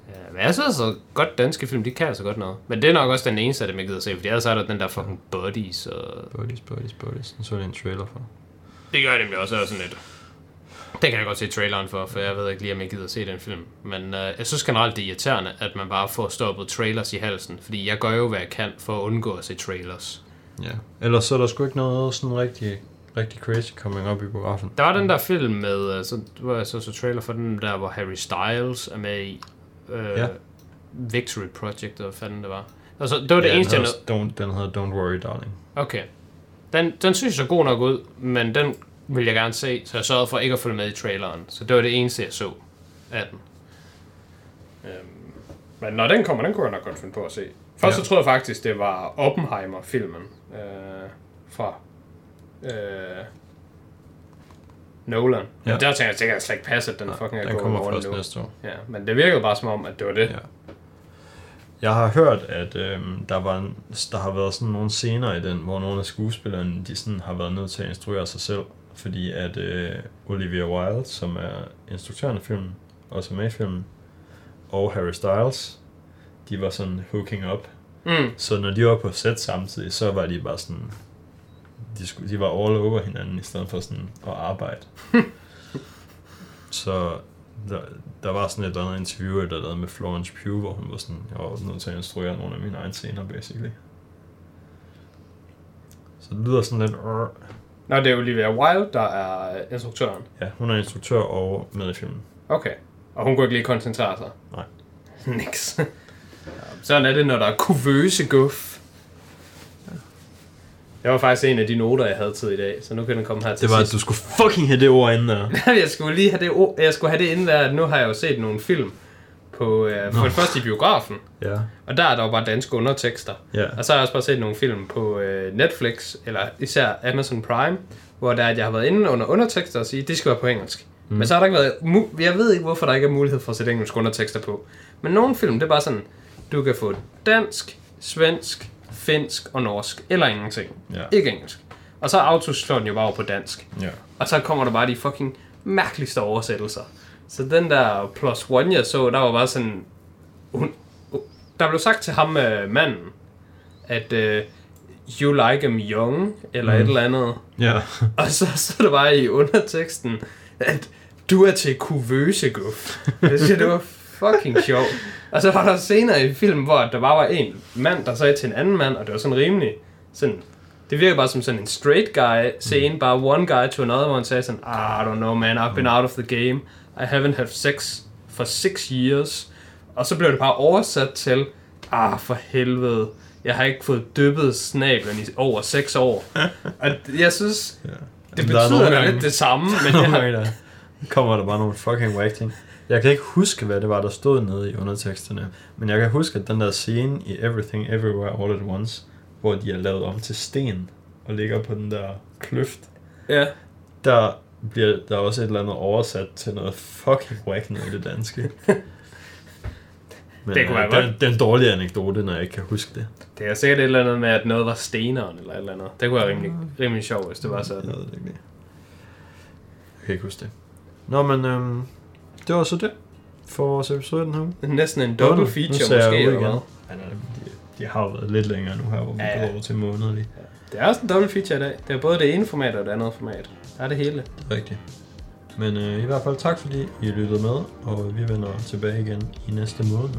Ja, men jeg synes så godt danske film, de kan altså godt noget. Men det er nok også den eneste af dem, jeg gider se, fordi ellers er der den der fucking Buddies, og Buddies, buddies, buddies. Den så jeg en trailer for. Det gør jeg nemlig også, er sådan lidt. Det kan jeg godt se traileren for, for jeg ved ikke lige, om jeg gider se den film. Men øh, jeg synes generelt, det er irriterende, at man bare får stoppet trailers i halsen. Fordi jeg gør jo, hvad jeg kan for at undgå at se trailers. Ja. Ellers så er der sgu ikke noget sådan rigtig, rigtig crazy coming up i biografen. Der var den der film med, øh, så, hvor jeg så så trailer for den der, hvor Harry Styles er med i. Øh, Ja. Victory Project, eller hvad fanden det var. Altså, det var det ja, eneste, den, jeg hedder, don't, den hedder Don't Worry Darling. Okay. Den, den synes jeg så god nok ud, men den vil jeg gerne se, så jeg sørgede for ikke at følge med i traileren. Så det var det eneste, jeg så af den. Øhm, men når den kommer, den kunne jeg nok godt finde på at se. Først Ja. så troede jeg faktisk, det var Oppenheimer-filmen øh, fra øh, Nolan. Ja. Ja. Men der tænker jeg, det kan slet ikke passe, at den fucking er den gået kommer først nu. næste år. Ja, men det virkede bare som om, at det var det. Ja. Jeg har hørt, at øhm, der, var en, der har været sådan nogle scener i den, hvor nogle af skuespillerne de sådan har været nødt til at instruere sig selv, fordi at øh, Olivia Wilde, som er instruktøren af filmen, også er med i filmen, og Harry Styles, de var sådan hooking up. Mm. Så når de var på set samtidig, så var de bare sådan, de, skulle, de var all over hinanden, i stedet for sådan at arbejde. [laughs] så der, der var sådan et eller andet interview, der lavede med Florence Pugh, hvor hun var sådan, jeg var nødt til at instruere nogle af mine egne scener, basically. Så det lyder sådan lidt. Nå, det er Olivia Wilde, der er instruktøren. ja, hun er instruktør og med i filmen. Okay. Og hun kunne ikke lige koncentrere sig? Nej. [laughs] Niks. Sådan er det, når der er kuvøse guf. Det var faktisk en af de noter, jeg havde tid i dag, så nu kan den komme her til Det var, at sidst. du skulle fucking have det ord inde der. [laughs] jeg skulle lige have det, ord- jeg skulle have det inden der, at nu har jeg jo set nogle film på, øh, for det første i biografen, Ja, og der er der jo bare danske undertekster. ja. Og så har jeg også bare set nogle film på øh, Netflix, eller især Amazon Prime, hvor der er, at jeg har været inde under undertekster og sige, det skal være på engelsk. Mm. Men så har der ikke været... Jeg ved ikke, hvorfor der ikke er mulighed for at sætte engelske undertekster på. Men nogle film, det er bare sådan, du kan få dansk, svensk, finsk og norsk, eller ingenting. Ja. Ikke engelsk. Og så autoslår den jo bare over på dansk. ja. Og så kommer der bare de fucking mærkeligste oversættelser. Så den der plus one, jeg så, der var bare sådan... Hun, der blev sagt til ham, øh, manden, at øh, you like him young, eller mm. et eller andet. Ja. Og så, så der bare i underteksten, at du er til kuvøse guf. Jeg synes, det var fucking sjovt. Og så var der senere i filmen, hvor der bare var en mand, der sagde til en anden mand, og det var sådan rimelig sådan... Det virker bare som sådan en straight guy scene, bare one guy to another, hvor han sagde sådan, ah, I don't know man, I've been out of the game. I haven't had sex for six years. Og så blev det bare oversat til, ah, for helvede, jeg har ikke fået dyppet snablen i over 6 år. [laughs] Og jeg synes, ja. det Der er betyder da lidt det samme, [laughs] men jeg, gange der kommer der bare nogle fucking whack ting. Jeg kan ikke huske, hvad det var, der stod nede i underteksterne. Men jeg kan huske, at den der scene i Everything Everywhere All at Once, hvor de er lavet om til sten og ligger på den der kløft, ja, der bliver der også et eller andet oversat til noget fucking whack noget i det danske. Men Det kunne øh, være det, er- det er en dårlig anekdote, når jeg ikke kan huske det. Det er sikkert et eller andet med, at noget var steneren eller et eller andet. Det kunne være rimelig, rimelig sjovt, hvis det var Jeg sådan. ved det ikke. Jeg kan ikke huske det. Nå, men øhm, det var så det for vores episode den her uge. Næsten en double nu feature jeg måske, eller igen. hvad? Nej, de, de har jo været lidt længere nu her, hvor vi Ja, ja, ja. går over til månedlig. Det er også en double feature i dag. Det er både det ene format og det andet format. Der er det hele. Det er rigtigt. Men øh, i hvert fald tak, fordi I lyttede med, og vi vender tilbage igen i næste måned.